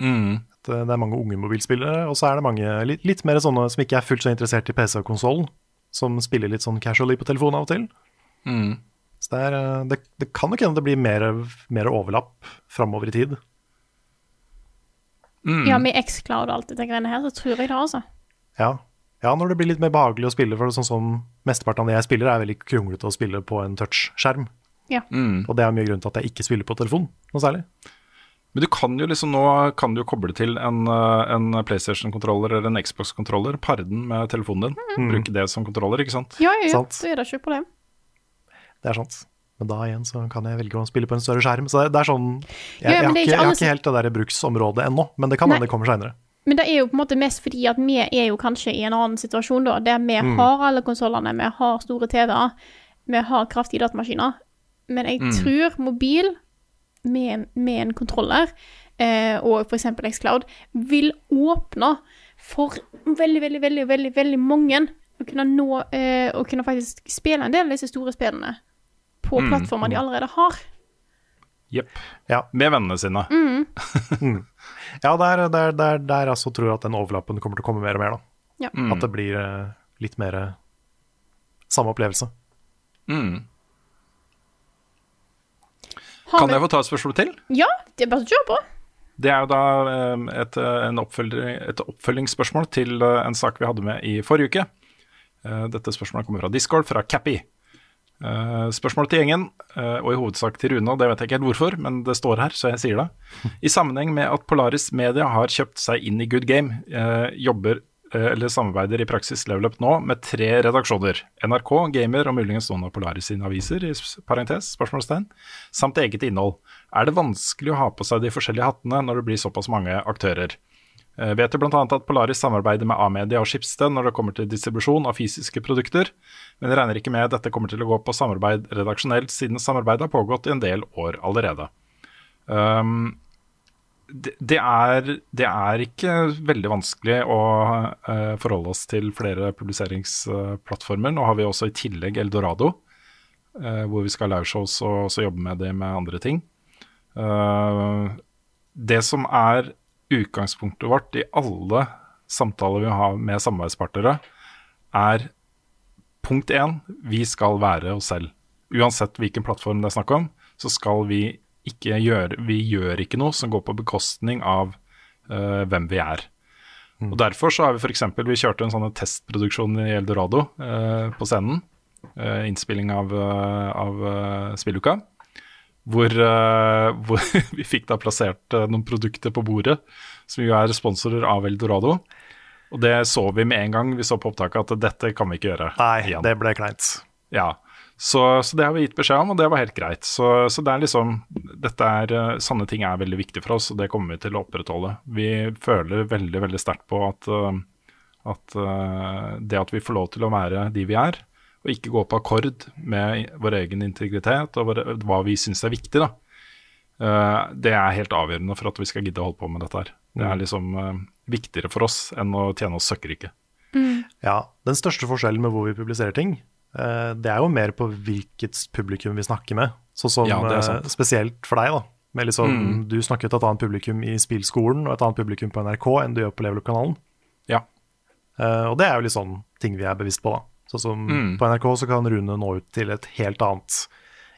C: Mm.
B: Det det er mange unge mobilspillere, og så er det mange litt, litt mer sånne som ikke er fullt så interessert i PC og konsoll, som spiller litt sånn casually på telefonen av og til.
C: Mm.
B: Så det, er, eh, det, det kan nok hende det blir mer, mer overlapp framover i tid.
C: Mm.
A: Ja, med Xcloud og alt det greiene her, så tror jeg det, altså.
B: Ja. ja, når det blir litt mer behagelig å spille, for sånn som mesteparten av det jeg spiller, er veldig kronglete å spille på en touchskjerm.
A: Ja.
C: Mm.
B: Og det er mye grunn til at jeg ikke spiller på telefon, noe særlig.
C: Men du kan jo liksom nå kan du jo koble til en, eh, en PlayStation-kontroller eller en Xbox-kontroller, pare den med telefonen din.
B: Mm.
C: Bruke det som kontroller, ikke sant?
A: Ja, ja, ja.
B: Sant.
A: Så er det ikke problem.
B: Det er sant. Men da igjen så kan jeg velge å spille på en større skjerm. Så det, det er sånn Jeg,
A: Ja,
B: jeg, har,
A: er
B: ikke, jeg har ikke helt det der bruksområdet ennå, men det kan hende det kommer seinere.
A: Men det er jo på en måte mest fordi at vi er jo kanskje i en annen situasjon da, der vi
B: Mm.
A: har alle konsollene, vi har store TV-er, vi har kraftige datamaskiner. Men jeg
C: Mm.
A: tror mobil med en, med en kontroller, eh, og eksempel Xcloud, vil åpne for veldig, veldig, veldig, veldig, veldig mange å kunne nå, eh, å kunne faktisk spille en del av disse store spillene på
C: Mm.
A: plattformer de allerede har.
C: Jepp.
B: Ja.
C: Med vennene sine.
A: Mm.
B: Ja, der, der, der, der altså tror jeg at den overlappen kommer til å komme mer og mer. da.
A: Ja.
C: Mm.
B: At det blir eh, litt mer samme opplevelse.
C: Mm. Kan
A: vi-
C: jeg få ta et spørsmål til?
A: Ja, det er bare å kjøre på.
C: Det er jo da eh, et, eh, en oppfølger, et oppfølgingsspørsmål til eh, en sak vi hadde med i forrige uke. Eh, Dette spørsmålet kommer fra Discord, fra Cappy. Spørsmålet Spørsmål til gjengen, og i hovedsak til Rune, og det vet jeg ikke helt hvorfor, men det står her, så jeg sier det. I sammenheng med at Polaris Media har kjøpt seg inn i Good Game, jobber eller samarbeider i praksis Level Up nå med tre redaksjoner. NRK, Gamer og muligens noen av Polaris sine aviser, i parentes, spørsmålstegn, samt eget innhold. Er det vanskelig å ha på seg de forskjellige hattene når det blir såpass mange aktører? Eh, vet jo bl.a. at Polaris samarbeider med A-media og Schibsted når det kommer til distribusjon av fysiske produkter, men jeg regner ikke med at dette kommer til å gå på samarbeid redaksjonelt, siden samarbeidet har pågått i en del år allerede. Um, det, det, er, det er ikke veldig vanskelig å uh, forholde oss til flere publiseringsplattformer. Nå har vi også i tillegg Eldorado, uh, hvor vi skal ha liveshows og også jobbe med det med andre ting. Uh, det som er utgangspunktet vårt i alle samtaler vi har med samarbeidspartnere, er punkt én, vi skal være oss selv. Uansett hvilken plattform det er snakk om, så skal vi ikke gjør, Vi gjør ikke noe som går på bekostning av uh, hvem vi er. Og Derfor så har vi f.eks. Vi kjørte en sånn testproduksjon i Eldorado uh, på scenen. Uh, innspilling av, av spilluka. Hvor, hvor vi fikk da plassert noen produkter på bordet, som jo er sponsorer av Eldorado. Og det så vi med en gang vi så på opptaket at dette kan vi ikke gjøre
B: Nei,
C: igjen.
B: det ble kleint.
C: Ja, så, så det har vi gitt beskjed om, og det var helt greit. Så, så det er liksom dette er, Sanne Sånne ting er veldig viktig for oss, og det kommer vi til å opprettholde. Vi føler veldig veldig sterkt på at, eh, at eh, det at vi får lov til å være de vi er, og ikke gå på akkord med vår egen integritet og våre, hva vi syns er viktig, da. eh, det er helt avgjørende for at vi skal gidde å holde på med dette her. Det er liksom eh, viktigere for oss enn å tjene oss søkkrike.
B: Ja, Den største forskjellen med hvor vi publiserer ting, eh, det er jo mer på hvilket publikum vi snakker med. Så som
C: Ja,
B: eh, spesielt for deg, da. Med liksom,
C: Mm.
B: Du snakker til et annet publikum i spillskolen og et annet publikum på NRK enn du gjør på Level Up-kanalen.
C: Ja.
B: Eh, og det er jo litt sånn ting vi er bevisst på, da. Sånn som
C: Mm.
B: på NRK så kan Rune nå ut til et helt annet,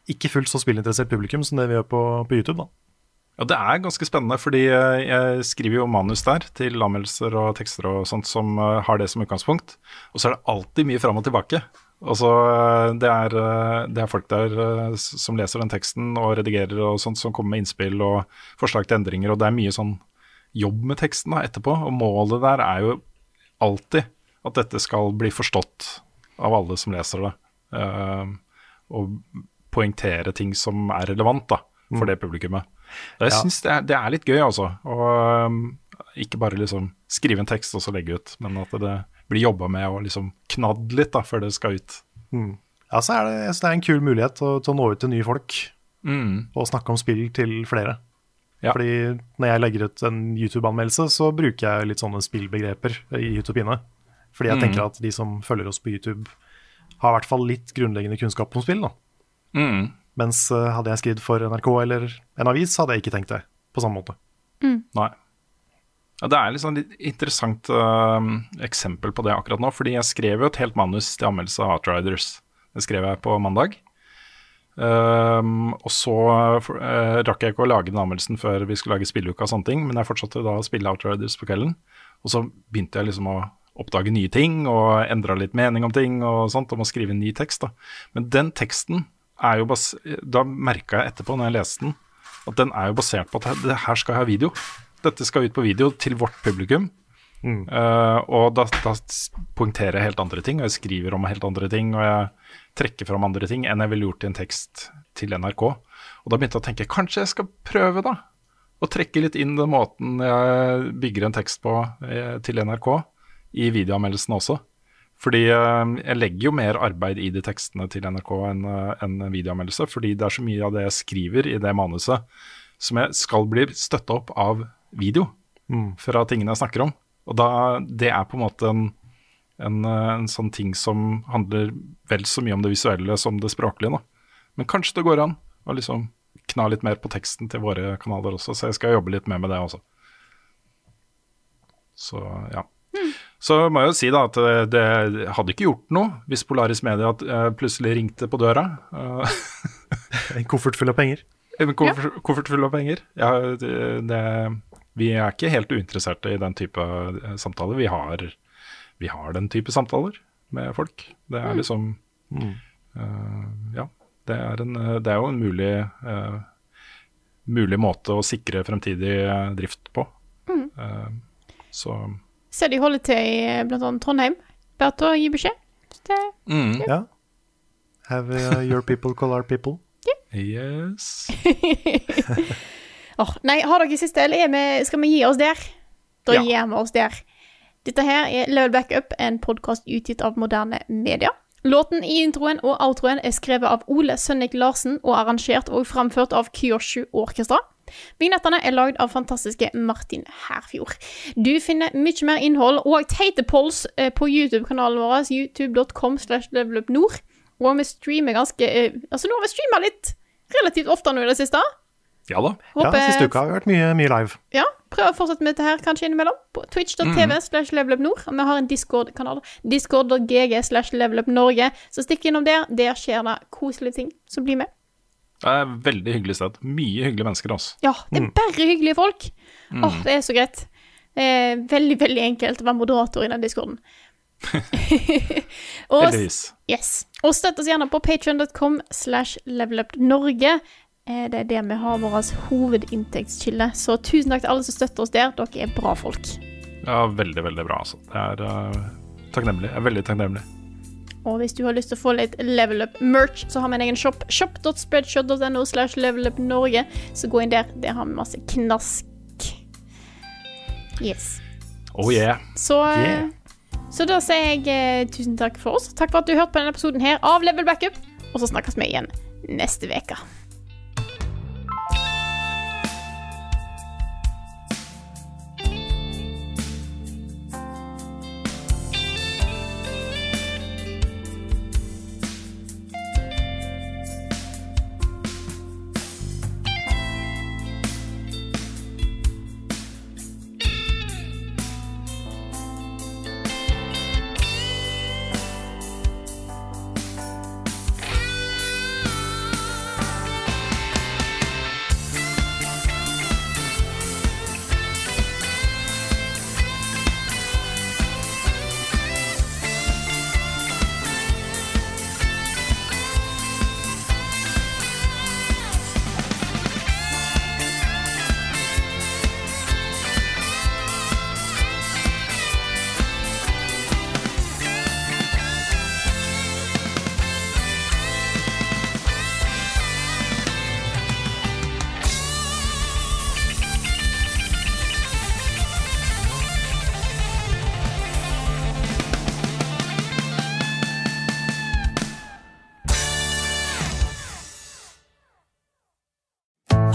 B: ikke fullt så spillinteressert publikum som det vi gjør på, på YouTube, da.
C: Ja, det er ganske spennende, fordi eh, jeg skriver jo manus der til anmeldelser og tekster og sånt som eh, har det som utgangspunkt. Og så er det alltid mye fram og tilbake. Altså, det, er, eh, det er folk der eh, som leser den teksten og redigerer og sånt, som kommer med innspill og forslag til endringer, og det er mye sånn jobb med teksten da, etterpå. Og målet der er jo alltid at dette skal bli forstått av alle som leser det. Uh, og poengtere ting som er relevant da, for det publikummet. Jeg
B: Ja.
C: synes det, det er litt gøy, altså. Og um, ikke bare liksom skrive en tekst og så legge ut, men at det blir jobba med og liksom knadd litt da, før det skal ut.
B: Mm. Ja, så er det, synes det er en kul mulighet til, å- til å nå ut til nye folk
C: Mm.
B: og snakke om spill til flere.
C: Ja.
B: Fordi når jeg legger ut en YouTube-anmeldelse, så bruker jeg litt sånne spillbegreper i YouTube inne. Fordi jeg
C: Mm.
B: tenker at de som følger oss på YouTube, har i hvert fall litt grunnleggende kunnskap om spill. da.
C: Mm.
B: Mens eh, hadde jeg skrevet for NRK eller en avis, hadde jeg ikke tenkt det på samme måte.
C: Nei. Ja, det er liksom et interessant uh, eksempel på det akkurat nå, fordi jeg skrev jo et helt manus til anmeldelse av Outriders. Det skrev jeg på mandag. Um, og så uh, rakk jeg ikke å lage den anmeldelsen før vi skulle lage spilleuka og sånne ting, men jeg fortsatte da å spille Outriders på kvelden. Og så begynte jeg liksom å oppdage nye ting og endra litt mening om ting og sånt, om å skrive en ny tekst. da. Men den teksten er jo bas Da merka jeg etterpå, når jeg leste den, at den er jo basert på at det her skal jeg ha video. Dette skal ut på video til vårt publikum. Eh, og da, da poengterer jeg helt andre ting, og jeg skriver om helt andre ting, og jeg trekker fram andre ting enn jeg ville gjort i en tekst til NRK. Og da begynte jeg å tenke kanskje jeg skal prøve, da. Å trekke litt inn den måten jeg bygger en tekst på eh, til NRK, i videoanmeldelsene også. Fordi eh, jeg legger jo mer arbeid i de tekstene til NRK enn en videoanmeldelse, fordi det er så mye av det jeg skriver i det manuset som jeg skal bli støtta opp av video fra tingene jeg snakker om. Og da, det er på en måte en, en, eh, en sånn ting som handler vel så mye om det visuelle som det språklige. Da. Men kanskje det går an å liksom kna litt mer på teksten til våre kanaler også, så jeg skal jobbe litt mer med det også. Så ja. Så må jeg jo si da at det, det hadde ikke gjort noe hvis Polaris Media eh, plutselig ringte på døra. eh,
B: En koffert full av penger.
C: en koffert, koffert full av penger. Ja, det, det, vi er ikke helt uinteresserte i den type eh, samtaler. Vi har, vi har den type samtaler med folk. Det er liksom eh, Ja. Det er, en, eh, det er jo en mulig, uh, mulig måte å sikre fremtidig drift på. Eh, så
A: Ser de holder til i annet Trondheim. Bare til å gi beskjed. Det,
C: mm,
B: Ja. Have uh, your people call our people.
C: Yes.
A: Åh, nei, har dere siste, eller er vi, skal vi gi oss der? Da
C: Ja.
A: gir vi oss der. Dette her er Level Backup, en podkast utgitt av moderne media. Låten i introen og outroen er skrevet av Ole Sønnik Larsen og arrangert og framført av Kyoshu Orkestra. Vignettene er lagd av fantastiske Martin Herfjord. Du finner mye mer innhold og teite polls på YouTube-kanalen vår, youtube.com slash levelupnord. Og vi streamer ganske eh, Altså, nå har vi streama litt relativt ofte nå i det siste.
C: Ja da.
B: Ja,
A: Håper-
B: Siste uka har vi vært mye, mye live.
A: Ja, prøv å fortsette med dette her kanskje innimellom. På twitch.tv slash levelupnord. Og vi har en Discord-kanal. Discord.gg slash levelupnorge. Så stikk innom der. Der skjer det koselige ting. Så bli med.
C: Det er et veldig hyggelig sted. Mye hyggelige mennesker, Også.
A: Ja, det er bare hyggelige folk. Åh, det er så greit. Det er veldig, veldig enkelt å være moderator i den discorden.
C: Heldigvis.
A: yes. og støtt oss gjerne på patreon.com slash levelupnorge. Eh, Det er der vi har vår hovedinntektskilde. Så tusen takk til alle som støtter oss der. Dere er bra folk.
C: Ja, veldig, veldig bra, altså. Det er uh, takknemlig. Jeg er veldig takknemlig.
A: Og hvis du har lyst til å få litt level up merch, så har vi en egen shop. Shop.spreadshot.no slash levelupnorge. Så gå inn der. Der har vi masse knask. Yes.
C: Oh yeah.
A: Så, eh,
C: Yeah.
A: så da sier jeg tusen takk for oss. Takk for at du hørte på denne episoden her av Level Backup. Og så snakkes vi igjen neste uke.